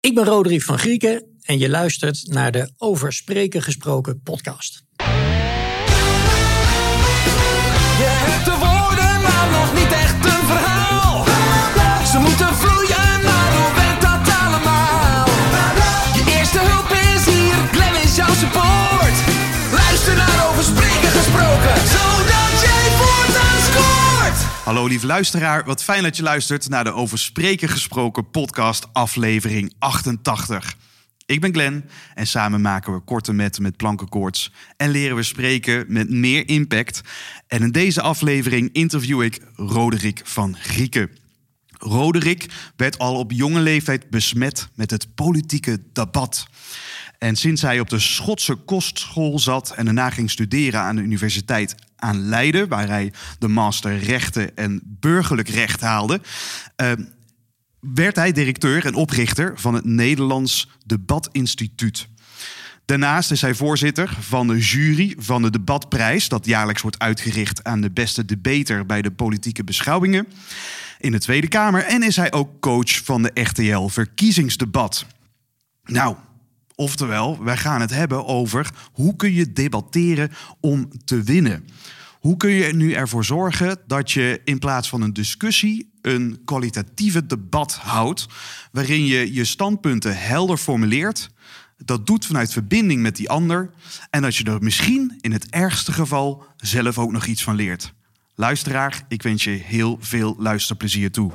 Ik ben Roderick van Grieken en je luistert naar de Over Spreken Gesproken podcast. Je hebt de woorden, maar nog niet echt een verhaal. Ze moeten vloeien, maar hoe werkt dat allemaal? Je eerste hulp is hier, Glenn is jouw support. Luister naar over spreken gesproken. Hallo lieve luisteraar, wat fijn dat je luistert naar de Over Spreken Gesproken podcast aflevering 88. Ik ben Glenn en samen maken we korte metten met plankenkoorts en leren we spreken met meer impact. En in deze aflevering interview ik Roderick van Grieken. Roderick werd al op jonge leeftijd besmet met het politieke debat. En sinds hij op de Schotse kostschool zat en daarna ging studeren aan de Universiteit aan Leiden, waar hij de master rechten en burgerlijk recht haalde, eh, werd hij directeur en oprichter van het Nederlands Debatinstituut. Daarnaast is hij voorzitter van de jury van de Debatprijs, dat jaarlijks wordt uitgericht aan de beste debater bij de politieke beschouwingen in de Tweede Kamer. En is hij ook coach van de RTL Verkiezingsdebat. Nou, oftewel, wij gaan het hebben over hoe kun je debatteren om te winnen. Hoe kun je nu ervoor zorgen dat je in plaats van een discussie een kwalitatieve debat houdt, waarin je je standpunten helder formuleert, dat doet vanuit verbinding met die ander en dat je er misschien in het ergste geval zelf ook nog iets van leert. Luisteraar, ik wens je heel veel luisterplezier toe.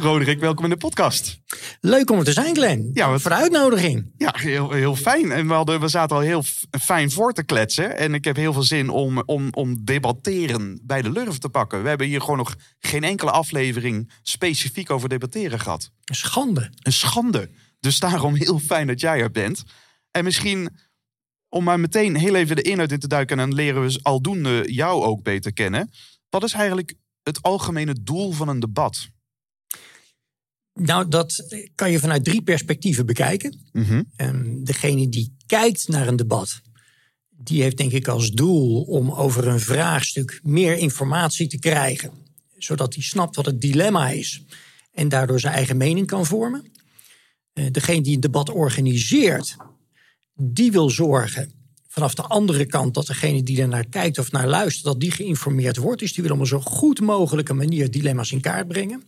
Roderick, welkom in de podcast. Leuk om er te zijn, Glenn. Ja, wat- voor de uitnodiging. Ja, heel, heel fijn. En we, hadden, we zaten al heel fijn voor te kletsen. En ik heb heel veel zin om, om, om debatteren bij de Lurf te pakken. We hebben hier gewoon nog geen enkele aflevering specifiek over debatteren gehad. Een schande. Een schande. Dus daarom heel fijn dat jij er bent. En misschien om maar meteen heel even de inhoud in te duiken... en dan leren we aldoende jou ook beter kennen. Wat is eigenlijk het algemene doel van een debat? Nou, dat kan je vanuit drie perspectieven bekijken. Ehm, degene die kijkt naar een debat, die heeft denk ik als doel om over een vraagstuk meer informatie te krijgen. Zodat hij snapt wat het dilemma is en daardoor zijn eigen mening kan vormen. Eh, degene die een debat organiseert, die wil zorgen vanaf de andere kant dat degene die er naar kijkt of naar luistert, dat die geïnformeerd wordt. Dus die wil op een zo goed mogelijke manier dilemma's in kaart brengen.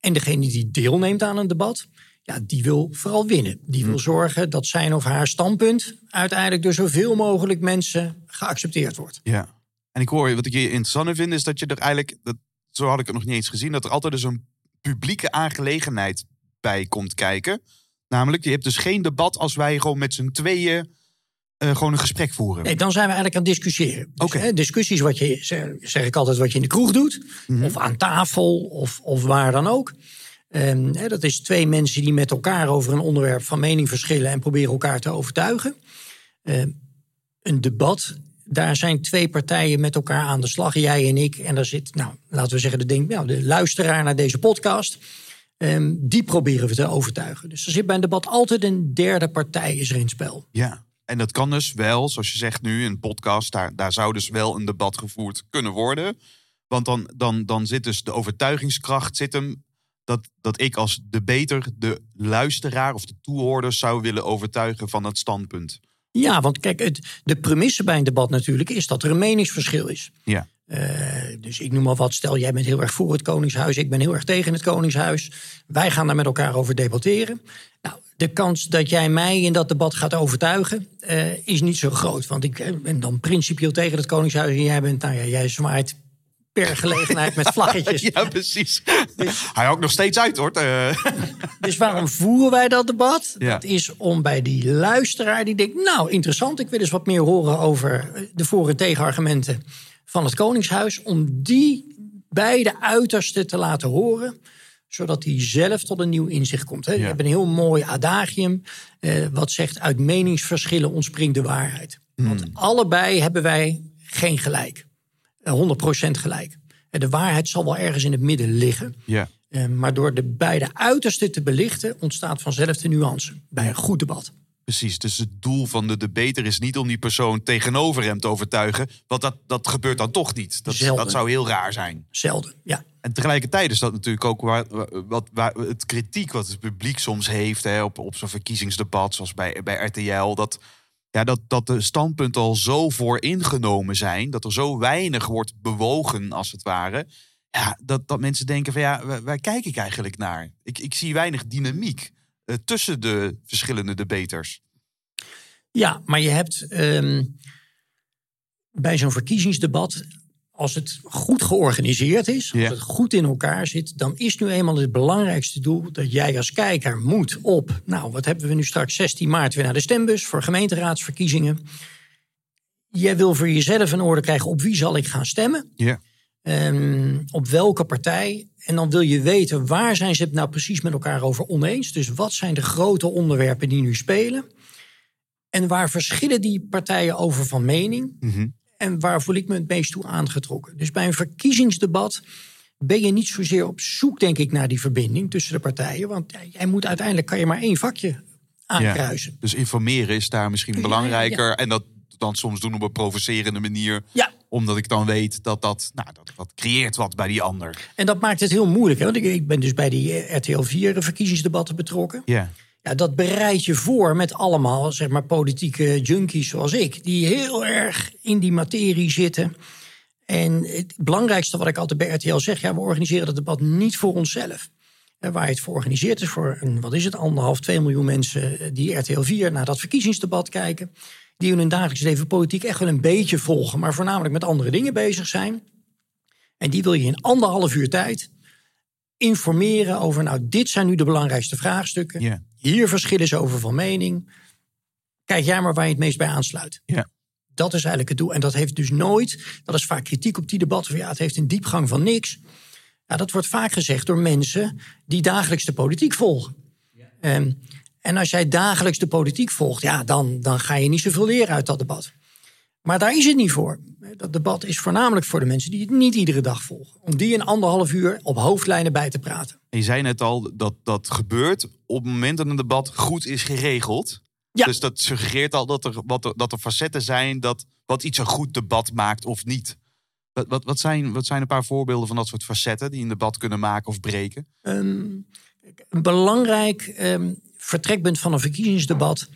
En degene die deelneemt aan een debat, ja, die wil vooral winnen. Die wil zorgen dat zijn of haar standpunt uiteindelijk door zoveel mogelijk mensen geaccepteerd wordt. Ja. En ik hoor, wat ik hier interessant vind, is dat je er eigenlijk, dat, zo had ik het nog niet eens gezien, dat er altijd dus een publieke aangelegenheid bij komt kijken. Namelijk, je hebt dus geen debat als wij gewoon met z'n tweeën eh, gewoon een gesprek voeren. Nee, dan zijn we eigenlijk aan het discussiëren. Dus, Oké. hè, discussies, wat je, zeg- zeg ik altijd, wat je in de kroeg doet. Of aan tafel, of, of waar dan ook. Ehm, hè, dat is twee mensen die met elkaar over een onderwerp van mening verschillen... en proberen elkaar te overtuigen. Ehm, een debat, daar zijn twee partijen met elkaar aan de slag. Jij en ik. En daar zit, nou, laten we zeggen, de, ding, nou, de luisteraar naar deze podcast... Ehm, die proberen we te overtuigen. Dus er zit bij een debat altijd een derde partij is er in het spel. Ja. En dat kan dus wel, zoals je zegt nu, een podcast, daar, daar zou dus wel een debat gevoerd kunnen worden. Want dan, dan, dan zit dus de overtuigingskracht zit hem dat, dat ik als debater de luisteraar of de toehoorder zou willen overtuigen van dat standpunt. Ja, want kijk, het, de premisse bij een debat natuurlijk is dat er een meningsverschil is. Ja. Eh, dus ik noem maar wat, stel jij bent heel erg voor het Koningshuis, ik ben heel erg tegen het Koningshuis. Wij gaan daar met elkaar over debatteren. Nou, de kans dat jij mij in dat debat gaat overtuigen eh, is niet zo groot. Want ik eh, ben dan principieel tegen het Koningshuis en jij bent, nou ja, jij zwaait per gelegenheid met vlaggetjes. Ja, precies. Hij houdt nog steeds uit hoor. Dus waarom voeren wij dat debat? Ja. Dat is om bij die luisteraar die denkt... nou, interessant, ik wil eens wat meer horen over de voor- en tegenargumenten van het Koningshuis... om die beide uitersten te laten horen zodat hij zelf tot een nieuw inzicht komt. Hè. Je Ja. hebt een heel mooi adagium eh, wat zegt... uit meningsverschillen ontspringt de waarheid. Want allebei hebben wij geen gelijk. Eh, 100% gelijk. En de waarheid zal wel ergens in het midden liggen... ja. Eh, maar door de beide uitersten te belichten ontstaat vanzelf de nuance bij een goed debat. Precies, dus het doel van de debater is niet om die persoon tegenover hem te overtuigen. Want dat, dat gebeurt dan toch niet. Dat, Zelden. dat zou heel raar zijn. Zelden, ja. En tegelijkertijd is dat natuurlijk ook waar, wat, waar het kritiek wat het publiek soms heeft hè, op, op zo'n verkiezingsdebat, zoals bij, bij RTL. Dat, ja, dat, dat de standpunten al zo vooringenomen zijn, dat er zo weinig wordt bewogen, als het ware. Ja, dat, dat mensen denken van ja, waar, waar kijk ik eigenlijk naar? Ik, ik zie weinig dynamiek tussen de verschillende debaters. Ja, maar je hebt ehm, bij zo'n verkiezingsdebat, als het goed georganiseerd is, als Ja. het goed in elkaar zit, dan is nu eenmaal het belangrijkste doel dat jij als kijker moet op. Nou, wat hebben we nu straks 16 maart weer naar de stembus voor gemeenteraadsverkiezingen. Jij wil voor jezelf een orde krijgen op wie zal ik gaan stemmen. Ja. Ehm, op welke partij. En dan wil je weten waar zijn ze het nou precies met elkaar over oneens. Dus wat zijn de grote onderwerpen die nu spelen. En waar verschillen die partijen over van mening. Mhm. En waar voel ik me het meest toe aangetrokken. Dus bij een verkiezingsdebat ben je niet zozeer op zoek, denk ik, naar die verbinding tussen de partijen. Want jij moet uiteindelijk kan je maar één vakje aankruisen. Dus informeren is daar misschien Ja, belangrijker. ja. En dat dan soms doen op een provocerende manier. Ja. Omdat ik dan weet dat dat, nou, dat, dat creëert wat bij die ander. En dat maakt het heel moeilijk. Hè? Want ik, ik ben dus bij die eh, RTL 4 verkiezingsdebatten betrokken. Ja. Ja, dat bereid je voor met allemaal zeg maar, politieke junkies zoals ik. Die heel erg in die materie zitten. En het belangrijkste wat ik altijd bij RTL zeg... Ja, we organiseren dat debat niet voor onszelf. En waar je het voor organiseert is voor, een, wat is het, anderhalf, twee miljoen mensen... eh, die RTL 4 naar dat verkiezingsdebat kijken. Die in hun dagelijks leven politiek echt wel een beetje volgen... maar voornamelijk met andere dingen bezig zijn. En die wil je in anderhalf uur tijd informeren over... nou, dit zijn nu de belangrijkste vraagstukken. Ja. Hier verschillen ze over van mening. Kijk jij maar waar je het meest bij aansluit. Ja. Dat is eigenlijk het doel. En dat heeft dus nooit, dat is vaak kritiek op die debatten. Van, ja, het heeft een diepgang van niks. Ja, dat wordt vaak gezegd door mensen die dagelijks de politiek volgen. Ehm, en als jij dagelijks de politiek volgt, ja, dan, dan ga je niet zoveel leren uit dat debat. Maar daar is het niet voor. Dat debat is voornamelijk voor de mensen die het niet iedere dag volgen. Om die in anderhalf uur op hoofdlijnen bij te praten. En je zei net al dat dat gebeurt op het moment dat een debat goed is geregeld. Ja. Dus dat suggereert al dat er, wat er, dat er facetten zijn dat wat iets een goed debat maakt of niet. Wat, wat, wat, zijn, wat zijn een paar voorbeelden van dat soort facetten die een debat kunnen maken of breken? Ehm, een belangrijk ehm, vertrekpunt van een verkiezingsdebat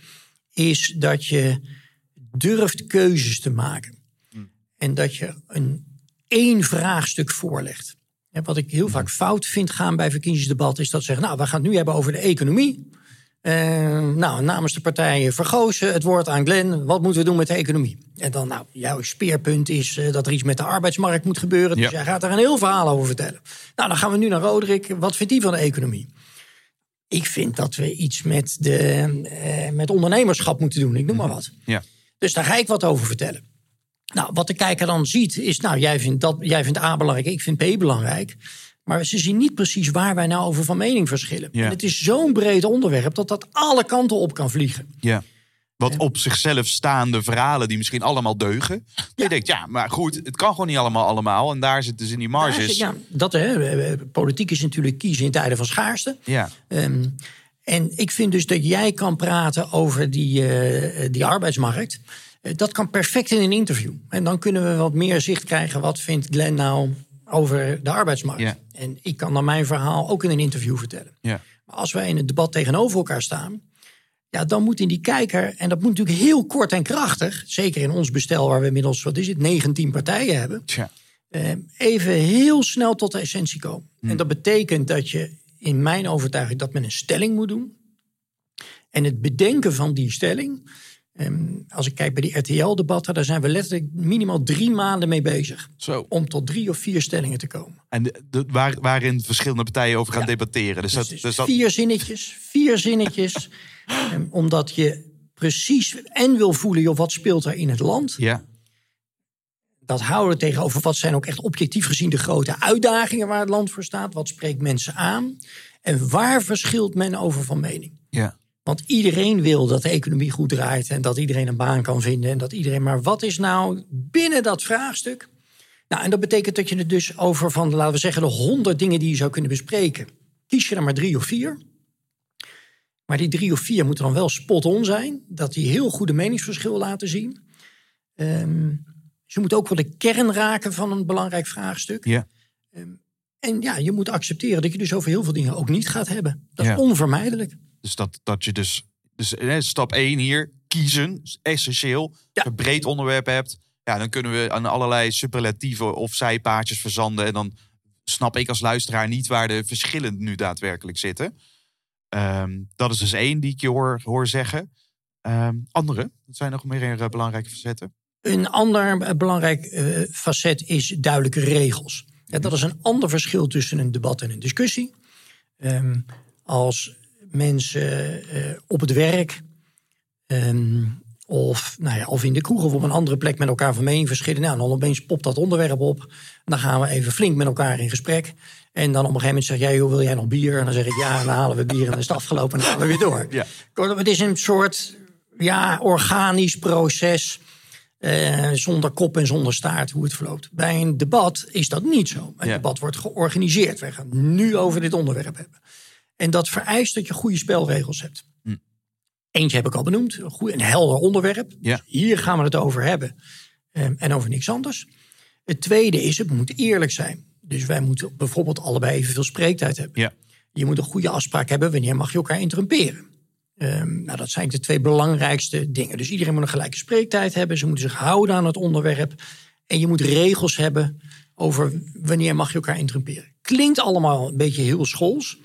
is dat je durft keuzes te maken. En dat je een één vraagstuk voorlegt. En wat ik heel vaak fout vind gaan bij verkiezingsdebatten is dat ze zeggen, nou, we gaan het nu hebben over de economie. Eh, nou, namens de partijen Vergozen het woord aan Glenn. Wat moeten we doen met de economie? En dan, nou, jouw speerpunt is eh, dat er iets met de arbeidsmarkt moet gebeuren. Dus Ja. jij gaat daar een heel verhaal over vertellen. Nou, dan gaan we nu naar Roderick. Wat vindt hij van de economie? Ik vind dat we iets met, de, eh, met ondernemerschap moeten doen. Ik noem maar wat. Ja. Dus daar ga ik wat over vertellen. Nou, wat de kijker dan ziet is, nou, jij vindt, dat, jij vindt A belangrijk, ik vind B belangrijk. Maar ze zien niet precies waar wij nou over van mening verschillen. Ja. En het is zo'n breed onderwerp dat dat alle kanten op kan vliegen. Ja. Wat op zichzelf staande verhalen die misschien allemaal deugen. Je denkt, ja, maar goed, het kan gewoon niet allemaal allemaal. En daar zit dus in die marges. Ja, dat, hè, politiek is natuurlijk kiezen in tijden van schaarste. Ja. Ehm, en ik vind dus dat jij kan praten over die, eh, die arbeidsmarkt. Eh, dat kan perfect in een interview. En dan kunnen we wat meer zicht krijgen. Wat vindt Glenn nou over de arbeidsmarkt? Ja. En ik kan dan mijn verhaal ook in een interview vertellen. Ja. Maar als wij in het debat tegenover elkaar staan. Ja, dan moet in die kijker, en dat moet natuurlijk heel kort en krachtig. Zeker in ons bestel, waar we inmiddels, wat is het, 19 partijen hebben. Tja. eh, even heel snel tot de essentie komen. En dat betekent dat je in mijn overtuiging dat men een stelling moet doen. En het bedenken van die stelling. ehm, als ik kijk bij die RTL-debatten, daar zijn we letterlijk minimaal drie maanden mee bezig. Zo. Om tot drie of vier stellingen te komen. En de, de- waar, waarin verschillende partijen over gaan Ja. debatteren. Dus, Dus, dat, dus dat, vier zinnetjes, vier zinnetjes. omdat je precies en wil voelen, joh, wat speelt er in het land. ja. dat houden tegenover wat zijn ook echt objectief gezien de grote uitdagingen waar het land voor staat. Wat spreekt mensen aan? En waar verschilt men over van mening? Ja. Want iedereen wil dat de economie goed draait en dat iedereen een baan kan vinden. En dat iedereen, maar wat is nou binnen dat vraagstuk? Nou, en dat betekent dat je het dus over van, laten we zeggen, de honderd dingen die je zou kunnen bespreken. Kies je er maar drie of vier. Maar die drie of vier moeten dan wel spot-on zijn. Dat die heel goede meningsverschil laten zien. Ehm, ze moeten ook wel de kern raken van een belangrijk vraagstuk. Ja. En ja, je moet accepteren dat je dus over heel veel dingen ook niet gaat hebben. Dat Ja. is onvermijdelijk. Dus dat, dat je dus, dus stap 1 hier, kiezen, essentieel. Als je een breed onderwerp hebt, ja, dan kunnen we aan allerlei superlatieven of zijpaadjes verzanden. En dan snap ik als luisteraar niet waar de verschillen nu daadwerkelijk zitten. Ehm, dat is dus één die ik je hoor, hoor zeggen. Ehm, andere, dat zijn nog meer eh, belangrijke facetten. Een ander eh, belangrijk eh, facet is duidelijke regels. Ja, dat is een ander verschil tussen een debat en een discussie. Ehm, als mensen op het werk of, nou ja, of in de kroeg of op een andere plek met elkaar van mening verschillen. Nou, dan opeens popt dat onderwerp op. Dan gaan we even flink met elkaar in gesprek. En dan op een gegeven moment zeg jij, joh, wil jij nog bier? En dan zeg ik ja, en dan halen we bier en dan is het afgelopen en dan gaan we weer door. Ja. Kortom, Het is een soort ja, organisch proces. eh, zonder kop en zonder staart hoe het verloopt. Bij een debat is dat niet zo. Een Ja. debat wordt georganiseerd. Wij gaan het nu over dit onderwerp hebben. En dat vereist dat je goede spelregels hebt. Hm. Eentje heb ik al benoemd. Een, goed, een helder onderwerp. Ja. Dus hier gaan we het over hebben. Ehm, en over niks anders. Het tweede is, het moet eerlijk zijn. Dus wij moeten bijvoorbeeld allebei evenveel spreektijd hebben. Ja. Je moet een goede afspraak hebben wanneer mag je elkaar interrumperen. Ehm, nou, dat zijn de twee belangrijkste dingen. Dus iedereen moet een gelijke spreektijd hebben. Ze moeten zich houden aan het onderwerp. En je moet regels hebben over wanneer mag je elkaar interrumperen. Klinkt allemaal een beetje heel schools.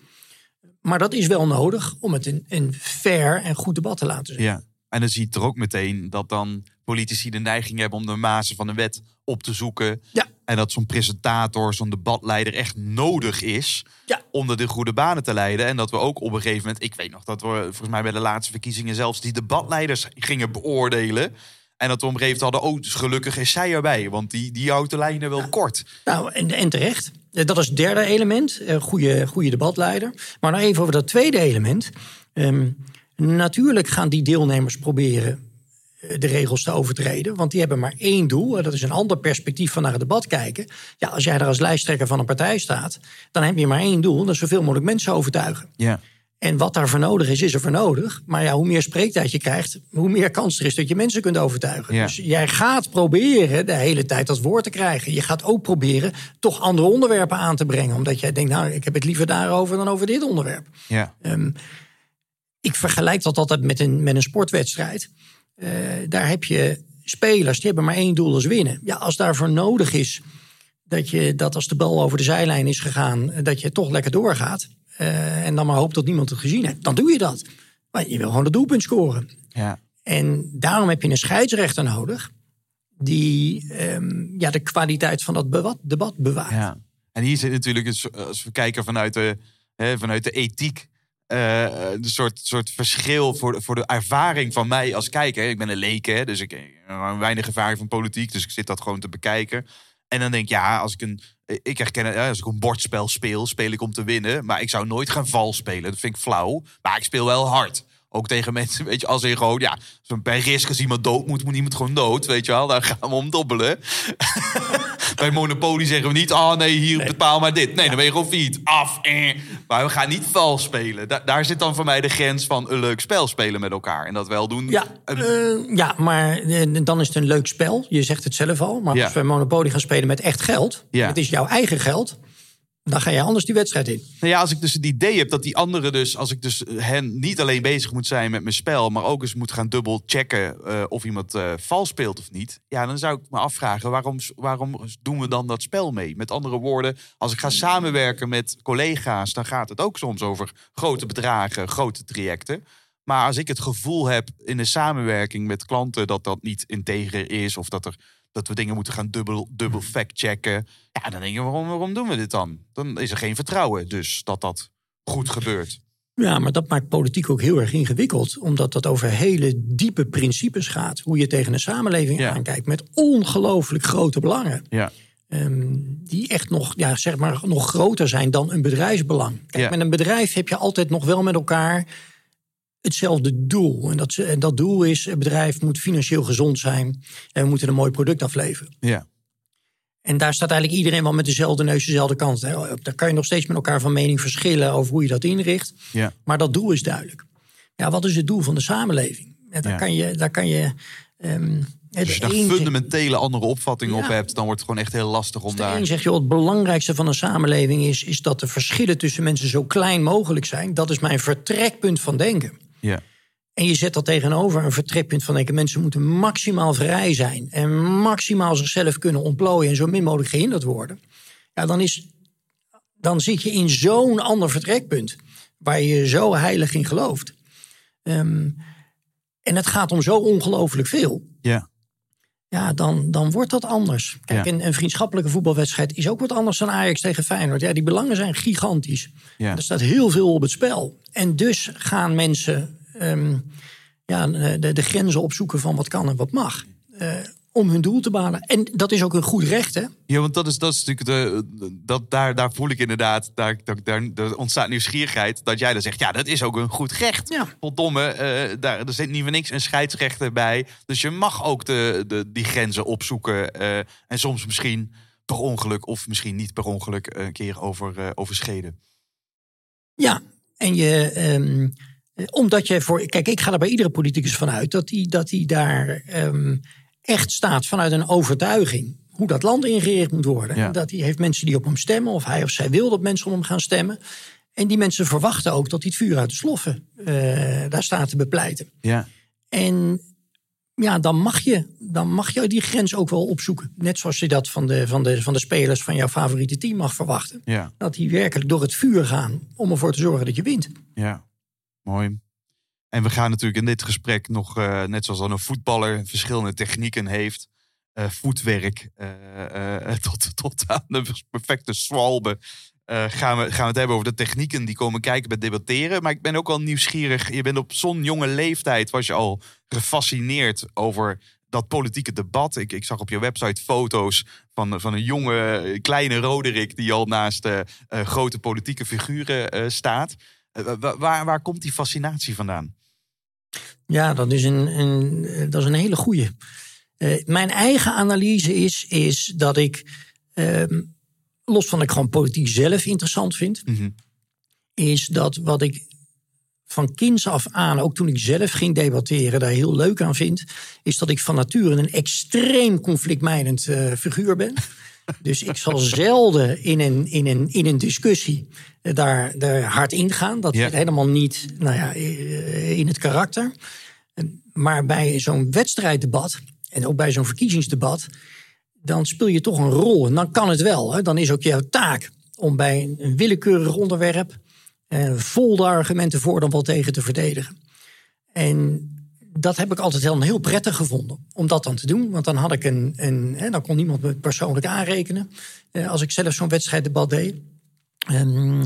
Maar dat is wel nodig om het een, een fair en goed debat te laten zijn. Ja. En dan zie je er ook meteen dat dan politici de neiging hebben om de mazen van de wet op te zoeken. Ja. En dat zo'n presentator, zo'n debatleider echt nodig is Ja. om de goede banen te leiden. En dat we ook op een gegeven moment, ik weet nog dat we volgens mij bij de laatste verkiezingen zelfs die debatleiders gingen beoordelen. En dat we op een gegeven moment hadden, oh, dus gelukkig is zij erbij, want die, die houdt de lijnen wel kort. Nou, en, en terecht. Eh, Dat is het derde element. eh, Goede, goede debatleider. Maar nog even over dat tweede element. Ehm, natuurlijk gaan die deelnemers proberen de regels te overtreden. Want die hebben maar één doel. En dat is een ander perspectief van naar het debat kijken. Ja, als jij daar als lijsttrekker van een partij staat. dan heb je maar één doel. Dat is zoveel mogelijk mensen overtuigen. Ja. En wat daarvoor nodig is, is er voor nodig. Maar ja, hoe meer spreektijd je krijgt, hoe meer kans er is dat je mensen kunt overtuigen. Ja. Dus jij gaat proberen de hele tijd dat woord te krijgen. Je gaat ook proberen toch andere onderwerpen aan te brengen. Omdat jij denkt, nou, ik heb het liever daarover dan over dit onderwerp. Ja. Ehm, ik vergelijk dat altijd met een, met een sportwedstrijd. Eh, daar heb je spelers, die hebben maar één doel als winnen. Ja, als daarvoor nodig is dat je dat als de bal over de zijlijn is gegaan, eh, dat je toch lekker doorgaat. eh, en dan maar hoopt dat niemand het gezien heeft. Dan doe je dat. Maar je wil gewoon het doelpunt scoren. Ja. En daarom heb je een scheidsrechter nodig. Die ehm, ja, de kwaliteit van dat debat bewaart. Ja. En hier zit natuurlijk, als we kijken vanuit de, hè, vanuit de ethiek, eh, een soort, soort verschil voor de, voor de ervaring van mij als kijker. Ik ben een leek, hè, dus ik heb weinig ervaring van politiek, dus ik zit dat gewoon te bekijken. En dan denk ik, ja, als ik een, ik herken als ik een bordspel speel, speel ik om te winnen. Maar ik zou nooit gaan vals spelen, dat vind ik flauw. Maar ik speel wel hard. Ook tegen mensen, weet je, als je gewoon, ja, bij risk als iemand dood moet, moet iemand gewoon dood, weet je wel. Daar gaan we om dobbelen. bij Monopoly zeggen we niet, oh nee, hier bepaal maar dit. Nee, dan ben je gewoon fiet, af. Eh. Maar we gaan niet vals spelen. Da- daar zit dan voor mij de grens van een leuk spel spelen met elkaar. En dat wel doen. Ja, eh, ja, maar eh, dan is het een leuk spel. Je zegt het zelf al. Maar Ja. als we Monopoly gaan spelen met echt geld. Ja. Het is jouw eigen geld. Dan ga je anders die wedstrijd in. Nou ja, als ik dus het idee heb dat die anderen dus, als ik dus hen niet alleen bezig moet zijn met mijn spel, maar ook eens moet gaan dubbel checken eh, of iemand eh, vals speelt of niet. Ja, dan zou ik me afvragen, waarom, waarom doen we dan dat spel mee? Met andere woorden, als ik ga samenwerken met collega's, dan gaat het ook soms over grote bedragen, grote trajecten. Maar als ik het gevoel heb in de samenwerking met klanten dat dat niet integer is of dat er dat we dingen moeten gaan dubbel, dubbel fact-checken. Ja, dan denk je, waarom, waarom doen we dit dan? Dan is er geen vertrouwen dus dat dat goed gebeurt. Ja, maar dat maakt politiek ook heel erg ingewikkeld. Omdat dat over hele diepe principes gaat. Hoe je tegen een samenleving Ja. aankijkt. Met ongelooflijk grote belangen. Ja. Ehm, die echt nog, ja, zeg maar, nog groter zijn dan een bedrijfsbelang. Kijk, Ja. met een bedrijf heb je altijd nog wel met elkaar hetzelfde doel. En dat, en dat doel is, het bedrijf moet financieel gezond zijn. En we moeten een mooi product afleveren. Ja. En daar staat eigenlijk iedereen wel met dezelfde neus, dezelfde kant. Daar kan je nog steeds met elkaar van mening verschillen over hoe je dat inricht. Ja. Maar dat doel is duidelijk. Ja, wat is het doel van de samenleving? En daar Ja. kan je, daar kan je De Als je daar een fundamentele andere opvattingen op hebt, dan wordt het gewoon echt heel lastig om daar. een zegt, joh, het belangrijkste van een samenleving is, is dat de verschillen tussen mensen zo klein mogelijk zijn. Dat is mijn vertrekpunt van denken. Ja. En je zet dat tegenover een vertrekpunt van denken. Mensen moeten maximaal vrij zijn. En maximaal zichzelf kunnen ontplooien. En zo min mogelijk gehinderd worden. Ja, dan, is, dan zit je in zo'n ander vertrekpunt. Waar je zo heilig in gelooft. Ehm, en het gaat om zo ongelooflijk veel. Ja. Ja, dan, dan wordt dat anders. Kijk, Ja. een, een vriendschappelijke voetbalwedstrijd is ook wat anders dan Ajax tegen Feyenoord. Ja, die belangen zijn gigantisch. Ja. Er staat heel veel op het spel. En dus gaan mensen ehm, ja, de, de grenzen opzoeken van wat kan en wat mag. eh, om hun doel te behalen. En dat is ook een goed recht, hè? Ja, want dat is, dat is natuurlijk de. Dat, daar, daar voel ik inderdaad. Daar, daar, daar, ontstaat nieuwsgierigheid. Dat jij dan zegt. Ja, dat is ook een goed recht. Ja. Verdomme, eh, daar, er zit niet voor niks een scheidsrechter bij. Dus je mag ook de, de, die grenzen opzoeken. eh, en soms misschien per ongeluk. Of misschien niet per ongeluk een keer over, eh, overschreden. Ja, en je, ehm, eh, omdat je voor. Kijk, ik ga er bij iedere politicus vanuit dat hij dat hij daar ehm, echt staat vanuit een overtuiging. Hoe dat land ingereerd moet worden. Ja. Dat hij heeft mensen die op hem stemmen, of hij of zij wil dat mensen om hem gaan stemmen. En die mensen verwachten ook dat hij het vuur uit de sloffen eh, daar staat te bepleiten. Ja. En ja, dan mag, je, dan mag je die grens ook wel opzoeken. Net zoals je dat van de, van de, van de spelers van jouw favoriete team mag verwachten. Ja. Dat die werkelijk door het vuur gaan om ervoor te zorgen dat je wint. Ja, mooi. En we gaan natuurlijk in dit gesprek nog, eh, net zoals dan een voetballer verschillende technieken heeft. eh, voetwerk eh, tot, tot aan de perfecte swalbe. eh, gaan, we, gaan we het hebben over de technieken die komen kijken bij debatteren. Maar ik ben ook wel nieuwsgierig. Je bent op zo'n jonge leeftijd, was je al gefascineerd over dat politieke debat. Ik, ik zag op je website foto's van, van een jonge, kleine Roderick... die al naast grote politieke figuren staat. Wa- waar, waar komt die fascinatie vandaan? Ja, dat is een, een, eh, dat is een hele goeie. Eh, mijn eigen analyse is, is dat ik, ehm, los van dat ik gewoon politiek zelf interessant vind, Mhm. is dat wat ik van kinds af aan, ook toen ik zelf ging debatteren, daar heel leuk aan vind, is dat ik van nature een extreem conflictmijdend eh, figuur ben. Dus ik zal zelden in een, in een, in een discussie eh, daar, daar hard ingaan. Dat Ja. zit helemaal niet nou ja, eh, in het karakter. Maar bij zo'n wedstrijddebat en ook bij zo'n verkiezingsdebat, dan speel je toch een rol. En dan kan het wel. Hè? Dan is ook jouw taak om bij een- een willekeurig onderwerp eh, vol de argumenten voor dan wel tegen te verdedigen. En dat heb ik altijd heel, heel prettig gevonden om dat dan te doen. Want dan had ik een. een hè, dan kon niemand me persoonlijk aanrekenen. eh, als ik zelf zo'n wedstrijddebat deed. Ehm,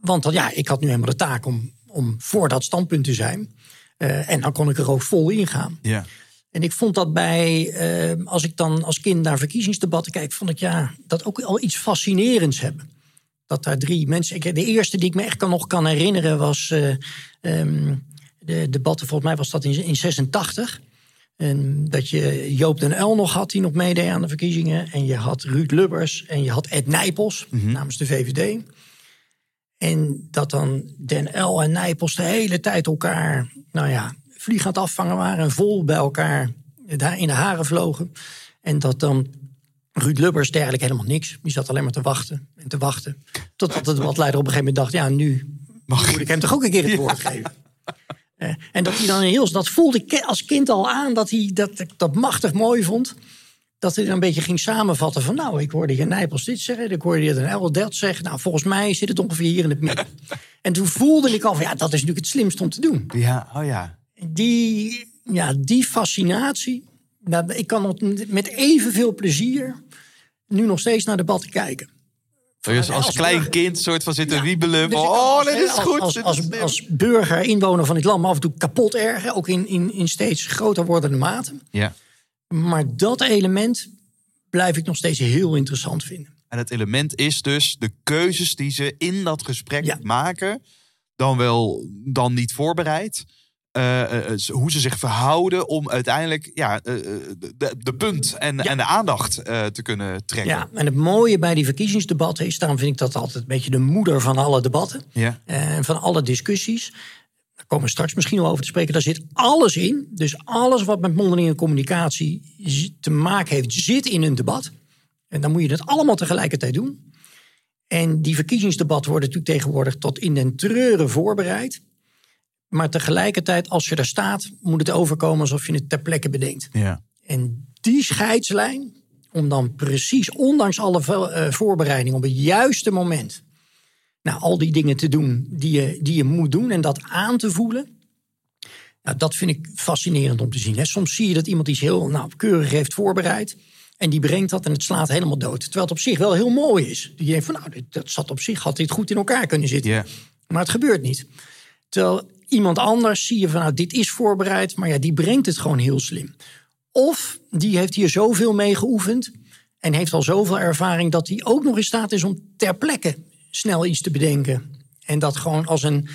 want dan, ja, ik had nu helemaal de taak om, om voor dat standpunt te zijn. Eh, en dan kon ik er ook vol in gaan. Ja. En ik vond dat bij, eh, als ik dan als kind naar verkiezingsdebatten kijk, vond ik ja, dat ook al iets fascinerends hebben. Dat daar drie mensen. Ik, de eerste die ik me echt kan, nog kan herinneren was. eh, ehm, de debatten, volgens mij was dat in, in 86. En dat je Joop den Uyl nog had, die nog meedeed aan de verkiezingen. En je had Ruud Lubbers en je had Ed Nijpels namens de VVD. En dat dan Den Uyl en Nijpels de hele tijd elkaar, nou ja, vlieg aan het afvangen waren. En vol bij elkaar daar in de haren vlogen. En dat dan Ruud Lubbers dergelijk helemaal niks. Die zat alleen maar te wachten en te wachten. Totdat de debatleider op een gegeven moment dacht, ja, nu moet ik hem toch ook een keer het woord geven. Eh, en dat hij dan heel, dat voelde ik als kind al aan dat hij dat, dat machtig mooi vond. Dat hij dan een beetje ging samenvatten van, nou, ik hoorde je Nijpels dit zeggen, ik hoorde je Den El dat zeggen. Nou, volgens mij zit het ongeveer hier in het midden. en toen voelde ik al van, ja, dat is natuurlijk het slimst om te doen. Ja, oh ja. Die, ja, die fascinatie, nou, ik kan met evenveel plezier nu nog steeds naar debatten kijken. Dus als als klein kind soort van zitten Ja, wiebelen. dus oh, dit is goed. Als, als, burger, inwoner van dit land, me af en toe kapot erger. Ook in, in, in steeds groter wordende mate. Ja. Maar dat element blijf ik nog steeds heel interessant vinden. En het element is dus de keuzes die ze in dat gesprek Ja. maken. Dan wel, dan niet voorbereid. Eh, eh, eh, hoe ze zich verhouden om uiteindelijk ja, de, de punt en, Ja. en de aandacht te kunnen trekken. Ja, en het mooie bij die verkiezingsdebatten is, daarom vind ik dat altijd een beetje de moeder van alle debatten. Ja. En van alle discussies. Dan komen we straks misschien wel over te spreken. Daar zit alles in. Dus alles wat met mondelinge communicatie te maken heeft, zit in een debat. En dan moet je het allemaal tegelijkertijd doen. En die verkiezingsdebatten worden natuurlijk tegenwoordig tot in den treuren voorbereid. Maar tegelijkertijd, als je daar staat, moet het overkomen alsof je het ter plekke bedenkt. Ja. En die scheidslijn, om dan precies, ondanks alle eh, voorbereiding, op het juiste moment, nou, al die dingen te doen die je, die je moet doen en dat aan te voelen. Nou, dat vind ik fascinerend om te zien. Hè. Soms zie je dat iemand iets heel nou, keurig heeft voorbereid. En die brengt dat en het slaat helemaal dood. Terwijl het op zich wel heel mooi is. Die denkt van, nou, dat zat op zich, had dit goed in elkaar kunnen zitten. Maar het gebeurt niet. Terwijl iemand anders zie je van, nou, dit is voorbereid. Maar ja, die brengt het gewoon heel slim. Of die heeft hier zoveel mee geoefend. En heeft al zoveel ervaring dat hij ook nog in staat is om ter plekke snel iets te bedenken. En dat gewoon als een,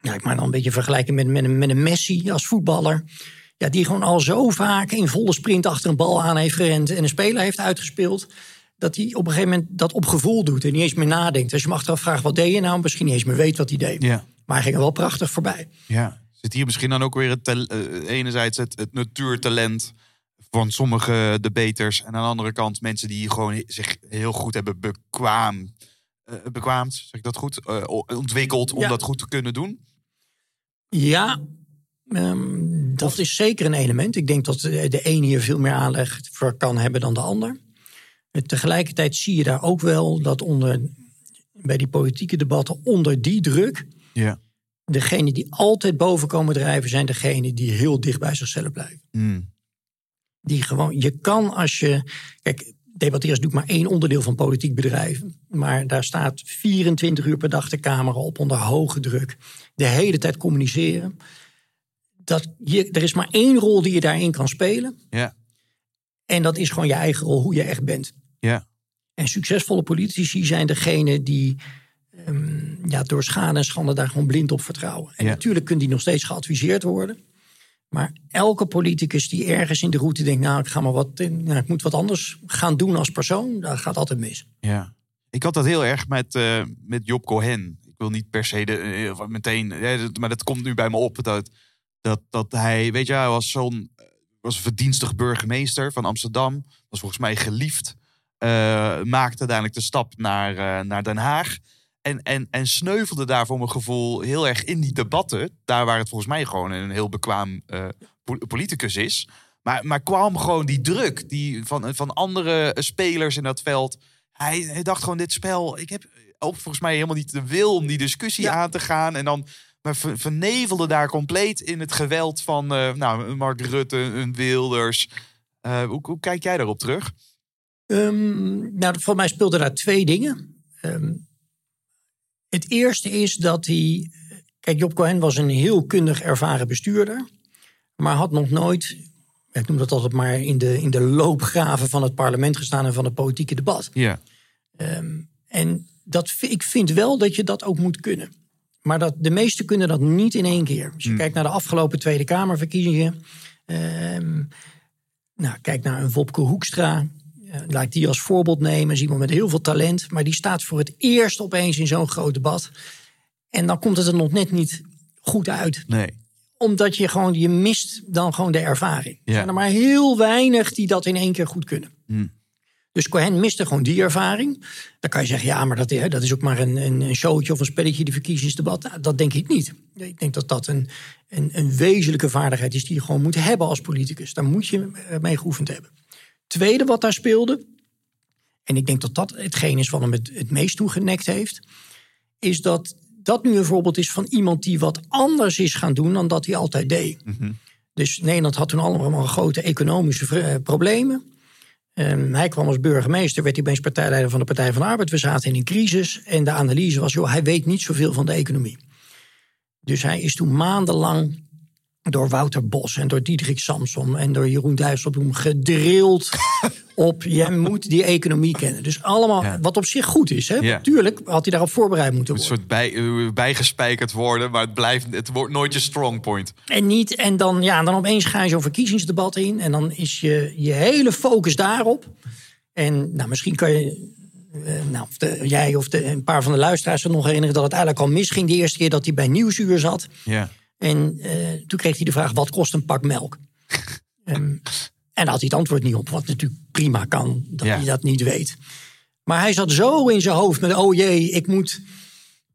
ja, ik maar dan een beetje vergelijken met, met, een, met een Messi als voetballer. Ja, die gewoon al zo vaak in volle sprint achter een bal aan heeft gerend en een speler heeft uitgespeeld. Dat hij op een gegeven moment dat op gevoel doet en niet eens meer nadenkt. Als je hem achteraf vraagt, wat deed je nou? Misschien niet eens meer weet wat hij deed. Ja. Maar hij ging er wel prachtig voorbij. Ja. Zit hier misschien dan ook weer het tel- eh, enerzijds het, het natuurtalent van sommige debaters. En aan de andere kant mensen die gewoon zich heel goed hebben bekwaam, eh, bekwaamd, zeg ik dat goed, Eh, ontwikkeld om Ja. dat goed te kunnen doen. Ja, ehm, dat is zeker een element. Ik denk dat de een hier veel meer aanleg voor kan hebben dan de ander. Tegelijkertijd zie je daar ook wel dat onder, bij die politieke debatten, onder die druk, Ja. degenen die altijd boven komen drijven, zijn degenen die heel dicht bij zichzelf blijven. Hmm. Die gewoon, je kan als je. Kijk, debatteren is natuurlijk maar één onderdeel van politiek bedrijven. Maar daar staat 24 uur per dag de camera op onder hoge druk. De hele tijd communiceren. Dat je, er is maar één rol die je daarin kan spelen. Ja. En dat is gewoon je eigen rol, hoe je echt bent. Ja. En succesvolle politici zijn degene die ehm, ja, door schade en schande daar gewoon blind op vertrouwen. En Ja. natuurlijk kunnen die nog steeds geadviseerd worden. Maar elke politicus die ergens in de route denkt, nou ik, ga maar wat, nou, ik moet wat anders gaan doen als persoon, dat gaat altijd mis. Ja. Ik had dat heel erg met, eh, met Job Cohen. Ik wil niet per se de, eh, meteen, maar dat komt nu bij me op. Dat, dat, dat hij, weet je, hij was zo'n eh, was verdienstig burgemeester van Amsterdam. Was volgens mij geliefd. eh, maakte uiteindelijk de stap naar, naar Den Haag. En, en, en sneuvelde daar voor mijn gevoel heel erg in die debatten. Daar waar het volgens mij gewoon een heel bekwaam eh, po- politicus is. Maar, maar kwam gewoon die druk die van, van andere spelers in dat veld. Hij, hij dacht gewoon, dit spel, ik heb ook volgens mij helemaal niet de wil om die discussie aan te gaan. En dan maar ver- vernevelde daar compleet in het geweld van eh, nou, Mark Rutte, een Wilders. Eh, hoe, hoe kijk jij daarop terug? Ehm, nou, voor mij speelden daar twee dingen. Ehm, het eerste is dat hij. Kijk, Job Cohen was een heel kundig, ervaren bestuurder. Maar had nog nooit. Ik noem dat altijd maar in de, in de loopgraven van het parlement gestaan en van het politieke debat. Ja. En dat, ik vind wel dat je dat ook moet kunnen. Maar dat, de meesten kunnen dat niet in één keer. Als je kijkt naar de afgelopen Tweede Kamerverkiezingen. ehm, nou, kijk naar een Wopke Hoekstra. Eh, laat ik die als voorbeeld nemen. Is iemand met heel veel talent. Maar die staat voor het eerst opeens in zo'n groot debat. En dan komt het er nog net niet goed uit. Nee. Omdat je gewoon, je mist dan gewoon de ervaring. Er zijn er maar heel weinig die dat in één keer goed kunnen. Hm. Dus Cohen miste gewoon die ervaring. Dan kan je zeggen, ja, maar dat, hè, dat is ook maar een, een, een showtje of een spelletje, die verkiezingsdebat. Nou, dat denk ik niet. Ik denk dat dat een, een, een wezenlijke vaardigheid is die je gewoon moet hebben als politicus. Daar moet je eh, mee geoefend hebben. Tweede wat daar speelde, en ik denk dat dat hetgeen is wat hem het, het meest toegenekt heeft, is dat dat nu een voorbeeld is van iemand die wat anders is gaan doen dan dat hij altijd deed. Dus Nederland had toen allemaal grote economische eh, problemen. Ehm, hij kwam als burgemeester, werd hij opeens partijleider van de Partij van de Arbeid. We zaten in een crisis en de analyse was, joh, hij weet niet zoveel van de economie. Dus hij is toen maandenlang door Wouter Bos en door Diederik Samson en door Jeroen Dijsselbloem gedrild op, jij moet die economie kennen. Dus allemaal, Ja. wat op zich goed is. Hè? Ja. Tuurlijk had hij daarop voorbereid moeten Een worden. soort bij, eh, bijgespijkerd worden, maar het, blijft, het wordt nooit je strong point. En niet, en dan, ja, dan opeens ga je zo'n verkiezingsdebat in. En dan is je, je hele focus daarop. En nou, misschien kan je eh, nou, of de- jij of de, een paar van de luisteraars zich nog herinneren dat het eigenlijk al misging de eerste keer dat hij bij Nieuwsuur zat. Ja. En eh, toen kreeg hij de vraag: wat kost een pak melk? Ehm, en daar had hij het antwoord niet op, wat natuurlijk prima kan dat Ja. hij dat niet weet. Maar hij zat zo in zijn hoofd met: oh jee, ik moet,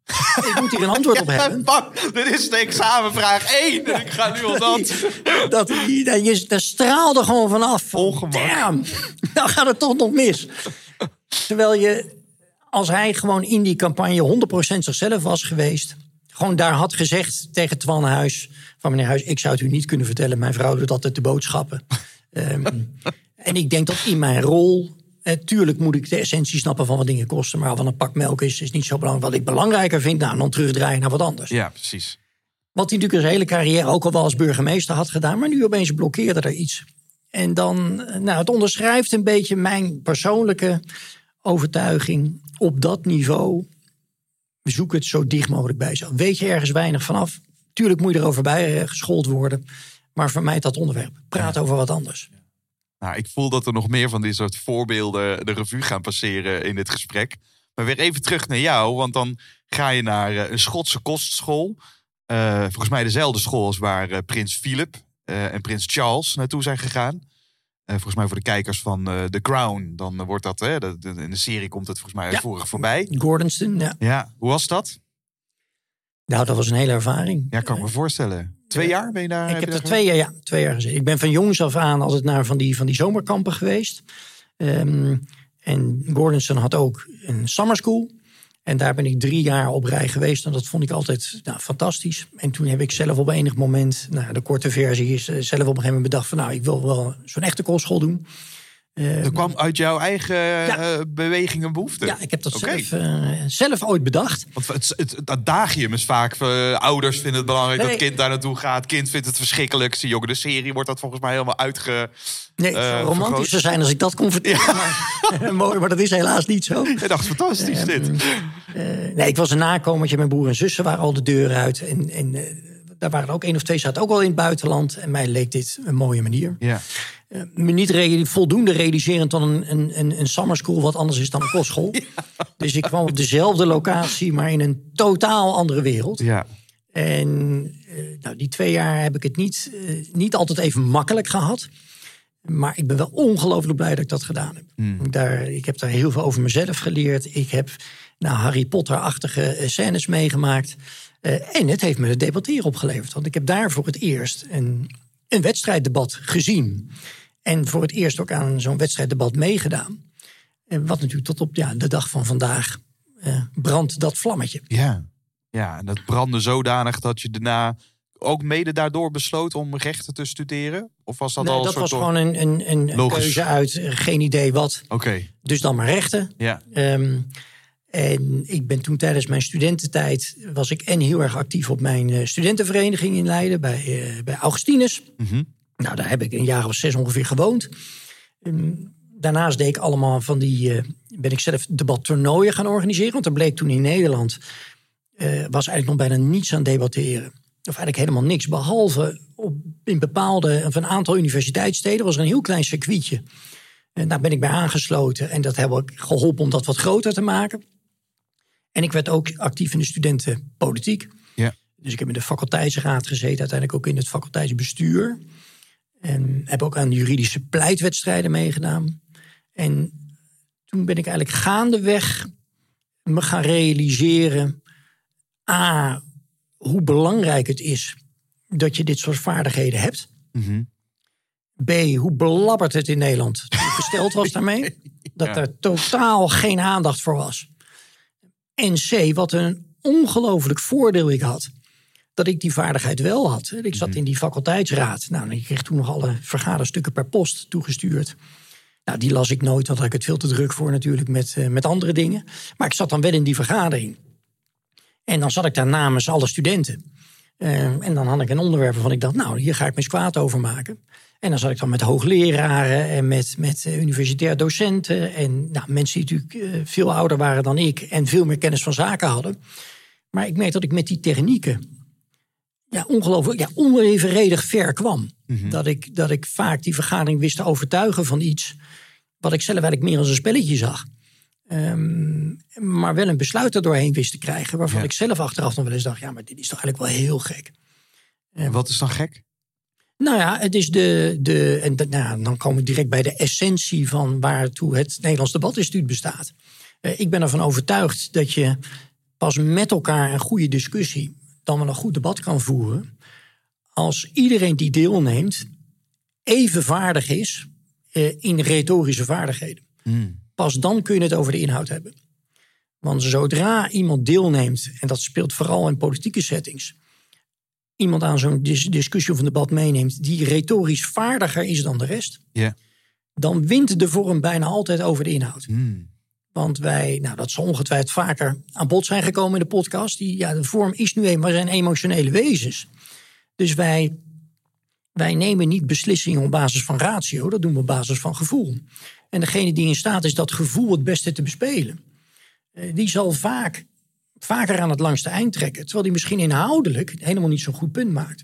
ik moet hier een antwoord op hebben. Pak, dit is de examenvraag 1 en ik ga nu al dat. dat dat daar straalde gewoon vanaf. Van, Ongemak. Nou gaat het toch nog mis. Terwijl je, als hij gewoon in die campagne 100% zichzelf was geweest. Gewoon daar had gezegd tegen Twan Huis. Van meneer Huis, ik zou het u niet kunnen vertellen. Mijn vrouw doet altijd de boodschappen. Ehm, en ik denk dat in mijn rol... Eh, tuurlijk moet ik de essentie snappen van wat dingen kosten. Maar wat een pak melk is, is niet zo belangrijk. Wat ik belangrijker vind, nou, dan terugdraaien naar wat anders. Ja, precies. Wat hij natuurlijk zijn hele carrière ook al wel als burgemeester had gedaan. Maar nu opeens blokkeerde er iets. En dan, nou, het onderschrijft een beetje mijn persoonlijke overtuiging. Op dat niveau, zoek het zo dicht mogelijk bij jezelf. Weet je ergens weinig vanaf. Tuurlijk moet je erover bij eh, geschoold worden. Maar vermijd dat onderwerp. Praat over wat anders. Nou, ik voel dat er nog meer van dit soort voorbeelden de revue gaan passeren in dit gesprek. Maar weer even terug naar jou, want dan ga je naar eh, een Schotse kostschool. Eh, volgens mij dezelfde school als waar prins Philip en prins Charles naartoe zijn gegaan. Eh, volgens mij voor de kijkers van eh, The Crown, dan eh, wordt dat, hè, de- de- in de serie komt het volgens mij Ja. uitvoerig voorbij. Gordonston, ja. Ja, hoe was dat? Nou, dat was een hele ervaring. Ja, kan ik me voorstellen. Twee jaar ben je daar? Ik heb er twee jaar, ja, twee jaar gezeten. Ik ben van jongs af aan altijd naar van die, van die zomerkampen geweest. Ehm, en Gordonson had ook een summer school. En daar ben ik drie jaar op rij geweest. En dat vond ik altijd nou, fantastisch. En toen heb ik zelf op enig moment, nou, de korte versie is eh, zelf op een gegeven moment bedacht van nou, ik wil wel zo'n echte kostschool doen. Dat kwam uit jouw eigen Ja. eh, beweging en behoefte? Ja, ik heb dat zelf, eh, zelf ooit bedacht. Want het, het, het adagium is vaak... eh, ouders vinden het belangrijk dat het kind daar naartoe gaat. kind vindt het verschrikkelijk. Zie je ook in de serie wordt dat volgens mij helemaal uitge... Nee, het Eh, zou vergroot. romantischer zijn als ik dat kon vertellen. Maar, mooi, maar dat is helaas niet zo. Ik dacht, fantastisch dit. Nee, ik was een nakomertje. Mijn broer en zussen waren al de deur uit. En, en eh, daar waren er ook één of twee zaten ook al in het buitenland. En mij leek dit een mooie manier. Ja. Me niet re- voldoende realiserend dan een, een, een, een summer school... wat anders is dan een kostschool. Dus ik kwam op dezelfde locatie, maar in een totaal andere wereld. ja. En eh, nou, die twee jaar heb ik het niet, eh, niet altijd even makkelijk gehad. Maar ik ben wel ongelooflijk blij dat ik dat gedaan heb. Daar, ik heb daar heel veel over mezelf geleerd. Ik heb nou, Harry Potter-achtige eh, scènes meegemaakt. Eh, en het heeft me het debatteren opgeleverd. Want ik heb daar voor het eerst een, een wedstrijddebat gezien. En voor het eerst ook aan zo'n wedstrijddebat meegedaan. En wat natuurlijk tot op ja, de dag van vandaag eh, brandt dat vlammetje. Ja. Ja, en dat brandde zodanig dat je daarna ook mede daardoor besloot om rechten te studeren? Of was dat Nee, al dat soort was gewoon een, een, een Logisch. keuze uit eh, geen idee wat. Oké, Dus dan maar rechten. ja. Ehm, en ik ben toen tijdens mijn studententijd... was ik en heel erg actief op mijn eh, studentenvereniging in Leiden... bij, bij Augustinus. Mhm. Nou, daar heb ik een jaar of zes ongeveer gewoond. Ehm, daarnaast deed ik allemaal van die... eh, ben ik zelf debattoernooien gaan organiseren. Want er bleek toen in Nederland... eh, was eigenlijk nog bijna niets aan debatteren. Of eigenlijk helemaal niks. Behalve op, in bepaalde... of een aantal universiteitssteden was er een heel klein circuitje... En daar ben ik bij aangesloten en dat heb ik geholpen om dat wat groter te maken. En ik werd ook actief in de studentenpolitiek. Ja. Dus ik heb in de faculteitsraad gezeten, uiteindelijk ook in het faculteitsbestuur. En heb ook aan juridische pleitwedstrijden meegedaan. En toen ben ik eigenlijk gaandeweg me gaan realiseren... A, hoe belangrijk het is dat je dit soort vaardigheden hebt. Mhm. B, hoe belabberd het in Nederland gesteld was daarmee. Dat Ja. er totaal geen aandacht voor was. En C, wat een ongelooflijk voordeel ik had. Dat ik die vaardigheid wel had. Ik zat in die faculteitsraad. Nou, ik kreeg toen nog alle vergaderstukken per post toegestuurd. Nou, die las ik nooit, want had ik het veel te druk voor natuurlijk met, eh, met andere dingen. Maar ik zat dan wel in die vergadering. En dan zat ik daar namens alle studenten. Eh, en dan had ik een onderwerp waarvan ik dacht, nou, hier ga ik me eens kwaad over maken. En dan zat ik dan met hoogleraren en met, met eh, universitair docenten. En nou, mensen die natuurlijk veel ouder waren dan ik en veel meer kennis van zaken hadden. Maar ik merk dat ik met die technieken ja, ongelooflijk, ja, onevenredig ver kwam. dat, ik, dat ik vaak die vergadering wist te overtuigen van iets wat ik zelf eigenlijk meer als een spelletje zag. Ehm, maar wel een besluit er doorheen wist te krijgen. Waarvan Ja. ik zelf achteraf nog wel eens dacht: ja, maar dit is toch eigenlijk wel heel gek. En wat is dan gek? Nou ja, het is de. de en dat- nou, dan komen we direct bij de essentie van waartoe het Nederlands Debatinstituut bestaat. Eh, ik ben ervan overtuigd dat je pas met elkaar een goede discussie, dan wel een goed debat kan voeren. als iedereen die deelneemt even vaardig is eh, in retorische vaardigheden. Pas dan kun je het over de inhoud hebben. Want zodra iemand deelneemt, en dat speelt vooral in politieke settings, iemand aan zo'n dis- discussie of een debat meeneemt die retorisch vaardiger is dan de rest, dan wint de vorm bijna altijd over de inhoud. Hmm. Want wij, nou dat zal ongetwijfeld vaker aan bod zijn gekomen in de podcast. Die, ja, de vorm is nu eenmaal, zijn emotionele wezens. Dus wij, wij nemen niet beslissingen op basis van ratio, dat doen we op basis van gevoel. En degene die in staat is dat gevoel het beste te bespelen, eh, die zal vaak, vaker aan het langste eind trekken. Terwijl die misschien inhoudelijk helemaal niet zo'n goed punt maakt.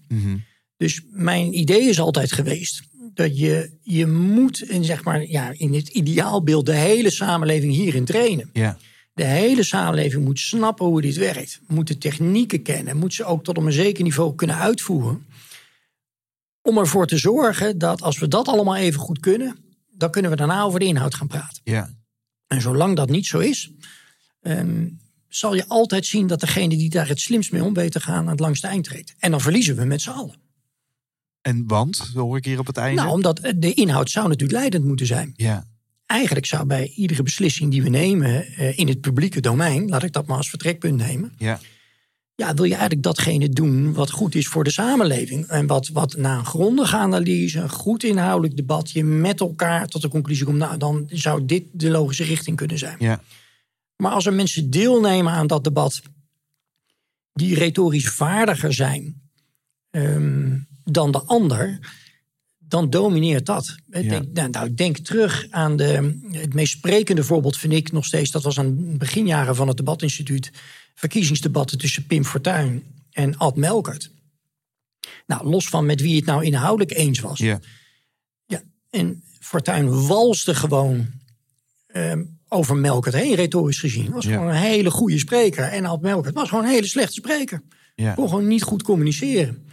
Dus mijn idee is altijd geweest dat je, je moet, en zeg maar, ja, in het ideaalbeeld, de hele samenleving hierin trainen. Ja. De hele samenleving moet snappen hoe dit werkt. Moet de technieken kennen. Moet ze ook tot op een zeker niveau kunnen uitvoeren. Om ervoor te zorgen dat als we dat allemaal even goed kunnen, dan kunnen we daarna over de inhoud gaan praten. Ja. En zolang dat niet zo is, ehm, zal je altijd zien dat degene die daar het slimst mee om weet te gaan, aan het langste eind treedt. En dan verliezen we met z'n allen. En want, hoor ik hier op het einde? Nou, omdat de inhoud zou natuurlijk leidend moeten zijn. ja. Eigenlijk zou bij iedere beslissing die we nemen eh, in het publieke domein, laat ik dat maar als vertrekpunt nemen. Ja. Ja, wil je eigenlijk datgene doen wat goed is voor de samenleving. En wat, wat na een grondige analyse, een goed inhoudelijk debat, je met elkaar tot de conclusie komt, nou, dan zou dit de logische richting kunnen zijn. Ja. Maar als er mensen deelnemen aan dat debat die retorisch vaardiger zijn ehm, dan de ander, dan domineert dat. Ik Denk, nou, nou, denk terug aan de, het meest sprekende voorbeeld, vind ik nog steeds. Dat was aan de beginjaren van het debatinstituut. Verkiezingsdebatten tussen Pim Fortuyn en Ad Melkert. Nou, los van met wie het nou inhoudelijk eens was. Ja. Ja, en Fortuyn walste gewoon ehm, over Melkert heen, retorisch gezien. Was Ja. gewoon een hele goede spreker. En Ad Melkert was gewoon een hele slechte spreker. Ja. Kon gewoon niet goed communiceren.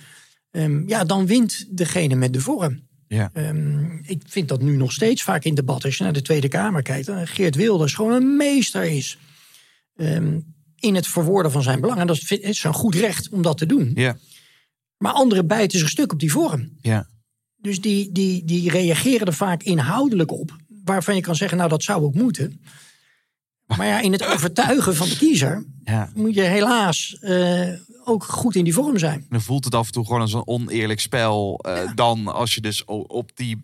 Ehm, ja, dan wint degene met de vorm. Ja. Ehm, ik vind dat nu nog steeds vaak in debat. Als je naar de Tweede Kamer kijkt, dan Geert Wilders gewoon een meester is. ehm, in het verwoorden van zijn belang. En dat is een goed recht om dat te doen. Ja. Maar anderen bijten zich stuk op die vorm. Ja. Dus die, die, die reageren er vaak inhoudelijk op. Waarvan je kan zeggen, nou dat zou ook moeten. Maar ja, in het overtuigen van de kiezer Ja. moet je helaas eh, ook goed in die vorm zijn. Dan voelt het af en toe gewoon als een oneerlijk spel. eh, Dan als je dus op die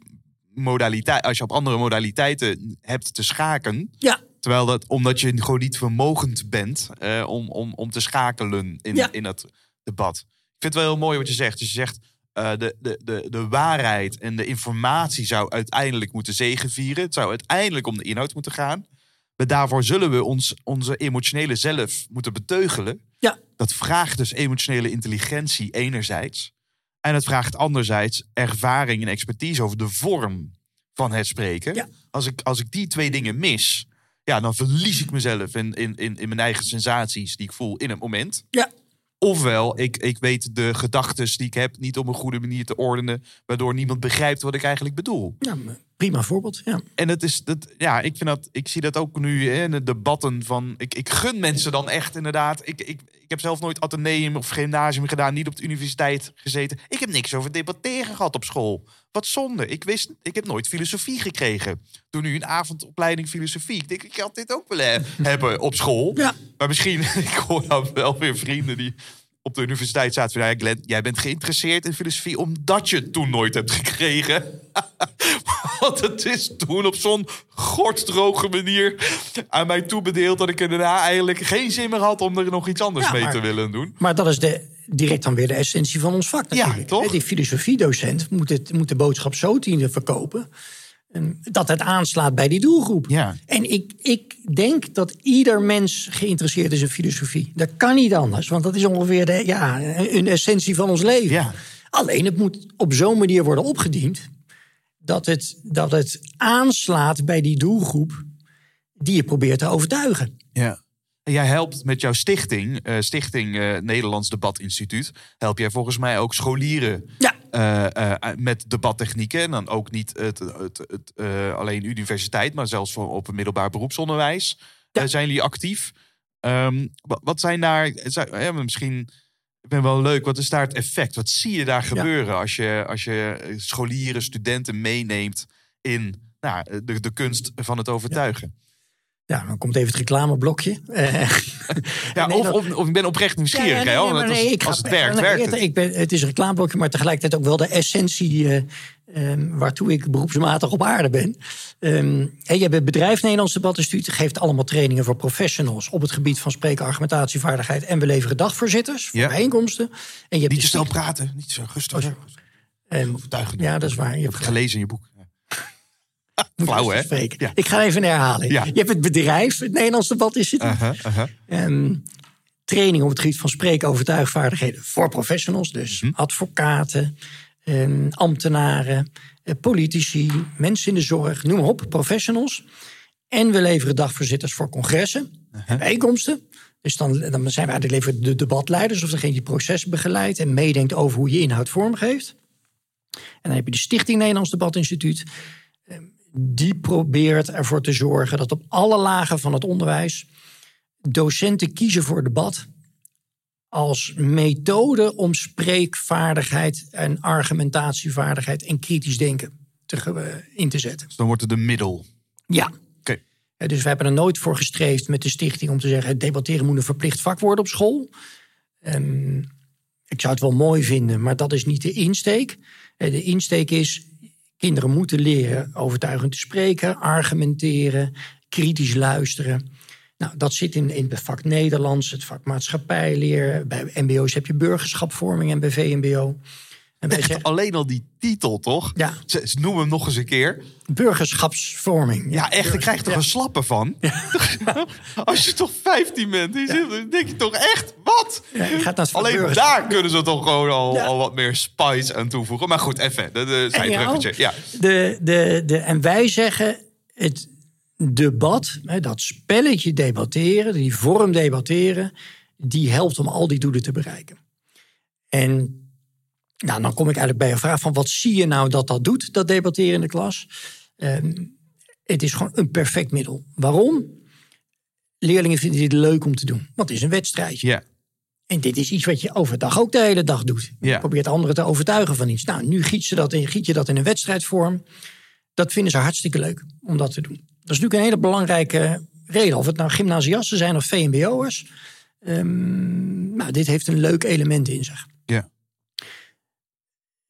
modaliteit, als je op andere modaliteiten hebt te schaken. Ja, Terwijl dat, omdat je gewoon niet vermogend bent eh, om, om, om te schakelen in, Ja. in dat debat. Ik vind het wel heel mooi wat je zegt. Dus je zegt, eh, de, de, de, de waarheid en de informatie zou uiteindelijk moeten zegenvieren. Het zou uiteindelijk om de inhoud moeten gaan. Maar daarvoor zullen we ons, onze emotionele zelf moeten beteugelen. ja, Dat vraagt dus emotionele intelligentie enerzijds. En het vraagt anderzijds ervaring en expertise over de vorm van het spreken. Ja. Als, ik, als ik die twee dingen mis, ja, dan verlies ik mezelf in, in, in, in mijn eigen sensaties die ik voel in het moment. ja. Ofwel, ik, ik weet de gedachten die ik heb niet op een goede manier te ordenen, waardoor niemand begrijpt wat ik eigenlijk bedoel. ja prima voorbeeld. Ja. En het is, dat, ja, ik vind dat, ik zie dat ook nu hè, in de debatten van, ik, ik gun mensen dan echt inderdaad. Ik, ik, ik heb zelf nooit ateneum of gymnasium gedaan, niet op de universiteit gezeten. Ik heb niks over debatteren gehad op school. Wat zonde. Ik wist, ik heb nooit filosofie gekregen. Doe nu een avondopleiding filosofie. Ik denk, ik had dit ook willen he- hebben op school. Ja. Maar misschien, ik hoor nou wel weer vrienden die op de universiteit zaten. van, Ja, Glenn, jij bent geïnteresseerd in filosofie omdat je het toen nooit hebt gekregen. Want het is toen op zo'n gorddroge manier aan mij toebedeeld... dat ik er daarna eigenlijk geen zin meer had om er nog iets anders Ja, mee maar- te willen doen. Maar dat is de, direct dan weer de essentie van ons vak Ja, natuurlijk. toch? Hè, Die filosofiedocent moet, het, moet de boodschap zo dienen verkopen... dat het aanslaat bij die doelgroep. Ja. En ik, ik denk dat ieder mens geïnteresseerd is in filosofie. Dat kan niet anders, want dat is ongeveer de, ja, een essentie van ons leven. Ja. Alleen het moet op zo'n manier worden opgediend... dat het, dat het aanslaat bij die doelgroep die je probeert te overtuigen. Ja. Jij helpt met jouw stichting, eh, Stichting eh, Nederlands Debat Instituut, help jij volgens mij ook scholieren Ja, eh, eh, met debattechnieken. En dan ook niet het, het, het, eh, alleen universiteit, maar zelfs voor, op middelbaar beroepsonderwijs Ja. eh, zijn jullie actief. Ehm, wat, zijn daar, zijn, misschien, ik ben wel leuk, wat is daar het effect? Wat zie je daar gebeuren als je, als je eh, scholieren, studenten meeneemt in nou, de, de kunst van het overtuigen? ja, dan komt even het reclameblokje. Eh, Ja, Nee, of, dat- of, of ik ben oprecht nieuwsgierig. Ja, ja, nee, hè, want maar als, nee, ik als ga- het werkt, het, het. Ik ben, het is een reclameblokje, maar tegelijkertijd ook wel de essentie eh, ehm, waartoe ik beroepsmatig op aarde ben. Ehm en je hebt het bedrijf Nederlands Debatinstituut, geeft allemaal trainingen voor professionals op het gebied van spreken, argumentatievaardigheid. En we leveren dagvoorzitters voor Ja. bijeenkomsten. En je hebt Niet te snel sticht- praten, niet zo rustig. ehm, Overtuigend. ja, dat is waar. Je Ik hebt heb het gelezen in je boek. Flauw, hè? Ja. Ik ga even herhalen. Ja. Je hebt het bedrijf, het Nederlands Debatinstituut. Uh-huh, uh-huh. Ehm, training op het gebied van spreken, overtuigvaardigheden voor professionals. Dus Mhm. advocaten, ehm, ambtenaren, eh, politici, mensen in de zorg, noem maar op, professionals. En we leveren dagvoorzitters voor congressen en bijeenkomsten. Dus dan, dan zijn we eigenlijk leveren de debatleiders of degene die processen begeleidt en meedenkt over hoe je inhoud vormgeeft. En dan heb je de Stichting Nederlands Debatinstituut. Die probeert ervoor te zorgen dat op alle lagen van het onderwijs docenten kiezen voor debat als methode om spreekvaardigheid en argumentatievaardigheid en kritisch denken te, eh, in te zetten. Dus dan wordt het een middel. Ja. Oké. Eh, Dus we hebben er nooit voor gestreefd met de stichting om te zeggen: debatteren moet een verplicht vak worden op school. Ehm, ik zou het wel mooi vinden, maar dat is niet de insteek. Eh, De insteek is: kinderen moeten leren overtuigend te spreken, argumenteren, kritisch luisteren. Nou, dat zit in, in het vak Nederlands, het vak maatschappijleer. Bij MBO's heb je burgerschapvorming en bij VMBO. En zeggen, Alleen al die titel, toch? Ja. Ze, ze noemen hem nog eens een keer. burgerschapsvorming. Ja, echt, ik krijg er toch een slappe van. Als je toch 15 bent, dan denk je toch echt, wat? Alleen daar kunnen ze toch gewoon al, al wat meer spice aan toevoegen. Maar goed, even, de, de zijbruggetje. Ja. De, de, de, en wij zeggen het debat, dat spelletje debatteren, die vorm debatteren, die helpt om al die doelen te bereiken. En nou, dan kom ik eigenlijk bij je vraag van wat zie je nou dat dat doet, dat debatteren in de klas? Ehm, het is gewoon een perfect middel. Waarom? Leerlingen vinden dit leuk om te doen, want het is een wedstrijdje. Ja. En dit is iets wat je overdag ook de hele dag doet. Je probeert anderen te overtuigen van iets. Nou, nu giet, ze dat in, giet je dat in een wedstrijdvorm. Dat vinden ze hartstikke leuk om dat te doen. Dat is natuurlijk een hele belangrijke reden. Of het nou gymnasiasten zijn of VMBO'ers. Ehm nou, dit heeft een leuk element in zich.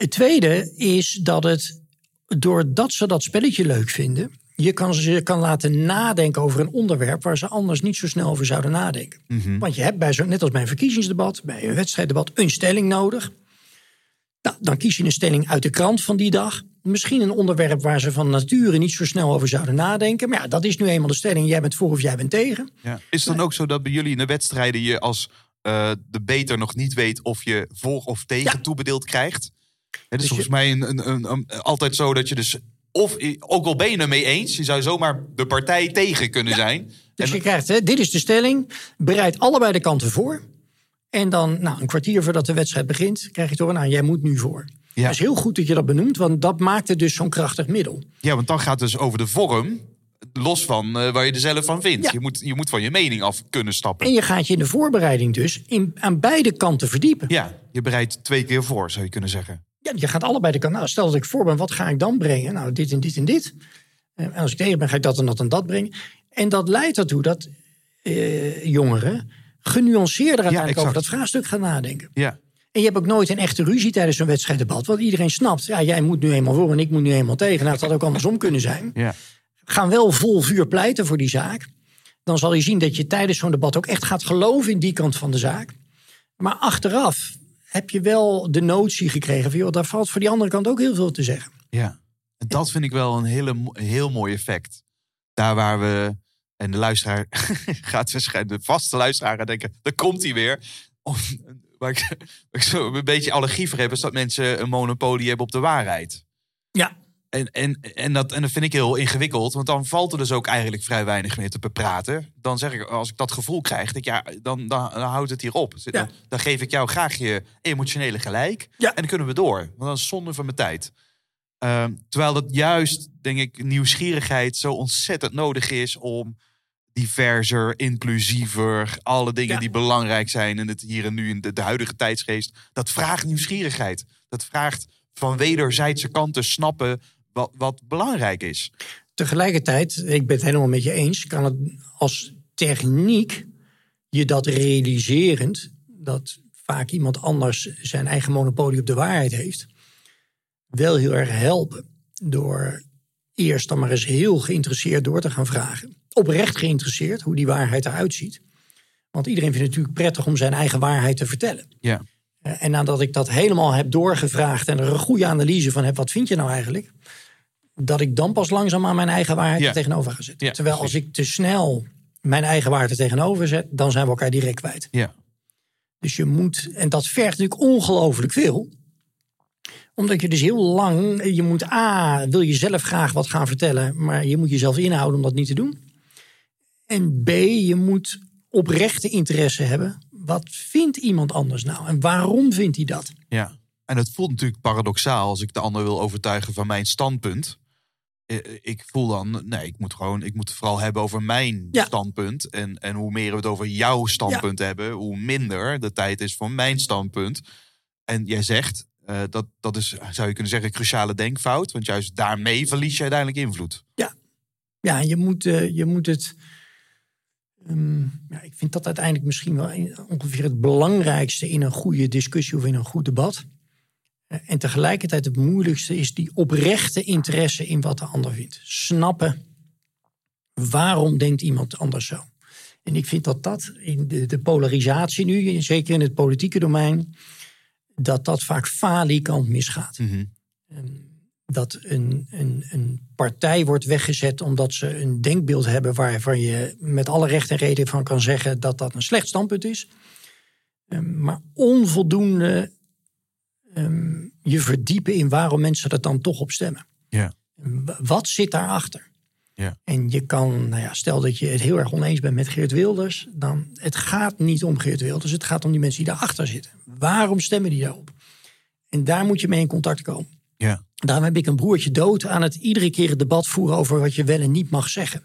Het tweede is dat het, doordat ze dat spelletje leuk vinden... je kan ze kan laten nadenken over een onderwerp... waar ze anders niet zo snel over zouden nadenken. Want je hebt bij zo, net als bij een verkiezingsdebat, bij een wedstrijddebat, een stelling nodig. Nou, dan kies je een stelling uit de krant van die dag. Misschien een onderwerp waar ze van nature niet zo snel over zouden nadenken. Maar ja, dat is nu eenmaal de stelling. Jij bent voor of jij bent tegen. Ja. Is het dan ook zo dat bij jullie in de wedstrijden je als eh, de beter nog niet weet of je voor of tegen Ja. toebedeeld krijgt? Het is Dus volgens je- mij een, een, een, altijd zo dat je dus, of ook al ben je het mee eens, je zou zomaar de partij tegen kunnen zijn. Dus En- je krijgt, hè, dit is de stelling. Bereid allebei de kanten voor. En dan, nou, een kwartier voordat de wedstrijd begint, krijg je horen, nou, jij moet nu voor. Ja. Het is heel goed dat je dat benoemt, want dat maakt het dus zo'n krachtig middel. Ja, want dan gaat het dus over de vorm, los van eh, waar je er zelf van vindt. Ja. Je, moet, je moet van je mening af kunnen stappen. En je gaat je in de voorbereiding dus in, aan beide kanten verdiepen. Ja, je bereidt twee keer voor, zou je kunnen zeggen. Ja, je gaat allebei de kant. Nou, stel dat ik voor ben, wat ga ik dan brengen? Nou, dit en dit en dit. Eh, En als ik tegen ben, ga ik dat en dat en dat brengen. En dat leidt ertoe dat eh, jongeren genuanceerder uiteindelijk over dat vraagstuk gaan nadenken. Ja, En je hebt ook nooit een echte ruzie tijdens zo'n wedstrijddebat. Want iedereen snapt, ja, jij moet nu eenmaal voor en ik moet nu eenmaal tegen. Nou, het had ook andersom kunnen zijn. ja. Gaan wel vol vuur pleiten voor die zaak. Dan zal je zien dat je tijdens zo'n debat ook echt gaat geloven in die kant van de zaak. Maar achteraf heb je wel de notie gekregen van, joh, daar valt voor die andere kant ook heel veel te zeggen. Ja, en dat vind ik wel een hele, heel mooi effect. Daar waar we, en de luisteraar gaat waarschijnlijk, de vaste luisteraar gaat denken, daar komt hij weer. Of, waar, ik, waar ik zo een beetje allergie voor heb, is dat mensen een monopolie hebben op de waarheid. Ja, en, en, en, dat, en dat vind ik heel ingewikkeld, want dan valt er dus ook eigenlijk vrij weinig meer te bepraten. Dan zeg ik, als ik dat gevoel krijg, denk ik, ja, dan, dan, dan houdt het hier op. Dan, Ja. dan geef ik jou graag je emotionele gelijk. Ja. En dan kunnen we door. Want dat is zonde van mijn tijd. Ehm, terwijl dat juist, denk ik, nieuwsgierigheid zo ontzettend nodig is om diverser, inclusiever, alle dingen Ja. die belangrijk zijn in het hier en nu in de, de huidige tijdsgeest. Dat vraagt nieuwsgierigheid. Dat vraagt van wederzijdse kanten snappen wat, wat belangrijk is. Tegelijkertijd, ik ben het helemaal met je eens, kan het als techniek je dat realiserend, dat vaak iemand anders zijn eigen monopolie op de waarheid heeft, wel heel erg helpen. Door eerst dan maar eens heel geïnteresseerd door te gaan vragen. Oprecht geïnteresseerd hoe die waarheid eruit ziet. Want iedereen vindt het natuurlijk prettig om zijn eigen waarheid te vertellen. Ja. Eh, En nadat ik dat helemaal heb doorgevraagd en er een goede analyse van heb, wat vind je nou eigenlijk? Dat ik dan pas langzaam aan mijn eigen waarheid Ja. er tegenover ga zetten. Ja, Terwijl precies. als ik te snel mijn eigen waarde tegenover zet, dan zijn we elkaar direct kwijt. Ja. Dus je moet, en dat vergt natuurlijk ongelooflijk veel. Omdat je dus heel lang, je moet A, wil je zelf graag wat gaan vertellen, maar je moet jezelf inhouden om dat niet te doen. En B, je moet oprechte interesse hebben. Wat vindt iemand anders nou? En waarom vindt hij dat? Ja. En het voelt natuurlijk paradoxaal als ik de ander wil overtuigen van mijn standpunt. Eh, Ik voel dan, nee, ik moet gewoon, ik moet het vooral hebben over mijn Ja. standpunt. En, en hoe meer we het over jouw standpunt hebben, hoe minder de tijd is voor mijn standpunt. En jij zegt, eh, dat, dat is, zou je kunnen zeggen, een cruciale denkfout. Want juist daarmee verlies je uiteindelijk invloed. Ja, je moet, eh, je moet het. Ehm, ja, ik vind dat uiteindelijk misschien wel ongeveer het belangrijkste in een goede discussie of in een goed debat. Eh, En tegelijkertijd het moeilijkste is die oprechte interesse in wat de ander vindt. Snappen waarom denkt iemand anders zo. En ik vind dat dat in de, de polarisatie nu, zeker in het politieke domein, dat dat vaak falikant misgaat dat een, een, een partij wordt weggezet omdat ze een denkbeeld hebben waarvan je met alle recht en reden van kan zeggen dat dat een slecht standpunt is. Ehm, Maar onvoldoende ehm, je verdiepen in waarom mensen er dan toch op stemmen. Ja. W- Wat zit daarachter? Ja. En je kan, nou ja, stel dat je het heel erg oneens bent met Geert Wilders, dan het gaat niet om Geert Wilders, het gaat om die mensen die daarachter zitten. Waarom stemmen die daarop? En daar moet je mee in contact komen. Ja. Daarom heb ik een broertje dood aan het iedere keer het debat voeren over wat je wel en niet mag zeggen.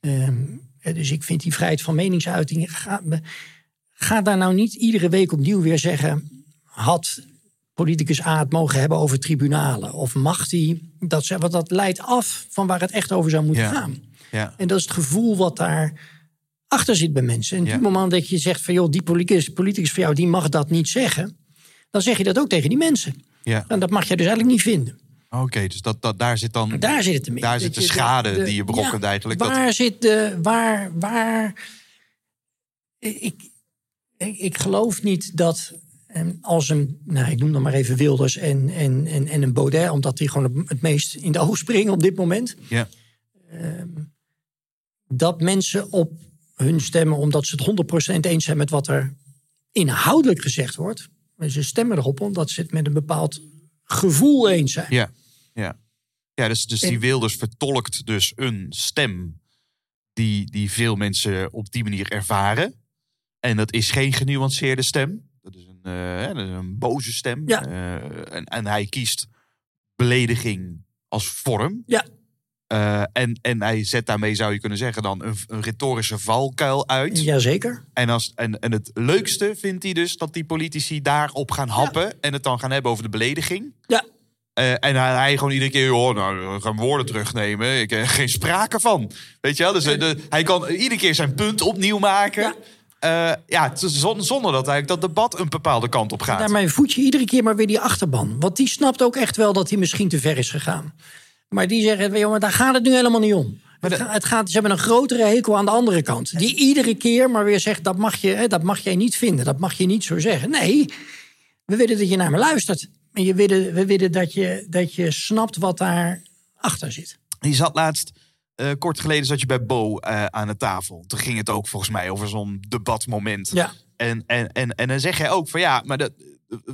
Ehm, eh, dus ik vind die vrijheid van meningsuiting. Ga, ga daar nou niet iedere week opnieuw weer zeggen. Had politicus A het mogen hebben over tribunalen? Of mag die dat zeggen? Want dat leidt af van waar het echt over zou moeten Ja. gaan. Ja. En dat is het gevoel wat daar achter zit bij mensen. En op Ja. het moment dat je zegt van joh, die politicus, politicus van jou, die mag dat niet zeggen. Dan zeg je dat ook tegen die mensen. Ja. En dat mag je dus eigenlijk niet vinden. Oké, dus dat, dat, daar zit dan. Daar zit het in. Daar zit de schade die je berokkent eigenlijk. Dat- Waar zit de... Waar... waar ik, ik, ik geloof niet dat eh, als een... Nou, ik noem dan maar even Wilders en, en, en, en een Baudet... omdat die gewoon het meest in de oog springen op dit moment... Ja. dat mensen op hun stemmen... omdat ze het 100% eens zijn met wat er inhoudelijk gezegd wordt... en ze stemmen erop omdat ze het met een bepaald gevoel eens zijn. Ja, ja. ja dus, dus die En- Wilders vertolkt dus een stem die, die veel mensen op die manier ervaren. En dat is geen genuanceerde stem. Dat is een, eh, dat is een boze stem. Ja. Eh, en, en hij kiest belediging als vorm. Ja. Eh, en, en hij zet daarmee, zou je kunnen zeggen, dan een, een retorische valkuil uit. Jazeker. En, als, en, en het leukste vindt hij dus dat die politici daarop gaan happen. En het dan gaan hebben over de belediging. Ja. Eh, en hij, hij gewoon iedere keer, hoor, nou, we gaan woorden terugnemen. Ik heb geen sprake van. Weet je wel? Dus eh, de, hij kan iedere keer zijn punt opnieuw maken. Ja. Ja, zonder dat eigenlijk dat debat een bepaalde kant op gaat. Daarmee voed je iedere keer maar weer die achterban. Want die snapt ook echt wel dat hij misschien te ver is gegaan. Maar die zeggen, maar daar gaat het nu helemaal niet om. Het ga- het gaat, ze hebben een grotere hekel aan de andere kant. Die iedere keer maar weer zegt, dat mag, je, hè, dat mag jij niet vinden. Dat mag je niet zo zeggen. Nee, we willen dat je naar me luistert. En je willen, we willen dat je, dat je snapt wat daar achter zit. Je zat laatst, eh, kort geleden zat je bij Bo eh, aan de tafel. Toen ging het ook volgens mij over zo'n debatmoment. Ja. En, en, en, en dan zeg jij ook van ja, maar dat,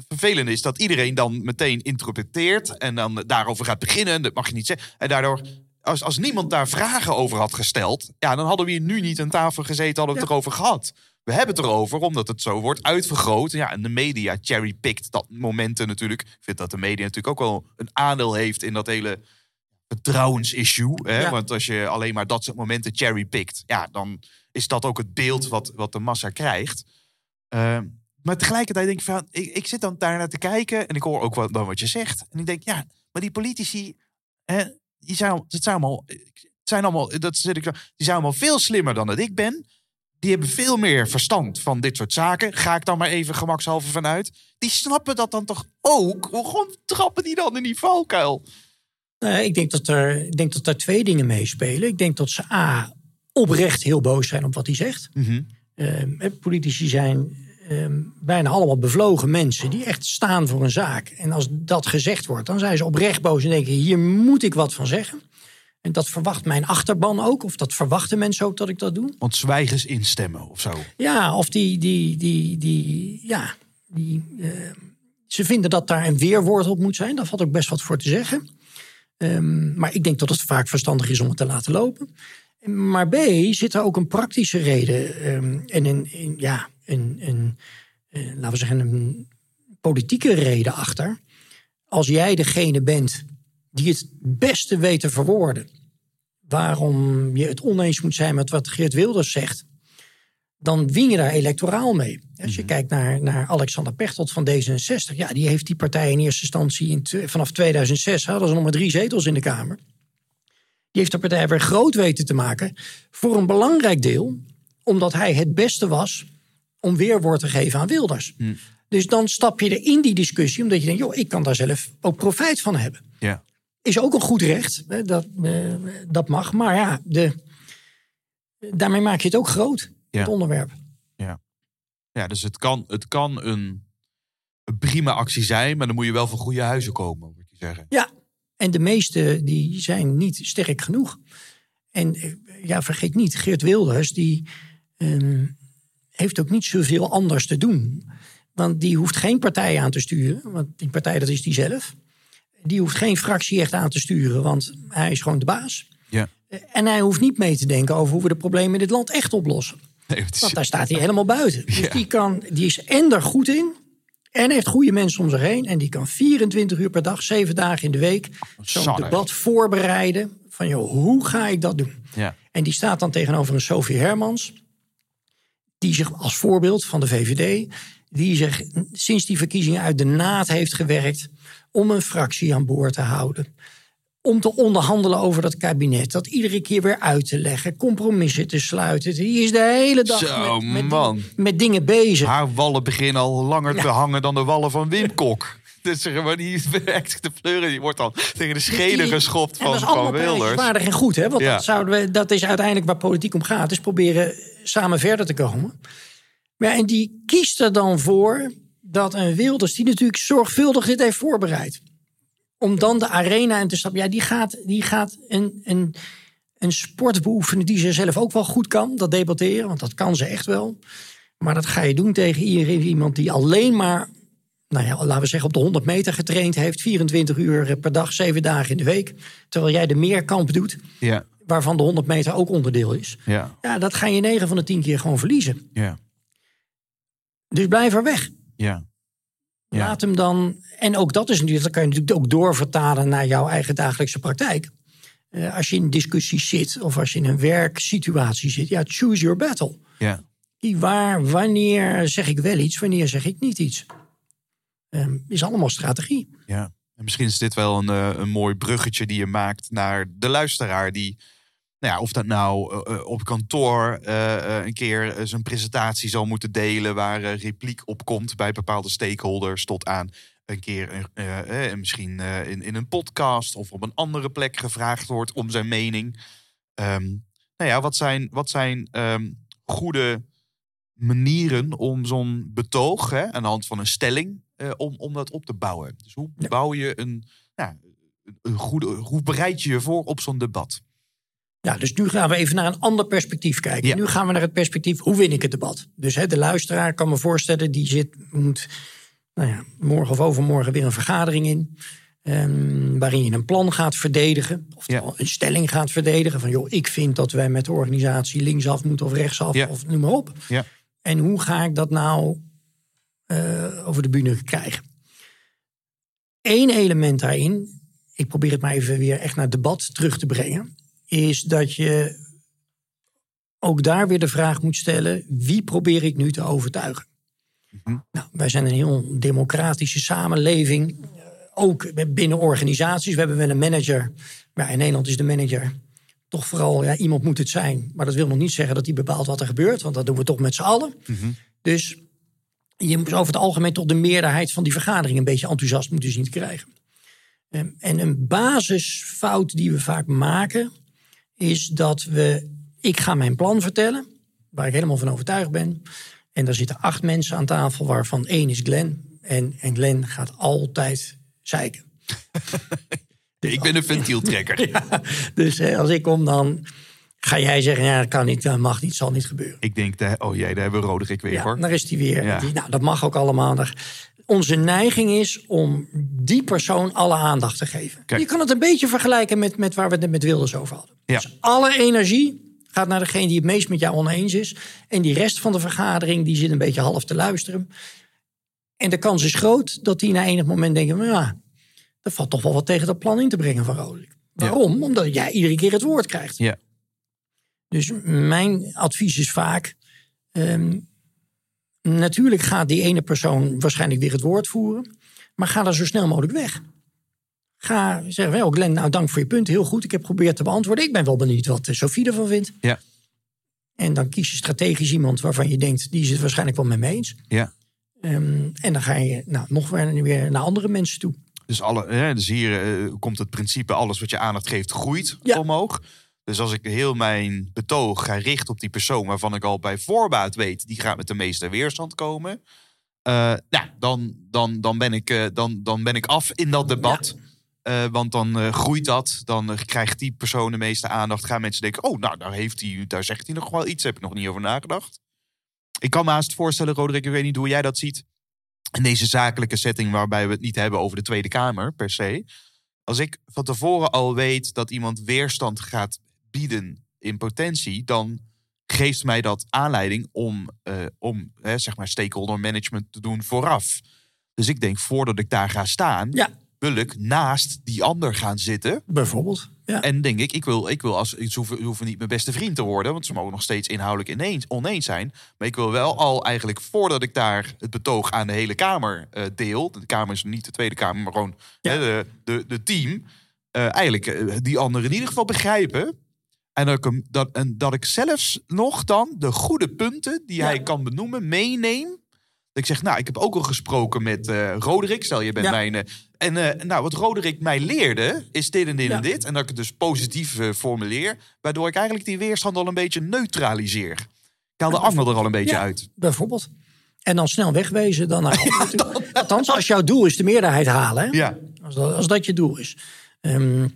vervelende is dat iedereen dan meteen interpreteert en dan daarover gaat beginnen. Dat mag je niet zeggen. En daardoor, als, als niemand daar vragen over had gesteld, ja, dan hadden we hier nu niet aan tafel gezeten, hadden we het erover gehad. We hebben het erover omdat het zo wordt uitvergroot. Ja, en de media cherrypikt dat momenten natuurlijk. Ik vind dat de media natuurlijk ook wel een aandeel heeft in dat hele vertrouwensissue. Hè? Ja. Want als je alleen maar dat soort momenten cherrypikt, ja, dan is dat ook het beeld wat, wat de massa krijgt. Ehm, maar tegelijkertijd denk ik van, ik, ik zit dan daar naar te kijken en ik hoor ook wat, dan wat je zegt. En ik denk, ja, maar die politici, hè, die zijn, het zijn allemaal, het zijn allemaal, dat zit ik, die zijn allemaal veel slimmer dan dat ik ben. Die hebben veel meer verstand van dit soort zaken. Ga ik dan maar even gemakshalve vanuit. Die snappen dat dan toch ook? Waarom trappen die dan in die valkuil? Nou, ik denk dat, er, ik denk dat daar twee dingen meespelen. Ik denk dat ze A, oprecht heel boos zijn op wat hij zegt. Ehm, eh, politici zijn ehm, bijna allemaal bevlogen mensen die echt staan voor een zaak. En als dat gezegd wordt, dan zijn ze oprecht boos en denken: hier moet ik wat van zeggen. En dat verwacht mijn achterban ook, of dat verwachten mensen ook dat ik dat doe. Want zwijgens instemmen of zo. Ja, of die, die, die, die, ja, die, eh, ze vinden dat daar een weerwoord op moet zijn. Daar valt ook best wat voor te zeggen. Ehm, maar ik denk dat het vaak verstandig is om het te laten lopen. Maar B, zit er ook een praktische reden ehm, en een- ja, een, een, eh, laten we zeggen, een politieke reden achter. Als jij degene bent die het beste weet te verwoorden, waarom je het oneens moet zijn met wat Geert Wilders zegt, dan win je daar electoraal mee. Als je kijkt naar, naar Alexander Pechtold van D66, ja, die heeft die partij in eerste instantie in, vanaf 2006 hadden ze nog maar drie zetels in de Kamer. Die heeft de partij weer groot weten te maken voor een belangrijk deel, omdat hij het beste was om weerwoord te geven aan Wilders. Dus dan stap je er in die discussie, omdat je denkt, joh, ik kan daar zelf ook profijt van hebben Ja. is ook een goed recht. hè, Dat, eh, dat mag. Maar ja, de, daarmee maak je het ook groot, Ja. het onderwerp. Ja, dus het kan, het kan een, een prima actie zijn, maar dan moet je wel van goede huizen komen, moet je zeggen. Ja, en de meeste die zijn niet sterk genoeg. En eh, ja, vergeet niet, Geert Wilders die ehm, heeft ook niet zoveel anders te doen. Want die hoeft geen partij aan te sturen, want die partij dat is die zelf. Die hoeft geen fractie echt aan te sturen, want hij is gewoon de baas. Ja. En hij hoeft niet mee te denken over hoe we de problemen in dit land echt oplossen. Nee, het is- Want daar staat hij helemaal buiten. Dus Ja. die, kan, die is en er goed in. En heeft goede mensen om zich heen. En die kan 24 uur per dag, 7 dagen in de week. zo'n Zanger. debat voorbereiden. Van joh, hoe ga ik dat doen? ja. En die staat dan tegenover een Sophie Hermans. Die zich als voorbeeld van de VVD. Die zich sinds die verkiezingen uit de naad heeft gewerkt. om een fractie aan boord te houden. Om te onderhandelen over dat kabinet. Dat iedere keer weer uit te leggen. Compromissen te sluiten. Die is de hele dag Zo, met, met, man. met dingen bezig. Haar wallen beginnen al langer te hangen dan de wallen van Wim Kok. Dus zeg maar, die werkt de fleuren, die wordt dan tegen de schenen Die- geschopt van, dat is van Wilders. prijzenswaardig en goed, hè? Want Ja. dat, zouden we, dat is uiteindelijk waar politiek om gaat. Is proberen samen verder te komen. Maar ja, en die kiest er dan voor dat een Wilders, die natuurlijk zorgvuldig dit heeft voorbereid. Om dan de arena in te stappen. Ja, die gaat, die gaat een, een, een sport beoefenen die ze zelf ook wel goed kan. Dat debatteren, want dat kan ze echt wel. Maar dat ga je doen tegen iedereen, iemand die alleen maar nou ja, laten we zeggen, op de 100 meter getraind heeft. 24 uur per dag, 7 dagen in de week. Terwijl jij de meerkamp doet, Ja, waarvan de 100 meter ook onderdeel is. ja, Ja, dat ga je 9 van de 10 keer gewoon verliezen. ja, Dus blijf er weg. ja. Ja. Laat hem dan. En ook dat is natuurlijk, dat kan je natuurlijk ook doorvertalen naar jouw eigen dagelijkse praktijk. Eh, als je in discussies zit of als je in een werksituatie zit, ja, choose your battle. ja. Waar, wanneer zeg ik wel iets, wanneer zeg ik niet iets. Ehm, is allemaal strategie. Ja, en misschien is dit wel een, eh, een mooi bruggetje die je maakt naar de luisteraar. Die, nou ja, of dat nou eh, eh, op kantoor een keer zijn presentatie zal moeten delen. waar eh, repliek op komt bij bepaalde stakeholders. tot aan een keer misschien in, in een podcast of op een andere plek gevraagd wordt om zijn mening. Ehm, nou ja, wat zijn, wat zijn ehm, goede manieren om zo'n betoog, hè, aan de hand van een stelling, eh, om, om dat op te bouwen. Dus hoe Ja. bouw je een, ja, een- goede, hoe bereid je je voor op zo'n debat? Ja, dus nu gaan we even naar een ander perspectief kijken. Ja. Nu gaan we naar het perspectief, hoe win ik het debat? Dus hè, de luisteraar kan me voorstellen, die zit, moet nou ja, morgen of overmorgen weer een vergadering in. ehm, waarin je een plan gaat verdedigen. Of Ja. een stelling gaat verdedigen. Van joh, ik vind dat wij met de organisatie linksaf moeten of rechtsaf. Ja. Of noem maar op. Ja. En hoe ga ik dat nou eh, over de bühne krijgen? Eén element daarin, ik probeer het maar even weer echt naar het debat terug te brengen, is dat je ook daar weer de vraag moet stellen: wie probeer ik nu te overtuigen? Nou, wij zijn een heel democratische samenleving, eh, ook binnen organisaties. We hebben wel een manager, maar in Nederland is de manager toch vooral, ja, iemand moet het zijn. Maar dat wil nog niet zeggen dat hij bepaalt wat er gebeurt, want dat doen we toch met z'n allen. Dus je moet over het algemeen toch de meerderheid van die vergadering een beetje enthousiast moeten zien te krijgen. Ehm, En een basisfout die we vaak maken, is dat we. Ik ga mijn plan vertellen, waar ik helemaal van overtuigd ben. En daar zitten acht mensen aan tafel, waarvan één is Glenn. En, en Glenn gaat altijd zeiken. Ik ben een ventieltrekker. Ja, dus als ik kom, dan ga jij zeggen: ja, dat kan niet, dat mag niet, zal niet gebeuren. Ik denk, de, oh jee, daar hebben we Roderick weer Ja, hoor. daar is hij weer. Ja. Die- nou, dat mag ook allemaal. Onze neiging is om die persoon alle aandacht te geven. Kijk. Je kan het een beetje vergelijken met, met waar we het net met Wilders over hadden. Ja. Dus alle energie gaat naar degene die het meest met jou oneens is. En die rest van de vergadering die zit een beetje half te luisteren. En de kans is groot dat die na enig moment denken... "Nou ja, er valt toch wel wat tegen dat plan in te brengen van Roderick. Waarom? Omdat jij iedere keer het woord krijgt. Ja. Dus mijn advies is vaak... ehm, natuurlijk gaat die ene persoon waarschijnlijk weer het woord voeren. Maar ga er zo snel mogelijk weg. Ga zeggen, wel Glenn, nou dank voor je punt. Heel goed, ik heb geprobeerd te beantwoorden. Ik ben wel benieuwd wat eh, Sophie ervan vindt. Ja. En dan kies je strategisch iemand waarvan je denkt... die is het waarschijnlijk wel met me eens. Ja. Ehm, en dan ga je nou, nog weer, naar andere mensen toe. Dus, alle, hè, dus hier eh, komt het principe: alles wat je aandacht geeft, groeit Ja. omhoog. Dus als ik heel mijn betoog ga richten op die persoon waarvan ik al bij voorbaat weet, die gaat met de meeste weerstand komen. eh, nou, dan, dan, dan, ben ik, eh, dan, dan ben ik af in dat debat. Eh, want dan groeit dat. Dan krijgt die persoon de meeste aandacht. Gaan mensen denken: oh, nou, daar, heeft hij, daar zegt hij nog wel iets. Heb ik nog niet over nagedacht. Ik kan me haast voorstellen, Roderick, ik weet niet hoe jij dat ziet. In deze zakelijke setting waarbij we het niet hebben over de Tweede Kamer per se. Als ik van tevoren al weet dat iemand weerstand gaat bieden in potentie, dan geeft mij dat aanleiding om, eh, om hè, zeg maar stakeholder management te doen vooraf. Dus ik denk, voordat ik daar ga staan, Ja, wil ik naast die ander gaan zitten. bijvoorbeeld. Ja. En denk ik, ik wil, ik wil als, ze hoeven, niet mijn beste vriend te worden, want ze mogen nog steeds inhoudelijk ineens, oneens zijn. Maar ik wil wel al eigenlijk, voordat ik daar het betoog aan de hele Kamer eh, deel, de Kamer is niet de Tweede Kamer, maar gewoon Ja. hè, de, de, de team, eh, eigenlijk die anderen in ieder geval begrijpen. En dat, ik hem, dat, en dat ik zelfs nog dan de goede punten die Ja. hij kan benoemen, meeneem. Dat ik zeg, nou, ik heb ook al gesproken met eh Roderick. Stel, je bent Ja. mijn... eh, en eh, nou, wat Roderick mij leerde, is dit en dit Ja. en dit. En dat ik het dus positief formuleer. Waardoor ik eigenlijk die weerstand al een beetje neutraliseer. Ik haal de angel er al een beetje uit. Bijvoorbeeld. En dan snel wegwezen. Dan toe. Althans, als jouw doel is de meerderheid halen. Hè? Ja, Als dat, als dat je doel is. Ehm,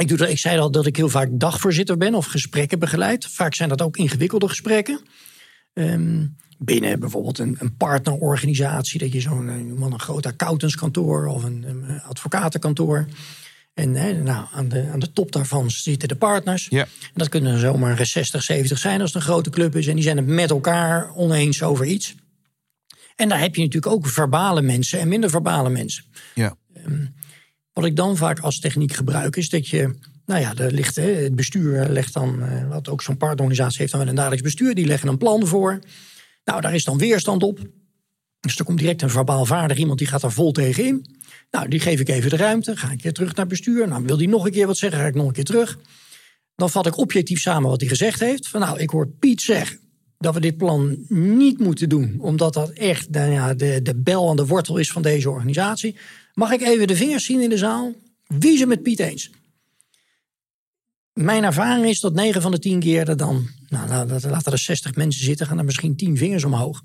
ik, doe dat, ik zei al dat ik heel vaak dagvoorzitter ben of gesprekken begeleid. Vaak zijn dat ook ingewikkelde gesprekken. Ehm, binnen bijvoorbeeld een, een partnerorganisatie. Dat je zo'n eh, een groot accountantskantoor of een, een advocatenkantoor. En nou, aan, de, aan de top daarvan zitten de partners. Ja. En dat kunnen zomaar 60, 70 zijn als het een grote club is. En die zijn het met elkaar oneens over iets. En daar heb je natuurlijk ook verbale mensen en minder verbale mensen. ja. Wat ik dan vaak als techniek gebruik is dat je, nou ja, er ligt, het bestuur legt dan, eh, wat ook zo'n partnerorganisatie heeft dan wel een dagelijks bestuur, die leggen een plan voor. Nou, daar is dan weerstand op. Dus er komt direct een verbaal vaardig iemand die gaat daar vol tegen in. Nou, die geef ik even de ruimte, ga ik weer terug naar bestuur. Nou, wil die nog een keer wat zeggen, ga ik nog een keer terug. Dan vat ik objectief samen wat hij gezegd heeft. Van nou, ik hoor Piet zeggen dat we dit plan niet moeten doen, omdat dat echt nou ja, de, de bel aan de wortel is van deze organisatie. Mag ik even de vingers zien in de zaal? Wie is het met Piet eens? Mijn ervaring is dat 9 van de 10 keer er dan, nou, la- la- laten er 60 mensen zitten, gaan er misschien 10 vingers omhoog.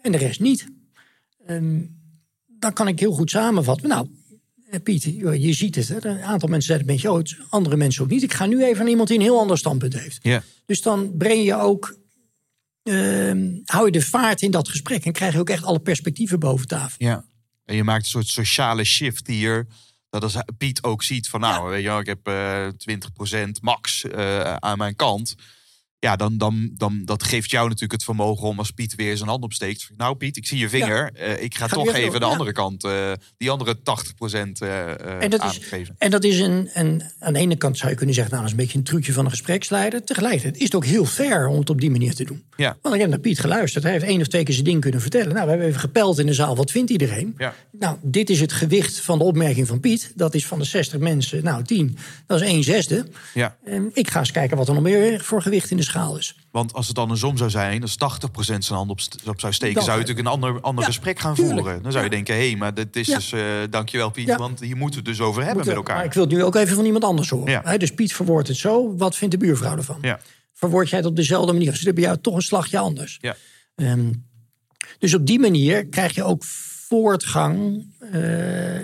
En de rest niet. Ehm, dan kan ik heel goed samenvatten. Nou, eh, Piet, je ziet het. Hè? Een aantal mensen zeggen het met je, andere mensen ook niet. Ik ga nu even naar iemand die een heel ander standpunt heeft. Dus dan breng je ook, ehm, hou je de vaart in dat gesprek en krijg je ook echt alle perspectieven boven tafel. Ja. En je maakt een soort sociale shift hier. Dat als Piet ook ziet van nou, weet je ik heb eh 20% max eh, aan mijn kant. Ja, dan, dan, dan dat geeft jou natuurlijk het vermogen om als Piet weer zijn hand opsteekt. Nou Piet, ik zie je vinger. eh, ik ga, Ga toch even door, de ja. andere kant, eh, die andere 80% eh eh En dat is- aangeven. En dat is een, een, aan de ene kant zou je kunnen zeggen, nou, dat is een beetje een trucje van een gespreksleider. Tegelijkertijd is het ook heel fair om het op die manier te doen. Ja. Want ik heb naar Piet geluisterd. Hij heeft één of twee keer zijn ding kunnen vertellen. Nou, we hebben even gepeld in de zaal. Wat vindt iedereen? Ja. Nou, dit is het gewicht van de opmerking van Piet. Dat is van de 60 mensen, nou 10. Dat is 1 zesde. Ja, ik ga eens kijken wat er nog meer voor gewicht in de schaal is. want als het dan een som zou zijn, als 80% zijn hand op, zou steken, Dan- zou je natuurlijk een ander, ander Ja, gesprek gaan tuurlijk. voeren. Dan zou je denken, hé, hey, maar dit is dus, eh dankjewel Piet, want hier moeten we het dus over hebben met elkaar. Maar ik wil het nu ook even van iemand anders horen. Ja. Hè, Dus Piet verwoordt het zo. Wat vindt de buurvrouw ervan? Ja. Verwoord jij het op dezelfde manier? Of zit bij jou toch een slagje anders? Ja. Ehm, dus op die manier krijg je ook voortgang eh,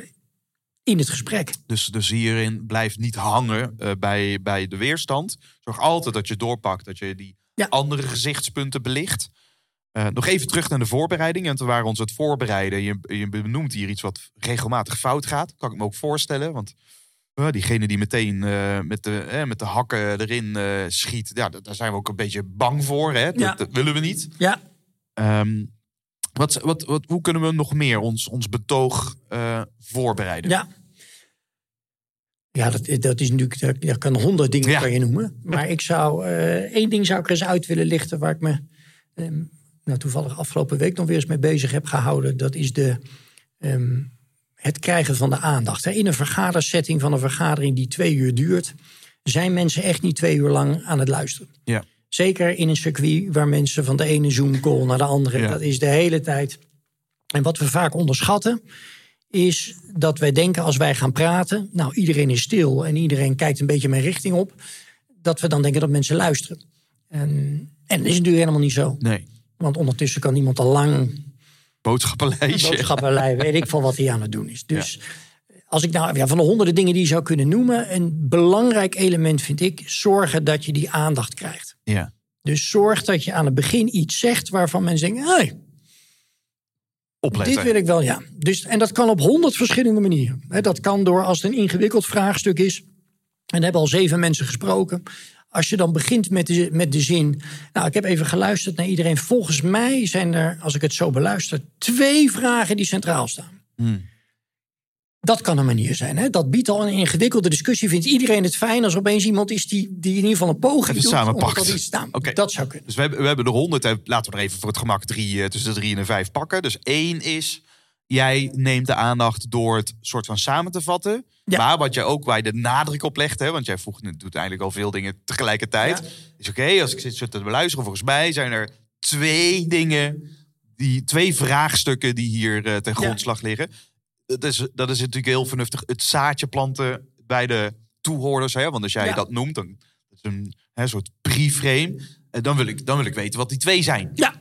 in het gesprek. Dus, dus hierin blijf niet hangen eh, bij, bij de weerstand. Zorg altijd dat je doorpakt, dat je die Ja. andere gezichtspunten belicht. Eh, nog even terug naar de voorbereiding. Want we waren ons het voorbereiden. Je, je benoemt hier iets wat regelmatig fout gaat. Kan ik me ook voorstellen. Want eh, diegene die meteen met, de, met de hakken erin schiet. Ja, da- daar zijn we ook een beetje bang voor. Hè? Dat, Ja. dat willen we niet. Ja, Ehm, wat, wat, wat, hoe kunnen we nog meer ons, ons betoog eh, voorbereiden? ja. Ja, dat, dat is natuurlijk, dat kan honderd dingen Ja. kan je noemen. Maar ik zou, eh, één ding zou ik er eens uit willen lichten waar ik me ehm, nou, toevallig afgelopen week nog weer eens mee bezig heb gehouden. Dat is de, ehm, het krijgen van de aandacht. In een vergadersetting van een vergadering die twee uur duurt, zijn mensen echt niet twee uur lang aan het luisteren. Ja. Zeker in een circuit waar mensen van de ene Zoom-call naar de andere, Ja. dat is de hele tijd. En wat we vaak onderschatten, is dat wij denken als wij gaan praten, nou iedereen is stil en iedereen kijkt een beetje mijn richting op, dat we dan denken dat mensen luisteren. En, en dat is natuurlijk helemaal niet zo. Nee. Want ondertussen kan iemand al lang Boodschappenlijstje. boodschappenlei, weet ik van wat hij aan het doen is. Dus als ik nou ja, van de honderden dingen die je zou kunnen noemen, een belangrijk element vind ik zorgen dat je die aandacht krijgt. Ja. Dus zorg dat je aan het begin iets zegt waarvan mensen denken: hey, Opletten. dit wil ik wel, ja. Dus, en dat kan op honderd verschillende manieren. Dat kan door als het een ingewikkeld vraagstuk is. En hebben al zeven mensen gesproken. Als je dan begint met de, met de zin. Nou, ik heb even geluisterd naar iedereen. Volgens mij zijn er, als ik het zo beluister, twee vragen die centraal staan. Hmm. Dat kan een manier zijn. Hè? Dat biedt al een ingewikkelde discussie. Vindt iedereen het fijn als er opeens iemand is die, die in ieder geval een poging doet. samenpakt. Om dat, iets te staan. Oké. dat zou kunnen. Dus we hebben, we hebben er honderd. Laten we er even voor het gemak drie, eh, tussen de drie en de vijf pakken. Dus één is, jij neemt de aandacht door het soort van samen te vatten. Ja. Maar wat jij ook, waar je de nadruk op legt, hè, want jij voegt, doet eigenlijk al veel dingen tegelijkertijd. Ja. Is oké, als ik zit te beluisteren, volgens mij zijn er twee dingen, die, twee vraagstukken die hier eh, ten Ja. grondslag liggen. Dat is, dat is natuurlijk heel vernuftig. Het zaadje planten bij de toehoorders. Hè? Want als jij Ja. dat noemt, dan dat is een hè, soort pre-frame. En dan wil, ik, dan wil ik weten wat die twee zijn. Ja,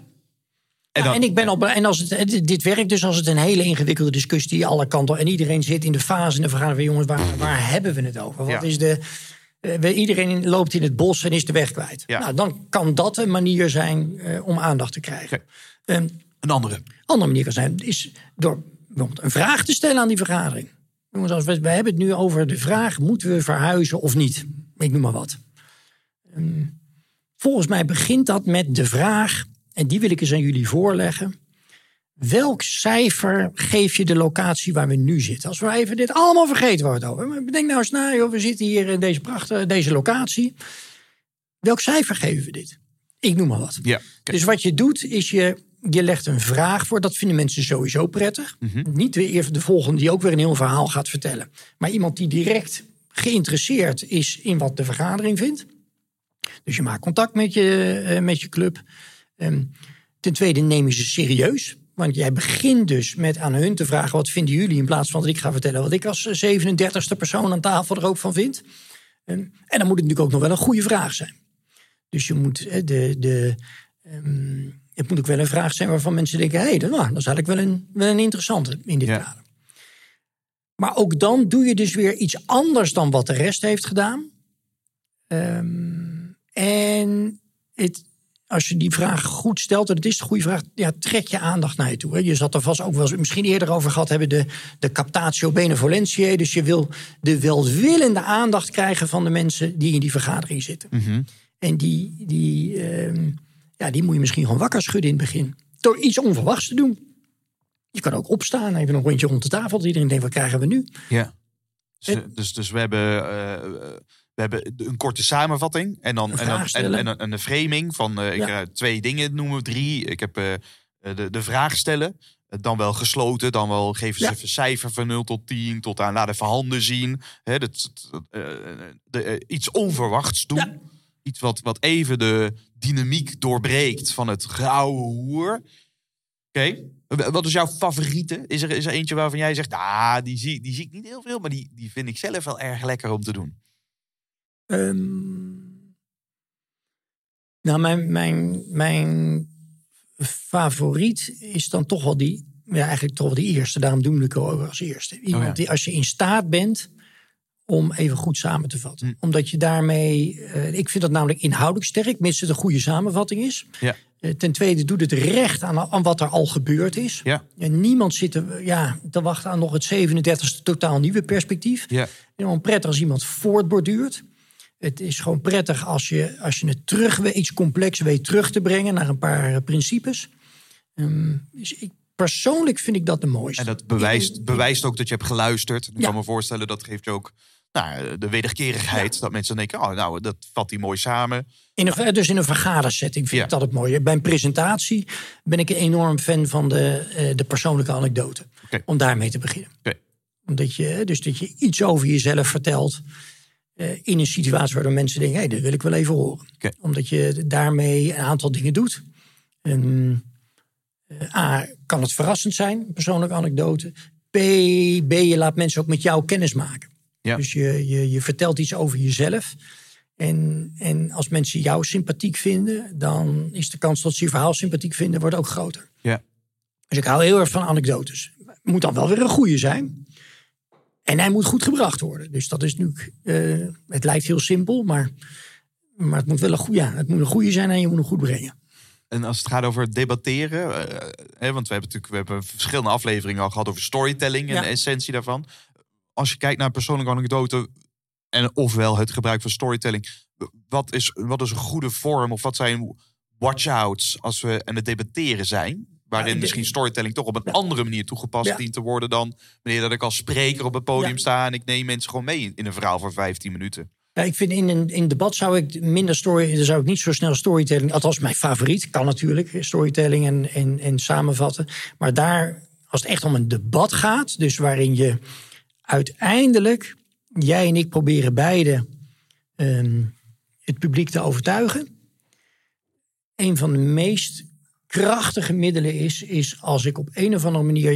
En, Ja, dan, en ik ben blij- en als het, dit werkt dus als het een hele ingewikkelde discussie alle kanten op- en iedereen zit in de fase in de vergadering van jongens waar, waar hebben we het over? Wat Ja. is de eh, iedereen loopt in het bos en is de weg kwijt. Ja. Nou, dan kan dat een manier zijn eh, om aandacht te krijgen. Een een andere. andere manier kan zijn is door bijvoorbeeld een vraag te stellen aan die vergadering. Jongens, als we, we hebben het nu over de vraag: moeten we verhuizen of niet? Ik noem maar wat. Ehm, volgens mij begint dat met de vraag, en die wil ik eens aan jullie voorleggen. Welk cijfer geef je de locatie waar we nu zitten? Als we even dit allemaal vergeten waar we het over Bedenk nou eens na, joh, we zitten hier in deze prachtige deze locatie. Welk cijfer geven we dit? Ik noem maar wat. Ja. Dus wat je doet, is je, je legt een vraag voor. Dat vinden mensen sowieso prettig. Niet weer de volgende die ook weer een heel verhaal gaat vertellen. Maar iemand die direct geïnteresseerd is in wat de vergadering vindt. Dus je maakt contact met je, eh, met je club. Ehm, ten tweede neem je ze serieus. Want jij begint dus met aan hun te vragen... wat vinden jullie in plaats van dat ik ga vertellen... wat ik als 37 e persoon aan tafel er ook van vind. Ehm, en dan moet het natuurlijk ook nog wel een goede vraag zijn. Dus je moet eh, de, de, ehm, het moet ook wel een vraag zijn waarvan mensen denken: hé, hey, dat, nou, dat is eigenlijk wel een, wel een interessante in dit Ja. kader. Maar ook dan doe je dus weer iets anders dan wat de rest heeft gedaan. Ehm, en het, als je die vraag goed stelt, en het is de goede vraag, ja, trek je aandacht naar je toe. Hè. Je zat er vast ook wel eens misschien eerder over gehad hebben, de, de captatio benevolentiae. Dus je wil de welwillende aandacht krijgen van de mensen die in die vergadering zitten. En die, die, ehm, ja, die moet je misschien gewoon wakker schudden in het begin. Door iets onverwachts te doen. Je kan ook opstaan, even een rondje rond de tafel. Dat iedereen denkt, wat krijgen we nu? Ja. Dus, En- dus, dus we hebben, eh, we hebben een korte samenvatting en dan, Een en, en, en, en een framing van eh, ik, Ja. eh, twee dingen noemen, drie. Ik heb eh, de, de vraag stellen. Eh, Dan wel gesloten, dan wel geven ze Ja. even een cijfer van 0 tot 10, tot aan laat even handen zien. Hè, dat, dat, eh, de, eh, iets onverwachts doen. Ja. Iets wat, wat even de dynamiek doorbreekt van het grauwe hoer. Oké. Wat is jouw favoriete? Is er, is er eentje waarvan jij zegt, ah, die zie, die zie ik niet heel veel, maar die, die vind ik zelf wel erg lekker om te doen. Ehm, nou, mijn, mijn, mijn favoriet is dan toch wel die, ja, eigenlijk toch wel die eerste. Daarom doen ik ook als eerste. Iemand ja. die, als je in staat bent om even goed samen te vatten. Hm. Omdat je daarmee, eh, ik vind dat namelijk inhoudelijk sterk, mits het een goede samenvatting is. Ja. Eh, ten tweede doet het recht aan, aan wat er al gebeurd is. Ja. En niemand zit te, ja, te wachten aan nog het 37e totaal nieuwe perspectief. Ja. Helemaal prettig als iemand voortborduurt. Het is gewoon prettig als je, als je het terug weet, iets complex weet terug te brengen naar een paar eh, principes. Ehm, dus ik, persoonlijk vind ik dat de mooiste. En dat bewijst, bewijst ook dat je hebt geluisterd. Ik Ja. kan me voorstellen, dat geeft je ook nou, de wederkerigheid. Dat mensen denken, oh, nou, dat vat hij mooi samen. In een, dus in een vergadersetting vind Ja. ik dat het mooie. Bij een presentatie ben ik een enorm fan van de, eh, de persoonlijke anekdote. Om daarmee te beginnen. Omdat je, dus dat je iets over jezelf vertelt. eh, in een situatie waardoor mensen denken: hé, hey, dat wil ik wel even horen. Omdat je daarmee een aantal dingen doet. En, eh, A, kan het verrassend zijn, persoonlijke anekdote. B, B, je laat mensen ook met jou kennis maken. Ja. Dus je, je, je vertelt iets over jezelf. En, en als mensen jou sympathiek vinden, dan is de kans dat ze je verhaal sympathiek vinden, wordt ook groter. Ja. Dus ik hou heel erg van anekdotes. Moet dan wel weer een goede zijn. En hij moet goed gebracht worden. Dus dat is nu. eh, het lijkt heel simpel, maar, maar het moet wel een goede. Ja, het moet een goede zijn en je moet hem goed brengen. En als het gaat over debatteren, eh, hè, want we hebben natuurlijk we hebben verschillende afleveringen al gehad over storytelling en Ja. de essentie daarvan. Als je kijkt naar een persoonlijke anekdote en ofwel het gebruik van storytelling, wat is, wat is een goede vorm of wat zijn watch-outs als we aan het debatteren zijn? Waarin Ja, misschien storytelling toch op een andere manier toegepast Ja. dient te worden dan wanneer dat ik als spreker op het podium sta en ik neem mensen gewoon mee in, een verhaal voor 15 minuten. Ja, ik vind in een, in debat zou ik minder story. Dan zou ik niet zo snel storytelling. Althans, mijn favoriet kan natuurlijk. Storytelling en, en, en samenvatten. Maar daar, als het echt om een debat gaat. Dus waarin je uiteindelijk. Jij en ik proberen beide. ehm, het publiek te overtuigen. Een van de meest krachtige middelen is. Is als ik op een of andere manier.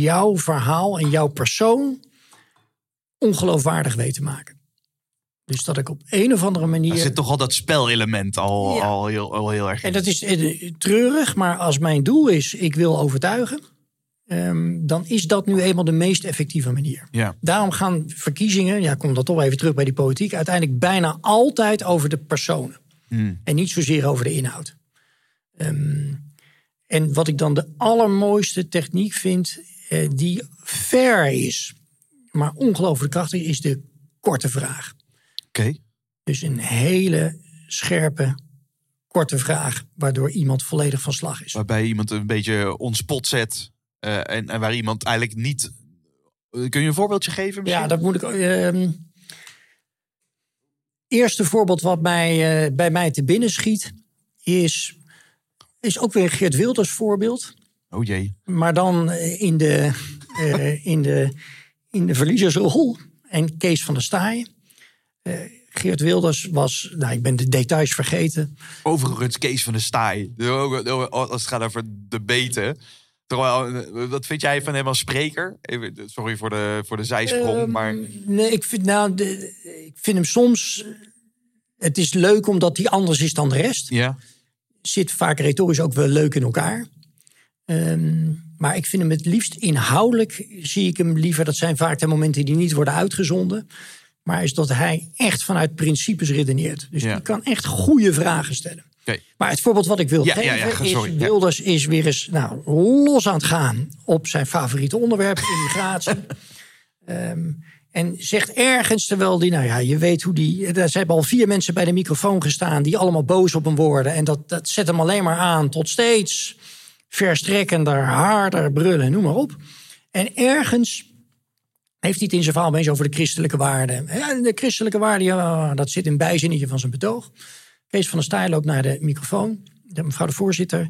jouw verhaal en jouw persoon. ongeloofwaardig weet te maken. Dus dat ik op een of andere manier. Er zit toch al dat spelelement al, Ja. al, heel, al heel erg in. En dat is eh, treurig, maar als mijn doel is, ik wil overtuigen, ehm, dan is dat nu eenmaal de meest effectieve manier. Ja. Daarom gaan verkiezingen, ja, kom dan toch even terug bij die politiek, uiteindelijk bijna altijd over de personen. Hmm. En niet zozeer over de inhoud. Ehm, en wat ik dan de allermooiste techniek vind, eh, die fair is, maar ongelooflijk krachtig, is de korte vraag. Oké. Dus een hele scherpe, korte vraag, waardoor iemand volledig van slag is. Waarbij iemand een beetje on spot zet. Eh, en, en waar iemand eigenlijk niet. Kun je een voorbeeldje geven? Misschien? Ja, dat moet ik. ehm eerste voorbeeld wat mij, eh, bij mij te binnen schiet, is, is ook weer Geert Wilders voorbeeld. Oh jee. Maar dan eh, in de, in de, in de verliezersrol. En Kees van der Staaien. Eh, Geert Wilders was, nou ik ben de details vergeten. Overigens, Kees van de Staaij. Als het gaat over de beten. Terwijl, eh, Wat vind jij van hem als spreker? Even, Sorry voor de, voor de zijsprong. Ehm, maar Nee, ik vind, nou, de, ik vind hem soms. Het is leuk omdat hij anders is dan de rest. ja. Zit vaak retorisch ook wel leuk in elkaar. Ehm, maar ik vind hem het liefst inhoudelijk. Zie ik hem liever. Dat zijn vaak de momenten die niet worden uitgezonden. Maar is dat hij echt vanuit principes redeneert. Dus Ja. die kan echt goede vragen stellen. Maar het voorbeeld wat ik wil Ja, geven ja, ja, sorry, is. Wilders is weer eens nou, los aan het gaan op zijn favoriete onderwerp, immigratie. Ehm, en zegt ergens, terwijl die, nou ja, je weet hoe die. Er hebben al vier mensen bij de microfoon gestaan die allemaal boos op hem worden. En dat, dat zet hem alleen maar aan tot steeds verstrekkender, harder brullen, noem maar op. En ergens heeft hij het in zijn verhaal eens over de christelijke waarden. Ja, de christelijke waarden, ja, dat zit in een bijzinnetje van zijn betoog. Kees van der Staaij loopt naar de microfoon. De, mevrouw de voorzitter,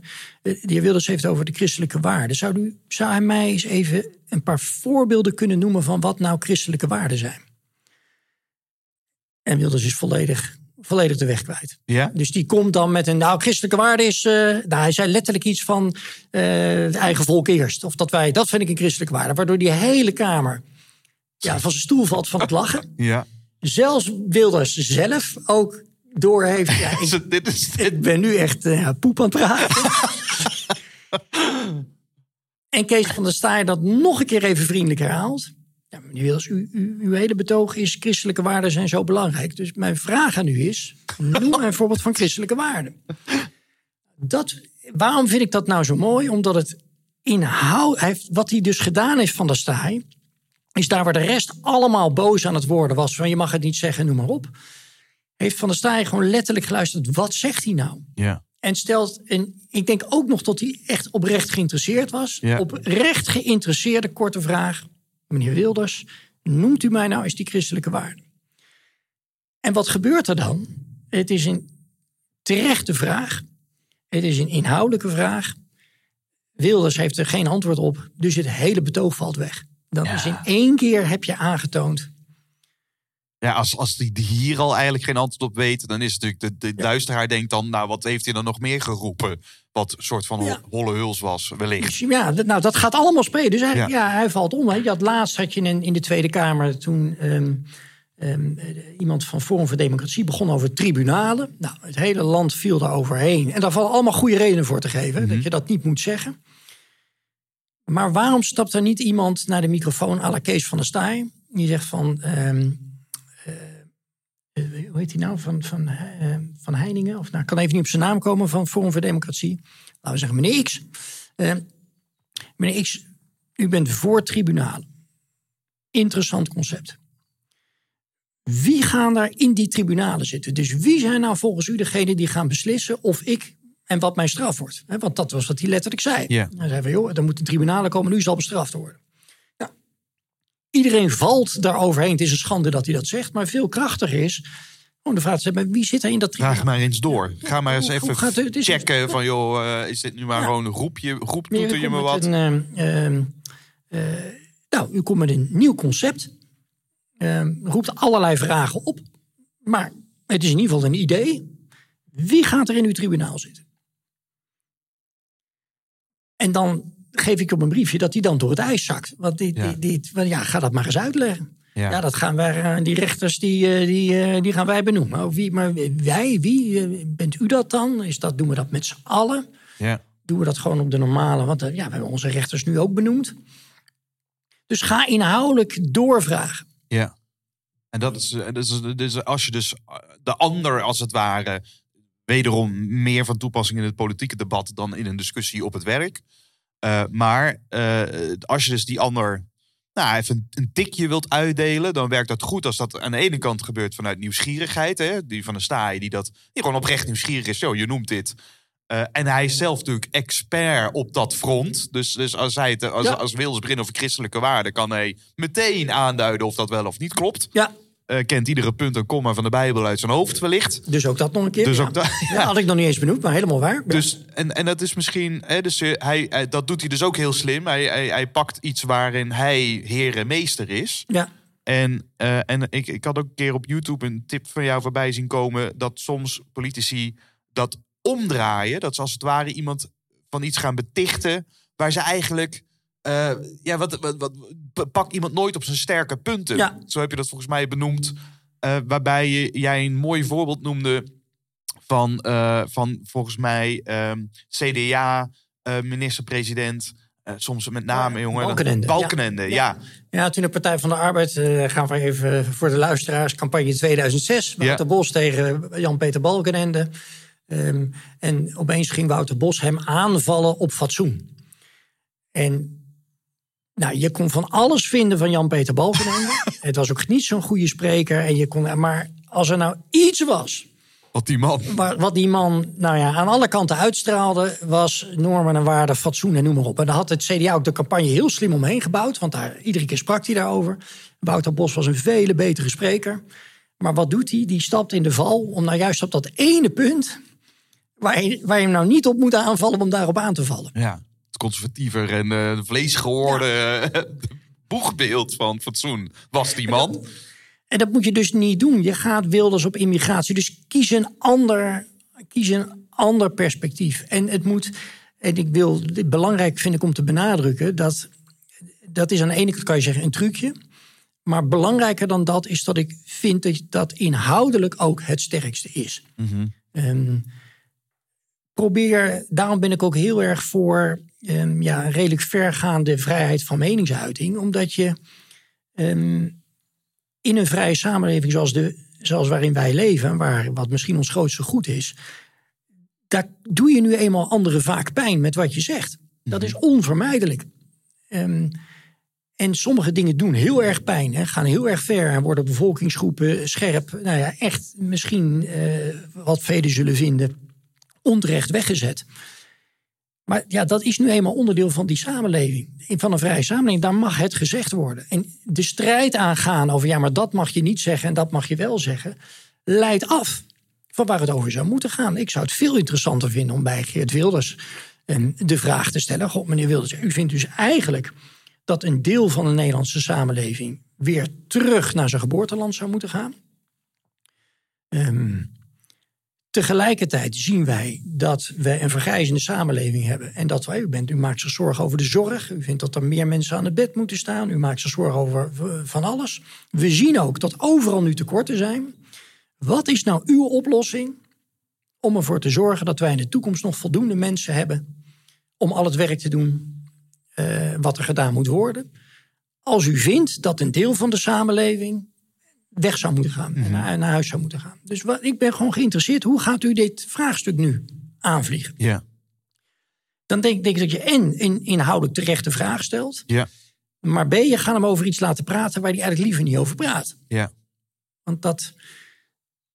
eh, de heer Wilders heeft over de christelijke waarden. Zou, u, zou hij mij eens even een paar voorbeelden kunnen noemen van wat nou christelijke waarden zijn? En Wilders is volledig, volledig de weg kwijt. Ja? Dus die komt dan met een. Nou, christelijke waarde is. eh, nou, hij zei letterlijk iets van. eh, het eigen volk eerst. Of dat wij. Dat vind ik een christelijke waarde. Waardoor die hele Kamer. Ja, van zijn stoel valt van het lachen. Ja. Zelfs Wilders zelf ook door heeft. Ja, ik, Is dit is, ik ben nu echt eh, poep aan het praten. en Kees van der Staaij dat nog een keer even vriendelijk herhaalt. Ja, meneer u, u, uw hele betoog is christelijke waarden zijn zo belangrijk. Dus mijn vraag aan u is, noem een voorbeeld van christelijke waarden. Dat, waarom vind ik dat nou zo mooi? Omdat het inhoud, hij heeft, wat hij dus gedaan heeft van der Staaij, is daar waar de rest allemaal boos aan het worden was, van je mag het niet zeggen, noem maar op. Heeft Van der Staaij gewoon letterlijk geluisterd, wat zegt hij nou? ja. En stelt, en ik denk ook nog dat hij echt oprecht geïnteresseerd was. Ja. Oprecht geïnteresseerde korte vraag. Meneer Wilders, noemt u mij nou eens die christelijke waarden? En wat gebeurt er dan? Het is een terechte vraag. Het is een inhoudelijke vraag. Wilders heeft er geen antwoord op. Dus het hele betoog valt weg. Dan is in één keer heb je aangetoond. Ja, als, als die, hier al eigenlijk geen antwoord op weet, dan is het natuurlijk de, de luisteraar denkt dan, nou, wat heeft hij dan nog meer geroepen? Wat een soort van Ja. holle huls was, wellicht. Ja, dat, nou, dat gaat allemaal spelen. Dus Ja. ja. hij valt om. Hè. Je had laatst had je in, in de Tweede Kamer toen ehm, ehm, eh, iemand van Forum voor Democratie begon over tribunalen. Nou, het hele land viel daar overheen. En daar vallen allemaal goede redenen voor te geven. Mhm. Dat je dat niet moet zeggen. Maar waarom stapt er niet iemand naar de microfoon à la Kees van der Staaij? Die zegt van... ehm, eh, eh, hoe heet hij nou? Van, van, eh, van Heiningen? Of nou, ik kan even niet op zijn naam komen van Forum voor Democratie. Laten we zeggen, meneer X. Eh, meneer X, u bent voor tribunalen. Interessant concept. Wie gaan daar in die tribunalen zitten? Dus wie zijn nou volgens u degene die gaan beslissen of ik en wat mijn straf wordt? Want dat was wat hij letterlijk zei. Ja. Hij zei van, joh, er moeten tribunalen komen, nu zal bestraft worden. Iedereen valt daar overheen. Het is een schande dat hij dat zegt. Maar veel krachtiger is om de vraag te stellen, wie zit er in dat tribunaal? Vraag maar eens door. Ga maar eens even gaat? Het checken van, joh, eh, is dit nu maar Ja. gewoon een groepje, groep toeter u je me wat? Een, ehm, ehm, eh, nou, u komt met een nieuw concept. Ehm, roept allerlei vragen op. Maar het is in ieder geval een idee. Wie gaat er in uw tribunaal zitten? En dan geef ik op een briefje dat hij dan door het ijs zakt. Want die, Ja. die, die, ja, ga dat maar eens uitleggen. Ja. Ja, dat gaan wij, eh, die rechters die, eh, die, eh, die gaan wij benoemen. Wie, maar wij, wie? Bent u dat dan? Is dat, doen we dat met z'n allen? Ja. doen we dat gewoon op de normale. Want ja, we hebben onze rechters nu ook benoemd. Dus ga inhoudelijk doorvragen. Ja. En dat is, is, dus als je dus de ander als het ware wederom meer van toepassing in het politieke debat dan in een discussie op het werk. Eh, maar eh, als je dus die ander nou, even een, een tikje wilt uitdelen, dan werkt dat goed als dat aan de ene kant gebeurt vanuit nieuwsgierigheid. Hè? Die van de staai die dat die gewoon oprecht nieuwsgierig is. Zo, je noemt dit. Eh, en hij is zelf natuurlijk expert op dat front. Dus, dus als hij het als, Ja. als Wils begint over christelijke waarden, kan hij meteen aanduiden of dat wel of niet klopt. Ja, Eh, kent iedere punt en komma van de Bijbel uit zijn hoofd wellicht. dus ook dat nog een keer. Dus ja. ook dat- Ja, had ik nog niet eens benoemd, maar helemaal waar. Dus, en, en dat is misschien, hè, dus, eh, hij, hij- dat doet hij dus ook heel slim. Hij, hij, hij pakt iets waarin hij heer en meester is. ja. En, eh, en ik, ik had ook een keer op YouTube een tip van jou voorbij zien komen. dat soms politici dat omdraaien. Dat ze als het ware iemand van iets gaan betichten. waar ze eigenlijk. Eh, ja, wat, wat, wat, pak iemand nooit op zijn sterke punten. Ja. Zo heb je dat volgens mij benoemd. eh, waarbij je, jij een mooi voorbeeld noemde. van, eh, van volgens mij ehm, CDA, minister-president. soms met name, jongen. Balkenende, Balkenende, ja. ja. Ja, toen de Partij van de Arbeid, gaan we even voor de luisteraars, campagne 2006. Ja. Wouter Bos tegen Jan-Peter Balkenende. Ehm, en opeens ging Wouter Bos hem aanvallen op fatsoen. En nou, je kon van alles vinden van Jan-Peter Balkenende. het was ook niet zo'n goede spreker. En je kon, maar als er nou iets was Wat die man. Wa- wat die man nou ja, aan alle kanten uitstraalde, was normen en waarden, fatsoen en noem maar op. En daar had het CDA ook de campagne heel slim omheen gebouwd, want daar, iedere keer sprak hij daarover. Wouter Bos was een vele betere spreker. Maar wat doet hij? Die stapt in de val om nou juist op dat ene punt, waar je, waar je hem nou niet op moet aanvallen, om daarop aan te vallen. Ja, het conservatiever en eh vleesgeworden eh, boegbeeld van fatsoen was die man. En dat moet je dus niet doen. Je gaat Wilders op immigratie. Dus kies een ander, kies een ander perspectief. En het moet. En ik wil. dit Belangrijk vind ik om te benadrukken dat. Dat is aan de ene kant kan je zeggen een trucje. Maar belangrijker dan dat is dat ik vind dat dat inhoudelijk ook het sterkste is. Ehm, probeer, daarom ben ik ook heel erg voor ehm, ja, een redelijk vergaande vrijheid van meningsuiting. Omdat je ehm, in een vrije samenleving zoals, de, zoals waarin wij leven, waar, wat misschien ons grootste goed is, daar doe je nu eenmaal anderen vaak pijn met wat je zegt. Dat is onvermijdelijk. Ehm, en sommige dingen doen heel erg pijn, hè, gaan heel erg ver en worden bevolkingsgroepen scherp, nou ja, echt misschien eh, wat velen zullen vinden, onterecht weggezet. Maar ja, dat is nu eenmaal onderdeel van die samenleving. Van een vrije samenleving, daar mag het gezegd worden. En de strijd aangaan over, ja, maar dat mag je niet zeggen en dat mag je wel zeggen, leidt af van waar het over zou moeten gaan. Ik zou het veel interessanter vinden om bij Geert Wilders de vraag te stellen: God, meneer Wilders, u vindt dus eigenlijk dat een deel van de Nederlandse samenleving weer terug naar zijn geboorteland zou moeten gaan? Ehm, Tegelijkertijd zien wij dat we een vergrijzende samenleving hebben. En dat wij, u, bent, u maakt zich zorgen over de zorg. U vindt dat er meer mensen aan het bed moeten staan. U maakt zich zorgen over eh, van alles. We zien ook dat overal nu tekorten zijn. Wat is nou uw oplossing om ervoor te zorgen dat wij in de toekomst nog voldoende mensen hebben om al het werk te doen eh, wat er gedaan moet worden? Als u vindt dat een deel van de samenleving weg zou moeten gaan. en naar, naar huis zou moeten gaan. Dus wat, ik ben gewoon geïnteresseerd. Hoe gaat u dit vraagstuk nu aanvliegen? Ja. Dan denk, denk ik dat je en een inhoudelijk terechte vraag stelt. Ja. Maar B, je gaat hem over iets laten praten waar hij eigenlijk liever niet over praat. Ja. Want dat.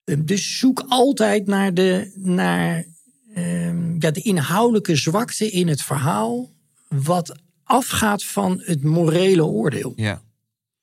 eh, Dus zoek altijd naar de, naar, ehm, ja, de inhoudelijke zwakte in het verhaal. Wat afgaat van het morele oordeel. Ja.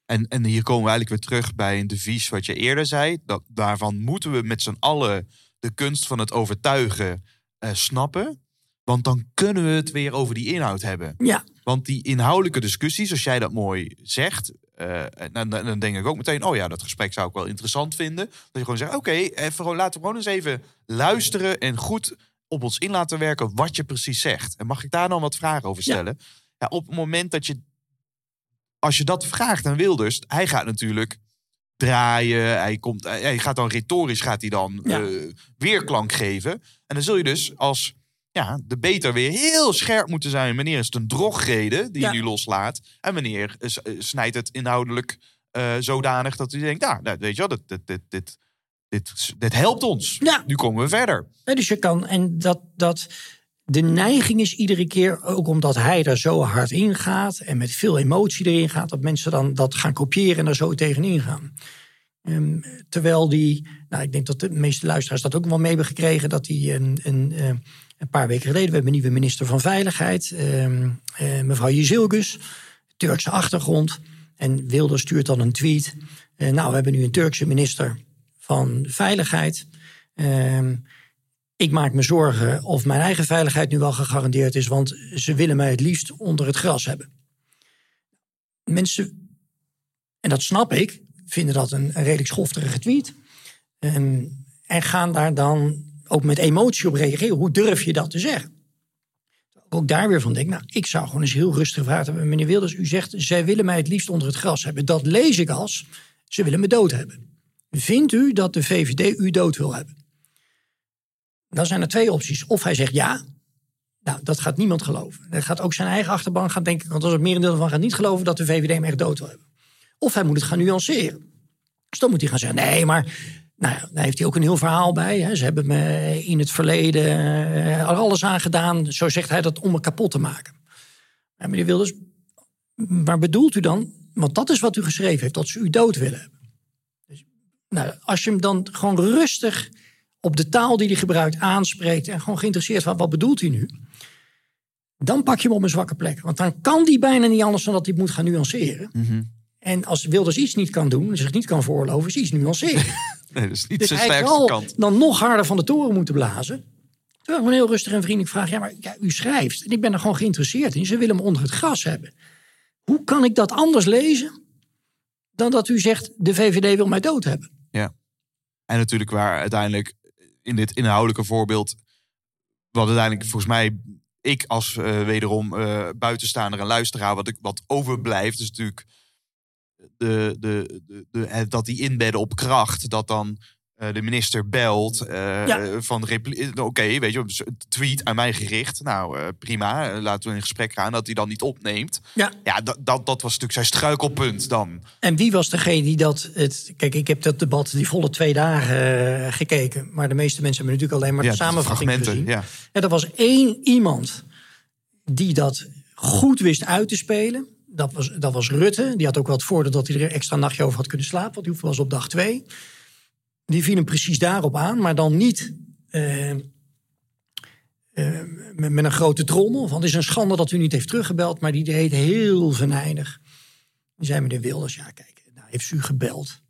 En, en hier komen we eigenlijk weer terug bij een devies wat je eerder zei. Dat, daarvan moeten we met z'n allen de kunst van het overtuigen eh, snappen. Want dan kunnen we het weer over die inhoud hebben. Ja, Want die inhoudelijke discussies, als jij dat mooi zegt, eh, dan, dan denk ik ook meteen, oh ja, dat gesprek zou ik wel interessant vinden. Dat je gewoon zegt, oké, even gewoon- laten we gewoon eens even luisteren en goed op ons in laten werken wat je precies zegt. En mag ik daar dan wat vragen over Ja. stellen? Ja. op het moment dat je, als je dat vraagt aan Wilders, hij gaat natuurlijk draaien, hij, komt, hij hij gaat dan retorisch gaat hij dan Ja. eh, weerklank geven. En dan zul je dus als ja, de beter weer heel scherp moeten zijn. Wanneer is het een drogreden die Ja. je nu loslaat? En wanneer is- eh, snijdt het inhoudelijk eh, zodanig dat u denkt, nou, nou, weet je wel, dit, dit, dit, dit, dit, helpt ons. Ja. Nu komen we verder. Nee, dus je kan, en dat, dat de neiging is iedere keer, ook omdat hij er zo hard in gaat en met veel emotie erin gaat, dat mensen dan dat gaan kopiëren en daar zo tegenin gaan. Ehm, terwijl die, nou, ik denk dat de meeste luisteraars dat ook wel mee hebben gekregen, dat hij een, een, eh, een paar weken geleden, we hebben een nieuwe minister van Veiligheid, ehm, eh, mevrouw Jezilgus, Turkse achtergrond. En Wilder stuurt dan een tweet. eh, nou, we hebben nu een Turkse minister van Veiligheid. Ehm, ik maak me zorgen of mijn eigen veiligheid nu wel gegarandeerd is, want ze willen mij het liefst onder het gras hebben. Mensen, en dat snap ik, vinden dat een, redelijk schofterige tweet. Ehm, en gaan daar dan ook met emotie op reageren. Hoe durf je dat te zeggen? Ook daar weer van denk, nou, ik zou gewoon eens heel rustig vragen. Meneer Wilders, u zegt, zij willen mij het liefst onder het gras hebben. Dat lees ik als, ze willen me dood hebben. Vindt u dat de VVD u dood wil hebben? Dan zijn er twee opties. Of hij zegt ja. Nou, dat gaat niemand geloven. Dat gaat ook zijn eigen achterban gaan denken. Want als het merendeel van gaat niet geloven dat de VVD hem echt dood wil hebben. Of hij moet het gaan nuanceren. Dus dan moet hij gaan zeggen: nee, maar Nou daar heeft hij ook een heel verhaal bij. Hè. Ze hebben me in het verleden eh, er alles aan gedaan, zo zegt hij dat, om me kapot te maken. Meneer Wilders, maar bedoelt u dan, want dat is wat u geschreven heeft, dat ze u dood willen hebben. Dus, nou, als je hem dan gewoon rustig op de taal die hij gebruikt aanspreekt en gewoon geïnteresseerd van wat bedoelt hij nu, dan pak je hem op een zwakke plek. Want dan kan die bijna niet anders dan dat hij moet gaan nuanceren. En als Wilders iets niet kan doen, zich niet kan voorloven, is iets nuanceren. Nee, dat is niet Dus zijn sterkste kant. dan nog harder van de toren moeten blazen. Terwijl ik gewoon heel rustig en vriendelijk vraag: ja, maar ja, u schrijft en ik ben er gewoon geïnteresseerd in. Ze willen me onder het gras hebben. Hoe kan ik dat anders lezen dan dat u zegt: de VVD wil mij dood hebben? Ja. En natuurlijk waar uiteindelijk in dit inhoudelijke voorbeeld... wat uiteindelijk volgens mij ik als eh, wederom eh, buitenstaander en luisteraar... wat, ik, wat overblijft is natuurlijk de, de, de, de, dat die inbedden op kracht... dat dan eh, de minister belt eh, Ja. van... repli- Oké, weet je, een tweet aan mij gericht. Nou, eh, prima, eh, laten we in gesprek gaan. Dat hij dan niet opneemt. Ja. Ja, dat, dat, dat was natuurlijk zijn struikelpunt dan. En wie was degene die dat. Het, kijk, ik heb dat debat die volle twee dagen eh, gekeken. Maar de meeste mensen hebben natuurlijk alleen maar Ja, de samenvatting gezien. ja. En er was één iemand die dat goed wist uit te spelen. Dat was, dat was Rutte. Die had ook wel het voordeel dat hij er extra nachtje over had kunnen slapen. Want die was op dag twee. Die viel hem precies daarop aan. Maar dan niet eh, eh, met, met een grote trommel. Want het is een schande dat u niet heeft teruggebeld. Maar die deed heel venijnig. Die zei meneer Wilders, ja kijk, nou heeft u gebeld.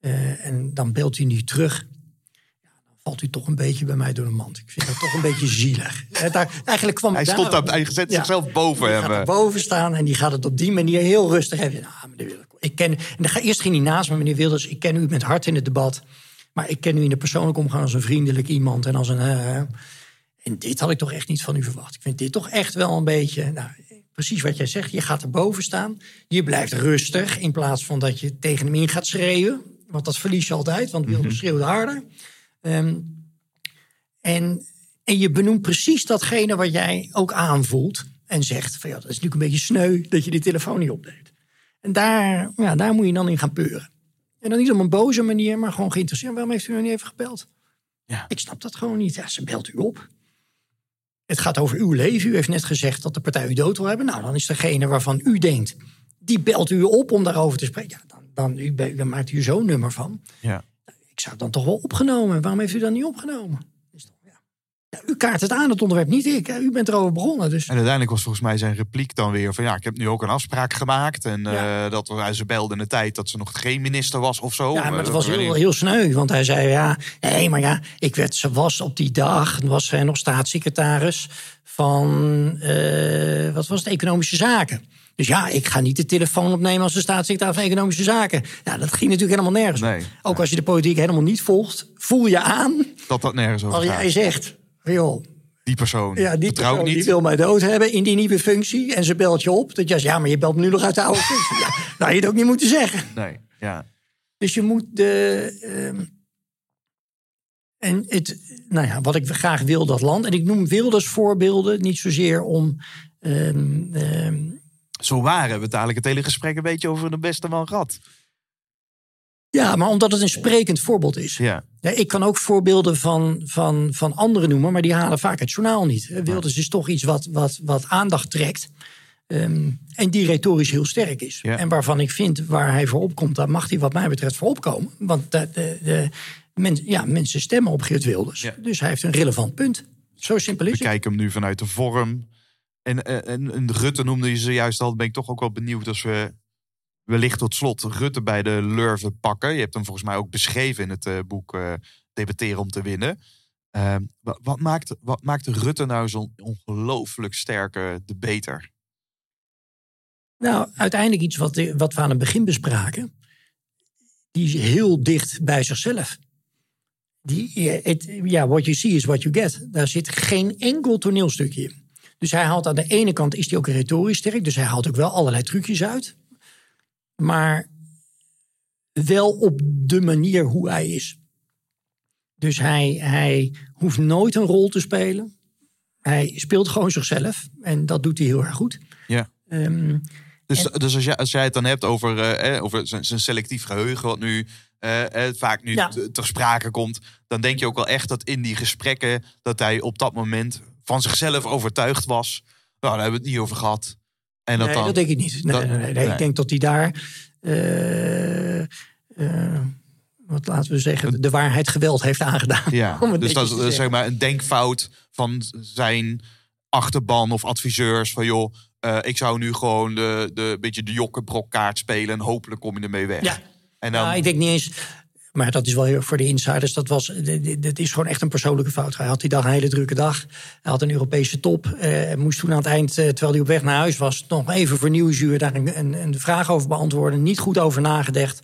Eh, en dan belt u niet terug. Valt u toch een beetje bij mij door de mand. Ik vind dat toch een beetje zielig. Daar, eigenlijk kwam Hij het stond daar, hij zet Ja. zichzelf boven hem. eh. er boven staan en die gaat het op die manier heel rustig hebben. Nou, meneer Wilders, ik ken, en dan ga, eerst ging hij naast me, meneer Wilders. Ik ken u met hart in het debat. Maar ik ken u in de persoonlijke omgang als een vriendelijk iemand. En als een. en dit had ik toch echt niet van u verwacht. Ik vind dit toch echt wel een beetje. Nou, precies wat jij zegt. Je gaat er boven staan. Je blijft rustig. In plaats van dat je tegen hem in gaat schreeuwen. Want dat verlies je altijd. Want Wilders schreeuwt harder. Ehm, en, en je benoemt precies datgene wat jij ook aanvoelt. En zegt van ja, dat is natuurlijk een beetje sneu dat je die telefoon niet opneemt. En daar, ja, daar moet je dan in gaan peuren. En dan niet op een boze manier, maar gewoon geïnteresseerd. Waarom heeft u nog niet even gebeld? Ja. Ik snap dat gewoon niet. Ja, ze belt u op. Het gaat over uw leven. U heeft net gezegd dat de partij u dood wil hebben. Nou, dan is degene waarvan u denkt, die belt u op om daarover te spreken. Ja, dan, dan, u, dan maakt u zo'n nummer van. Ja. Ik zou het dan toch wel opgenomen. Waarom heeft u dan niet opgenomen? Toch, ja. Ja, u kaart het aan, het onderwerp, niet ik. U bent erover begonnen. Dus En uiteindelijk was volgens mij zijn repliek dan weer van ja, ik heb nu ook een afspraak gemaakt. En eh, dat we, ze belde in de tijd dat ze nog geen minister was of zo. Ja, maar dat Eh, was heel, heel sneu. Want hij zei, ja, nee, maar ja, ik werd, ze was op die dag, was zij nog staatssecretaris van, eh, wat was het, Economische Zaken. Dus ja, ik ga niet de telefoon opnemen als de staatssecretaris van Economische Zaken. Ja, dat ging natuurlijk helemaal nergens. Nee. Ook als je de politiek helemaal niet volgt, voel je aan Dat dat nergens over als gaat. jij zegt, joh, Die persoon. ja, die, persoon niet. die wil mij dood hebben in die nieuwe functie. En ze belt je op. Dat je zegt, ja, maar je belt me nu nog uit de oude functie. Ja, nou, je het ook niet moeten zeggen. Nee, ja. Dus je moet de. ehm, en het, nou ja, wat ik graag wil, dat land. En ik noem Wilders voorbeelden, niet zozeer om. ehm, ehm, Zo waren we het eigenlijk het hele gesprek een beetje over de beste man gehad. ja, maar omdat het een sprekend voorbeeld is. Ja. Ja, ik kan ook voorbeelden van, van, van anderen noemen, maar die halen vaak het journaal niet. Wilders is toch iets wat, wat, wat aandacht trekt. ehm, en die retorisch heel sterk is. Ja. En waarvan ik vind, waar hij voor opkomt, daar mag hij wat mij betreft voor opkomen. Want de, de, de, men, ja, mensen stemmen op Geert Wilders. Ja. Dus hij heeft een relevant punt. Zo simpel is We het. kijken hem nu vanuit de vorm. En, eh, en, en Rutte noemde je zojuist al. Ben ik toch ook wel benieuwd als we wellicht tot slot Rutte bij de lurven pakken. Je hebt hem volgens mij ook beschreven in het eh, boek eh, Debatteren om te winnen. Eh, wa- wat, maakt, wat maakt Rutte nou zo'n ongelooflijk sterke debater? Nou, uiteindelijk iets wat, wat we aan het begin bespraken. Die is heel dicht bij zichzelf. Die, ja, what you see is what you get. Daar zit geen enkel toneelstukje in. Dus hij haalt aan de ene kant is hij ook retorisch sterk. Dus hij haalt ook wel allerlei trucjes uit. Maar wel op de manier hoe hij is. Dus hij, hij hoeft nooit een rol te spelen. Hij speelt gewoon zichzelf. En dat doet hij heel erg goed. Ja. Ehm, Dus, dus als, jij, als jij het dan hebt over, eh, over zijn, selectief geheugen, wat nu eh, vaak nu Ja. ter sprake komt, dan denk je ook wel echt dat in die gesprekken dat hij op dat moment van zichzelf overtuigd was. Nou, daar hebben we het niet over gehad. En dat nee, dan, dat denk ik niet. Nee, dat- nee, nee. Ik denk dat hij daar, eh, eh, wat laten we zeggen, de waarheid geweld heeft aangedaan. Ja, dus dat is eh, zeg maar een denkfout van zijn achterban of adviseurs. Van joh, ik zou nu gewoon de, de beetje de jokkenbrokkaart spelen en hopelijk kom je ermee weg. Ja. En dan, Nou, ik denk niet eens. Maar dat is wel heel voor de insiders. Dat, was, dit is gewoon echt een persoonlijke fout. Hij had die dag een hele drukke dag. Hij had een Europese top. eh, moest toen aan het eind, eh, terwijl hij op weg naar huis was, nog even voor Nieuwsuur daar een, een, een vraag over beantwoorden. Niet goed over nagedacht.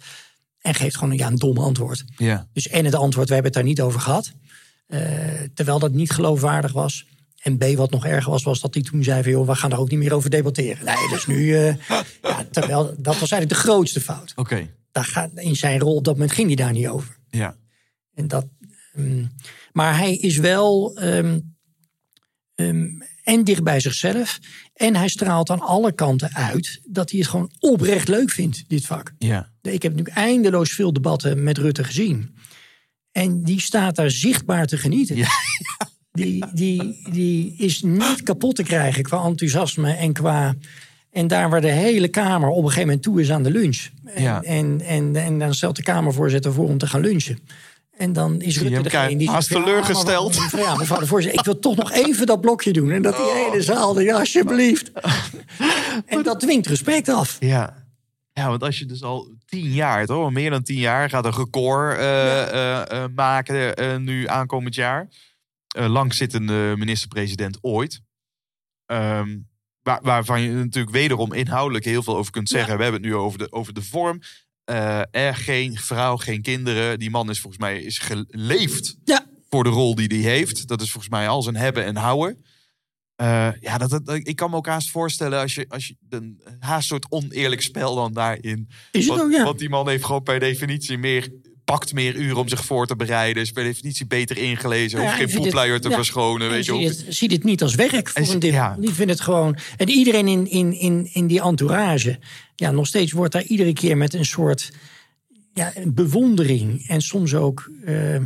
En geeft gewoon ja, een dom antwoord. ja. Dus en het antwoord, we hebben het daar niet over gehad. Eh, terwijl dat niet geloofwaardig was. En B, wat nog erger was, was dat hij toen zei van... joh, we gaan daar ook niet meer over debatteren. Nee, dus nu... eh, ja, terwijl, dat was eigenlijk de grootste fout. Oké, Daar gaat, in zijn rol op dat moment ging hij daar niet over. ja. En dat, ehm, maar hij is wel ehm, ehm, en dicht bij zichzelf. En hij straalt aan alle kanten uit dat hij het gewoon oprecht leuk vindt, dit vak. Ja. Ik heb nu eindeloos veel debatten met Rutte gezien. En die staat daar zichtbaar te genieten. Ja. Die, die, die is niet kapot te krijgen qua enthousiasme en qua. En daar waar de hele Kamer op een gegeven moment toe is aan de lunch. En, Ja. en, en, en dan stelt de Kamervoorzitter voor om te gaan lunchen. En dan is Rutte degene die haast ja, teleurgesteld. maar- Ja, mevrouw de voorzitter, ik wil toch nog even dat blokje doen. En dat die hele zaal, denkt, alsjeblieft. En dat dwingt respect af. Ja. Ja, want als je dus al tien jaar, toch? Meer dan tien jaar gaat een record eh, eh, eh, maken eh, nu aankomend jaar. Eh langzittende minister-president ooit. Ehm, waar, waarvan je natuurlijk wederom inhoudelijk heel veel over kunt zeggen. We hebben het nu over de, over de vorm. Eh, er geen vrouw, geen kinderen. Die man is volgens mij is geleefd Ja, voor de rol die hij heeft. Dat is volgens mij al zijn hebben en houden. Eh, ja, dat, dat, ik kan me ook haast voorstellen als je, als je een haast soort oneerlijk spel dan daarin. Is het want, ook, ja. want die man heeft gewoon per definitie meer, pakt meer uren om zich voor te bereiden. Is per definitie beter ingelezen. Ja, hoeft ik geen poepluier dit- te ja. verschonen. En Weet je, het, zie dit niet als werk voor En- een deel. ja. Die vindt het gewoon. En iedereen in, in, in, in die entourage. Ja, nog steeds wordt daar iedere keer met een soort ja, bewondering. En soms ook eh,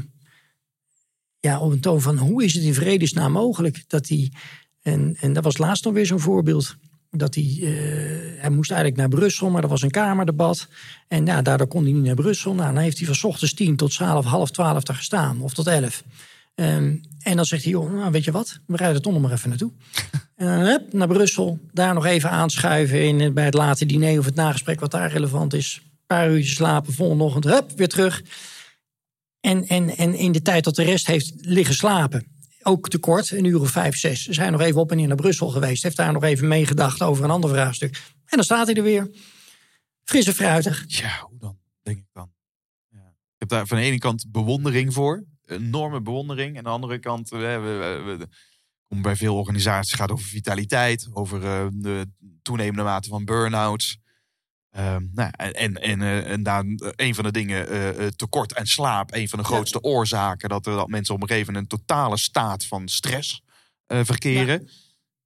ja, op een toon van hoe is het in vredesnaam mogelijk dat hij. En, en dat was laatst nog weer zo'n voorbeeld. Dat hij, eh, hij moest eigenlijk naar Brussel, maar er was een kamerdebat. En ja, daardoor kon hij niet naar Brussel. Nou, dan heeft hij van ochtends tien tot 12, half twaalf daar gestaan. Of tot elf. Ehm, en dan zegt hij, joh, nou, weet je wat? We rijden toch nog maar even naartoe. En dan hup, naar Brussel. Daar nog even aanschuiven in, eh, bij het late diner of het nagesprek wat daar relevant is. Een paar uurtjes slapen, volgende ochtend, hup, weer terug. En, en, en in de tijd dat de rest heeft liggen slapen, ook te kort, een uur of vijf, zes. Is hij nog even op en neer naar Brussel geweest. Heeft daar nog even meegedacht over een ander vraagstuk. En dan staat hij er weer. Fris en fruitig. Ja, hoe dan? Denk ik dan. Ja. Ik heb daar van de ene kant bewondering voor. Enorme bewondering. En aan de andere kant, we, we, we, we bij veel organisaties gaat over vitaliteit. Over eh, de toenemende mate van burn-outs. Ehm, nou, en en, en, eh, en daar eh, een van de dingen, eh, tekort aan slaap. Een van de grootste oorzaken dat, er, dat mensen op een gegeven moment een totale staat van stress verkeren.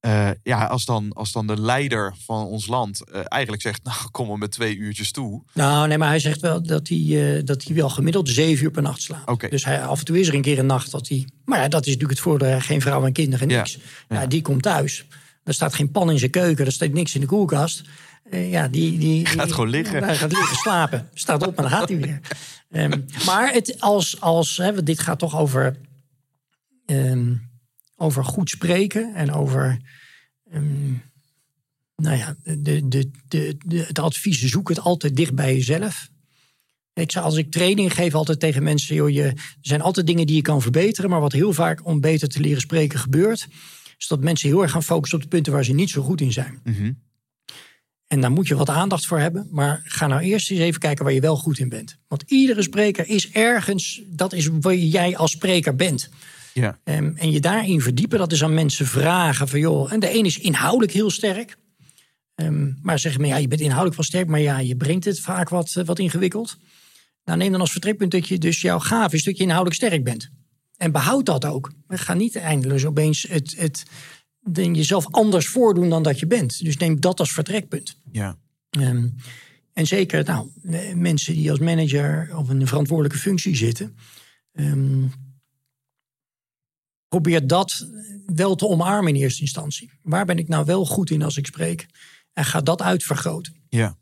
Ja. ja, als dan, als dan de leider van ons land eigenlijk zegt, nou kom maar met twee uurtjes toe. Nou, nee, maar hij zegt wel dat hij, dat hij wel gemiddeld zeven uur per nacht slaapt. Dus hij, af en toe is er een keer een nacht dat hij... Maar ja, dat is natuurlijk het voordeel. Geen vrouw en kinderen, Ja, niks. Ja, die komt thuis. Er staat geen pan in zijn keuken. Er staat niks in de koelkast. Eh, ja, die, die, Gaat die- gewoon liggen. Hij gaat liggen slapen. Staat op en dan gaat hij weer. Ehm, maar het, als, als, hè, dit gaat toch over, ehm, over goed spreken. En over... ehm, nou ja, de, de, het advies zoek het altijd dicht bij jezelf. Ik zou, als ik training geef altijd tegen mensen, joh, je, er zijn altijd dingen die je kan verbeteren, maar wat heel vaak om beter te leren spreken gebeurt, is dat mensen heel erg gaan focussen op de punten waar ze niet zo goed in zijn. Mhm. En daar moet je wat aandacht voor hebben, maar ga nou eerst eens even kijken waar je wel goed in bent. Want iedere spreker is ergens, dat is waar jij als spreker bent. Ja. Ehm, en je daarin verdiepen, dat is aan mensen vragen van joh. En de een is inhoudelijk heel sterk. Ehm, maar zeggen, maar ja, je bent inhoudelijk wel sterk, maar ja, je brengt het vaak wat, eh, wat ingewikkeld. Nou, neem dan als vertrekpunt dat je dus jouw gave is dat je inhoudelijk sterk bent. En behoud dat ook. Ga niet eindeloos opeens het, het, dan jezelf anders voordoen dan dat je bent. Dus neem dat als vertrekpunt. Ja. Ehm, en zeker nou, mensen die als manager of in een verantwoordelijke functie zitten. ehm, probeer dat wel te omarmen in eerste instantie. Waar ben ik nou wel goed in als ik spreek? En ga dat uitvergroten. Ja,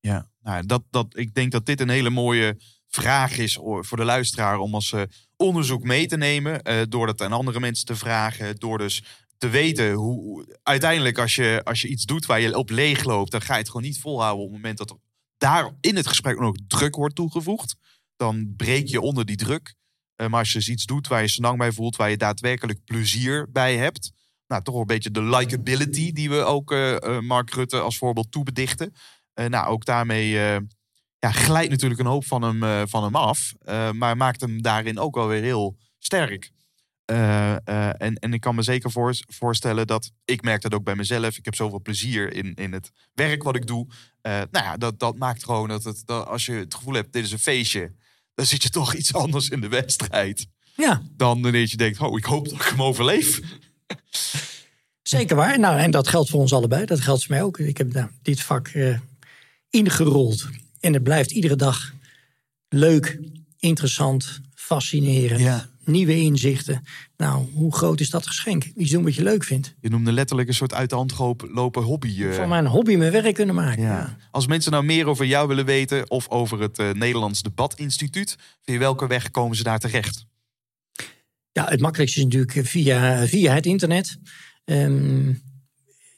ja. Nou, dat, dat, ik denk dat dit een hele mooie vraag is voor de luisteraar om als eh, onderzoek mee te nemen. eh, door dat aan andere mensen te vragen. Door dus te weten hoe. Uiteindelijk, als je, als je iets doet waar je op leeg loopt, dan ga je het gewoon niet volhouden op het moment dat er daar in het gesprek ook druk wordt toegevoegd. Dan breek je onder die druk. Eh, maar als je dus iets doet waar je snang bij voelt, waar je daadwerkelijk plezier bij hebt. Nou, toch wel een beetje de likability die we ook eh, eh, Mark Rutte als voorbeeld toebedichten. Nou, ook daarmee ja, glijdt natuurlijk een hoop van hem, van hem af. maar maakt hem daarin ook wel weer heel sterk. Eh, eh, en, en ik kan me zeker voor, voorstellen dat ik merk dat ook bij mezelf. Ik heb zoveel plezier in, in het werk wat ik doe. Eh, nou ja, dat, dat maakt gewoon dat, het, dat als je het gevoel hebt, dit is een feestje. Dan zit je toch iets anders in de wedstrijd. Ja, Dan wanneer je denkt, oh, ik hoop dat ik hem overleef. zeker waar. Nou, en dat geldt voor ons allebei. Dat geldt voor mij ook. Ik heb nou, dit vak eh, ingerold. En het blijft iedere dag leuk, interessant, fascinerend. Ja. Nieuwe inzichten. Nou, hoe groot is dat geschenk? Iets doen wat je leuk vindt. Je noemde letterlijk een soort uit de hand gelopen hobby. eh. Van mijn hobby mijn werk kunnen maken. Ja. Ja. Als mensen nou meer over jou willen weten of over het eh, Nederlands Debatinstituut, via welke weg komen ze daar terecht? Ja, het makkelijkste is natuurlijk via, via het internet. Ehm,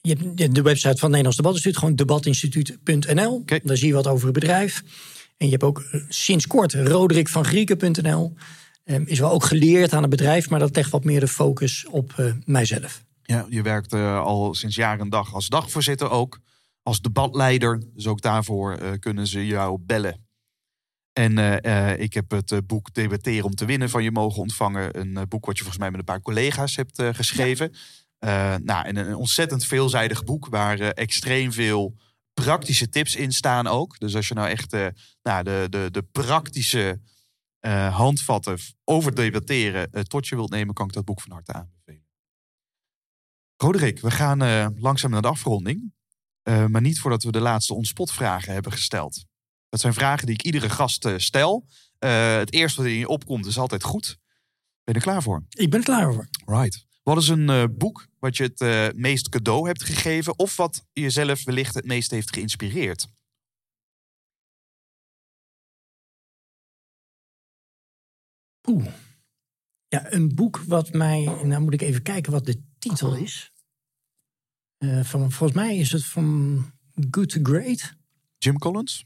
je hebt de- website van het Nederlands Debatinstituut, gewoon debatinstituut.nl. Oké. Daar zie je wat over het bedrijf. En je hebt ook eh, sinds kort roderickvangrieken.nl. Ehm, is wel ook geleerd aan het bedrijf, maar dat legt wat meer de focus op eh, mijzelf. Ja, je werkt eh, al sinds jaar en dag als dagvoorzitter ook. Als debatleider. Dus ook daarvoor eh, kunnen ze jou bellen. En ik heb het boek Debatteren om te winnen van je mogen ontvangen. Een boek wat je volgens mij met een paar collega's hebt geschreven. Nou, en een ontzettend veelzijdig boek waar extreem veel praktische tips in staan ook. Dus als je nou echt nou, de, de, de praktische eh, handvatten over debatteren eh, tot je wilt nemen, kan ik dat boek van harte aanbevelen. Roderick, we gaan eh, langzaam naar de afronding. Maar niet voordat we de laatste onspotvragen hebben gesteld. Dat zijn vragen die ik iedere gast stel. Het eerste wat in je opkomt is altijd goed. Ben je er klaar voor? Ik ben er klaar voor. Right. Wat is een boek wat je het meest cadeau hebt gegeven... of wat jezelf wellicht het meest heeft geïnspireerd? Oeh. Ja, een boek wat mij. Nou moet ik even kijken wat de titel is. Eh, van, volgens mij is het van Good to Great. Jim Collins?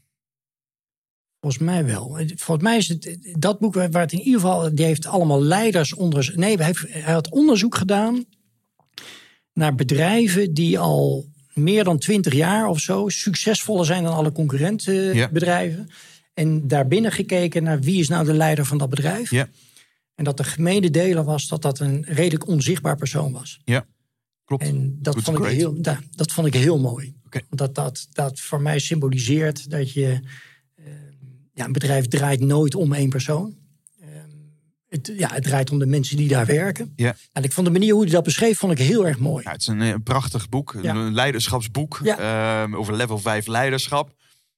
Volgens mij wel. Volgens mij is het dat boek waar het in ieder geval. Die heeft allemaal leiders onder. Nee, hij, heeft, hij had onderzoek gedaan. naar bedrijven die al meer dan twintig jaar of zo. succesvoller zijn dan alle concurrentenbedrijven. En daarbinnen gekeken naar wie is nou de leider van dat bedrijf. Ja. En dat de gemene delen was dat dat een redelijk onzichtbaar persoon was. Ja, klopt. En dat, vond ik, heel, dat vond ik heel mooi. Oké. Dat, dat, dat voor mij symboliseert dat je. eh, ja, een bedrijf draait nooit om één persoon. Eh, het, ja, het draait om de mensen die daar werken. Ja. En ik vond de manier hoe hij dat beschreef, vond ik heel erg mooi. Ja, het is een, eh, prachtig boek, een- Ja. een leiderschapsboek Ja. ehm, over level 5 leiderschap.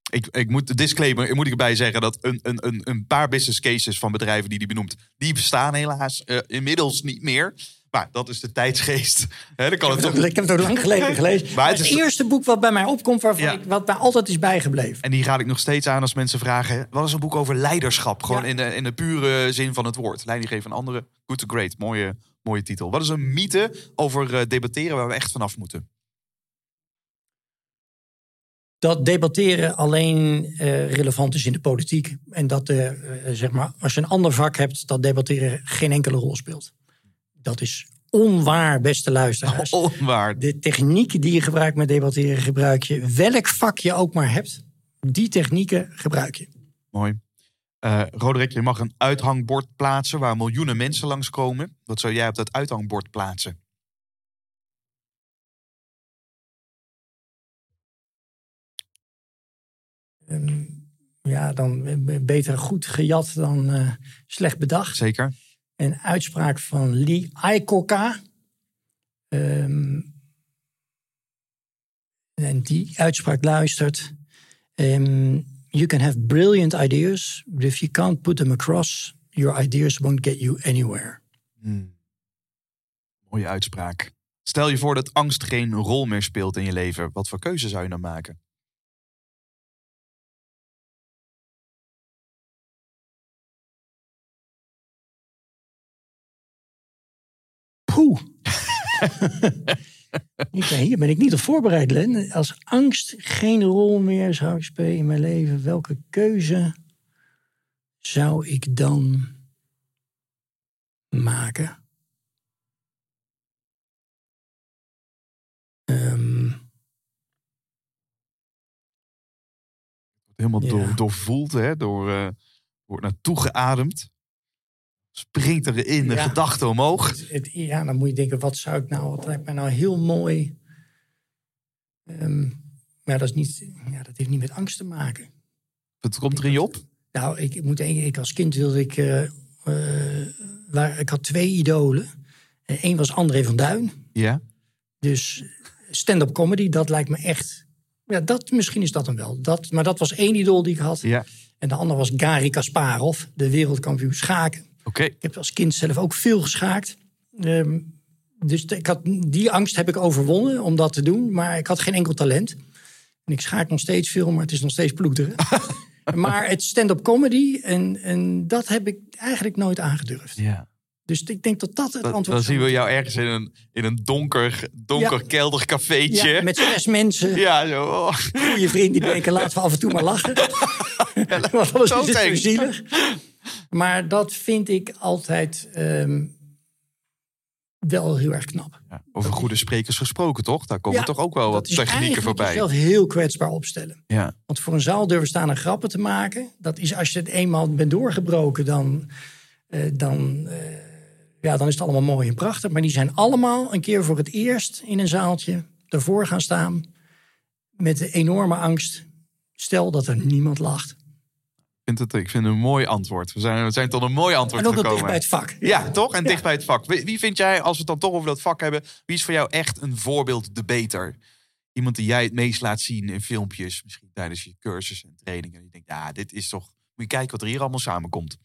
Ik, ik moet de disclaimer, moet ik erbij zeggen dat een, een, een, paar business cases van bedrijven die die benoemt, die bestaan helaas eh, inmiddels niet meer. Maar dat is de tijdsgeest. Dan kan het Ik heb, toch, het, ik heb het ook lang geleden gelezen. Maar het eerste boek wat bij mij opkomt, waarvan Ja. ik, wat mij altijd is bijgebleven. en die raad ik nog steeds aan als mensen vragen: wat is een boek over leiderschap? Gewoon Ja. in, de, in de pure zin van het woord. Leiding geven aan anderen. Good to great. Mooie, mooie titel. Wat is een mythe over eh, debatteren waar we echt vanaf moeten? Dat debatteren alleen eh, relevant is in de politiek. En dat eh, eh, zeg maar, als je een ander vak hebt, dat debatteren geen enkele rol speelt. Dat is onwaar, beste luisteraars. Onwaar. De technieken die je gebruikt met debatteren, gebruik je. Welk vak je ook maar hebt, die technieken gebruik je. Mooi. Roderick, je mag een uithangbord plaatsen waar miljoenen mensen langskomen. Wat zou jij op dat uithangbord plaatsen? Ehm, ja, dan beter goed gejat dan eh, slecht bedacht. Zeker. Een uitspraak van Lee Iacocca. Ehm, en die uitspraak luistert. ehm, you can have brilliant ideas, but if you can't put them across, your ideas won't get you anywhere. Mooie uitspraak. Stel je voor dat angst geen rol meer speelt in je leven. Wat voor keuze zou je dan maken? Ik Hier ben ik niet op voorbereid, Len. Als angst geen rol meer zou spelen in mijn leven, welke keuze zou ik dan maken? Ehm, Helemaal Ja. door, doorvoeld, hè? Door, eh, wordt naartoe geademd. Springt erin, de Ja. gedachte omhoog. het- het- ja, dan moet je denken, wat zou ik nou, wat lijkt mij nou heel mooi. Ehm, maar dat, is niet, ja, dat heeft niet met angst te maken. Wat komt er in je op? Nou, ik, ik moet één, ik als kind wilde ik. eh, eh, waar, ik had twee idolen. Eén was André van Duin. Ja? Dus stand-up comedy, dat lijkt me echt. Ja, dat, misschien is dat hem wel. Dat, maar dat was één idool die ik had. Ja. En de andere was Gary Kasparov, de wereldkampioen schaken. Ik heb als kind zelf ook veel geschaakt. Ehm, dus ik had, die angst heb ik overwonnen om dat te doen. Maar ik had geen enkel talent. En ik schaak nog steeds veel, maar het is nog steeds ploeteren. maar het stand-up comedy, en, en dat heb ik eigenlijk nooit aangedurfd. Ja. Dus ik denk dat dat het Dan, antwoord dan zou zien we jou ergens in een, in een donker, donker Ja. kelder cafeetje. Ja, met zes mensen. Ja, zo. oh. goede vrienden die denken, laten we af en toe maar lachen. Want anders zo is het zo eng. zielig. Maar dat vind ik altijd ehm, wel heel erg knap. Ja, over goede sprekers gesproken, toch? Daar komen Ja, toch ook wel wat technieken voorbij. jezelf heel kwetsbaar opstellen. Ja. Want voor een zaal durven staan en grappen te maken... dat is als je het eenmaal bent doorgebroken... dan, eh, dan, eh, ja, dan is het allemaal mooi en prachtig. Maar die zijn allemaal een keer voor het eerst in een zaaltje... ervoor gaan staan met de enorme angst... stel dat er niemand lacht. Ik vind het, ik vind het een mooi antwoord. We zijn, we zijn tot een mooi antwoord En ook gekomen. dicht bij het vak. Ja, toch? En dicht bij het vak. Wie, wie vind jij, als we het dan toch over dat vak hebben, wie is voor jou echt een voorbeeld debater? Iemand die jij het meest laat zien in filmpjes, misschien tijdens je cursus en trainingen. Die denkt, ja, dit is toch. Moet je kijken wat er hier allemaal samenkomt.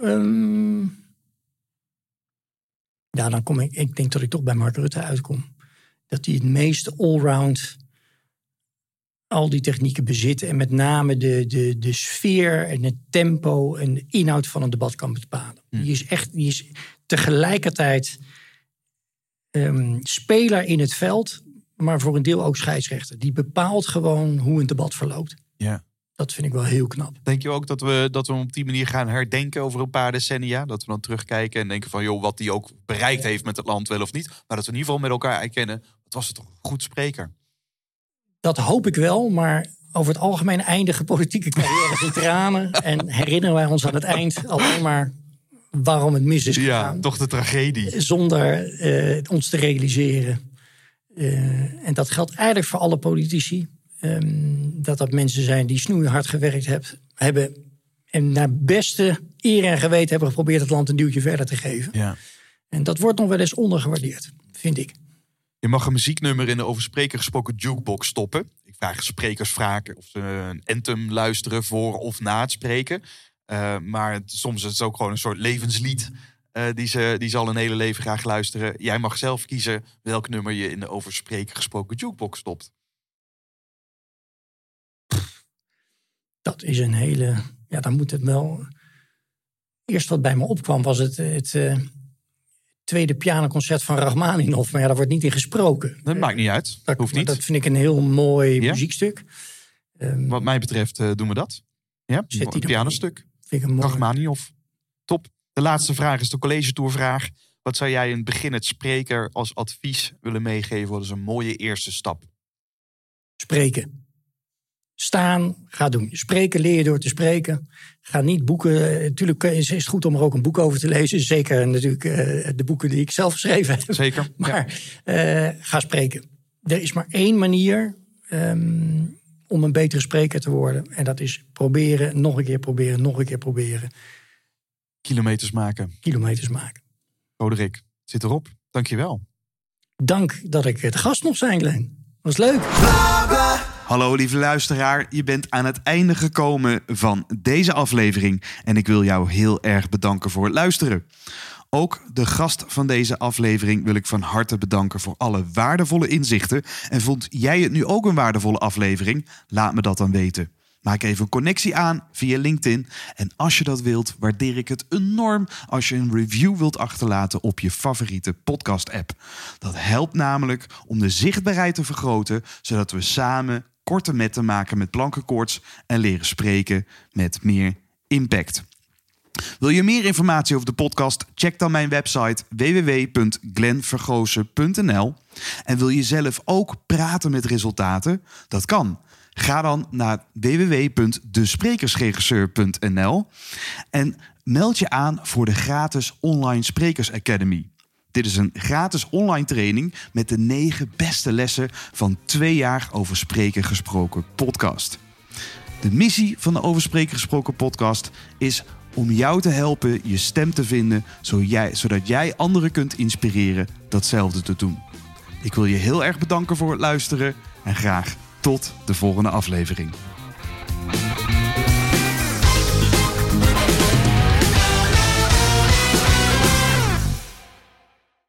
Ehm, ja, dan kom ik. Ik denk dat ik toch bij Mark Rutte uitkom. Dat hij het meest allround al die technieken bezit. En met name de, de, de sfeer en het tempo en de inhoud van een debat kan bepalen. Die is echt, die is tegelijkertijd ehm, speler in het veld, maar voor een deel ook scheidsrechter. Die bepaalt gewoon hoe een debat verloopt. Ja. Dat vind ik wel heel knap. Denk je ook dat we, dat we hem op die manier gaan herdenken over een paar decennia? Dat we dan terugkijken en denken van, joh, wat hij ook bereikt heeft met het land, wel of niet. Maar dat we in ieder geval met elkaar erkennen, wat was het toch een goed spreker. Dat hoop ik wel, maar over het algemeen eindigen politieke carrières in tranen. En herinneren wij ons aan het eind alleen maar waarom het mis is Ja, gegaan. toch de tragedie. Zonder eh, ons te realiseren. Eh, en dat geldt eigenlijk voor alle politici. Ehm, dat dat mensen zijn die snoeihard gewerkt heb, hebben. En naar beste eer en geweten hebben geprobeerd het land een duwtje verder te geven. Ja. En dat wordt nog wel eens ondergewaardeerd, vind ik. Je mag een muzieknummer in de over gesproken jukebox stoppen. Ik vraag sprekers vragen of ze een anthem luisteren voor of na het spreken. Eh, maar soms is het ook gewoon een soort levenslied eh, die, ze, die ze al een hele leven graag luisteren. Jij mag zelf kiezen welk nummer je in de over gesproken jukebox stopt. Dat is een hele. Ja, dan moet het wel. Eerst wat bij me opkwam was het, het eh, tweede pianoconcert van Rachmaninoff. Maar ja, daar wordt niet in gesproken. Dat maakt niet uit. Dat, Hoeft niet. Dat vind ik een heel mooi Ja? muziekstuk. Ehm, Wat mij betreft eh, doen we dat. Ja, een pianostuk. Rachmaninoff. Top. De laatste vraag is de college tourvraag. Wat zou jij in het begin het spreker als advies willen meegeven? Wat is een mooie eerste stap? Spreken. Staan, ga doen. Spreken leer je door te spreken. Ga niet boeken. eh, Natuurlijk is het goed om er ook een boek over te lezen. Zeker natuurlijk eh, de boeken die ik zelf geschreven heb. Zeker. Ja. Maar eh, ga spreken. Er is maar één manier ehm, om een betere spreker te worden. En dat is proberen, nog een keer proberen, nog een keer proberen. Kilometers maken. Kilometers maken. Roderick, het zit erop. Dankjewel. Dank dat ik de gast mocht zijn, Glenn. Was leuk. Hallo lieve luisteraar, je bent aan het einde gekomen van deze aflevering en ik wil jou heel erg bedanken voor het luisteren. Ook de gast van deze aflevering wil ik van harte bedanken voor alle waardevolle inzichten. En vond jij het nu ook een waardevolle aflevering? Laat me dat dan weten. Maak even een connectie aan via LinkedIn. En als je dat wilt, waardeer ik het enorm als je een review wilt achterlaten op je favoriete podcast-app. Dat helpt namelijk om de zichtbaarheid te vergroten, zodat we samen korte metten maken met plankenkoorts en leren spreken met meer impact. Wil je meer informatie over de podcast? Check dan mijn website www.glenvergozen.nl. En wil je zelf ook praten met resultaten? Dat kan. Ga dan naar www.desprekersregisseur.nl en meld je aan voor de gratis Online Sprekers Academy. Dit is een gratis online training met de negen beste lessen van twee jaar over spreken gesproken podcast. De missie van de Over Spreken gesproken podcast is om jou te helpen je stem te vinden, zodat jij anderen kunt inspireren datzelfde te doen. Ik wil je heel erg bedanken voor het luisteren en graag tot de volgende aflevering.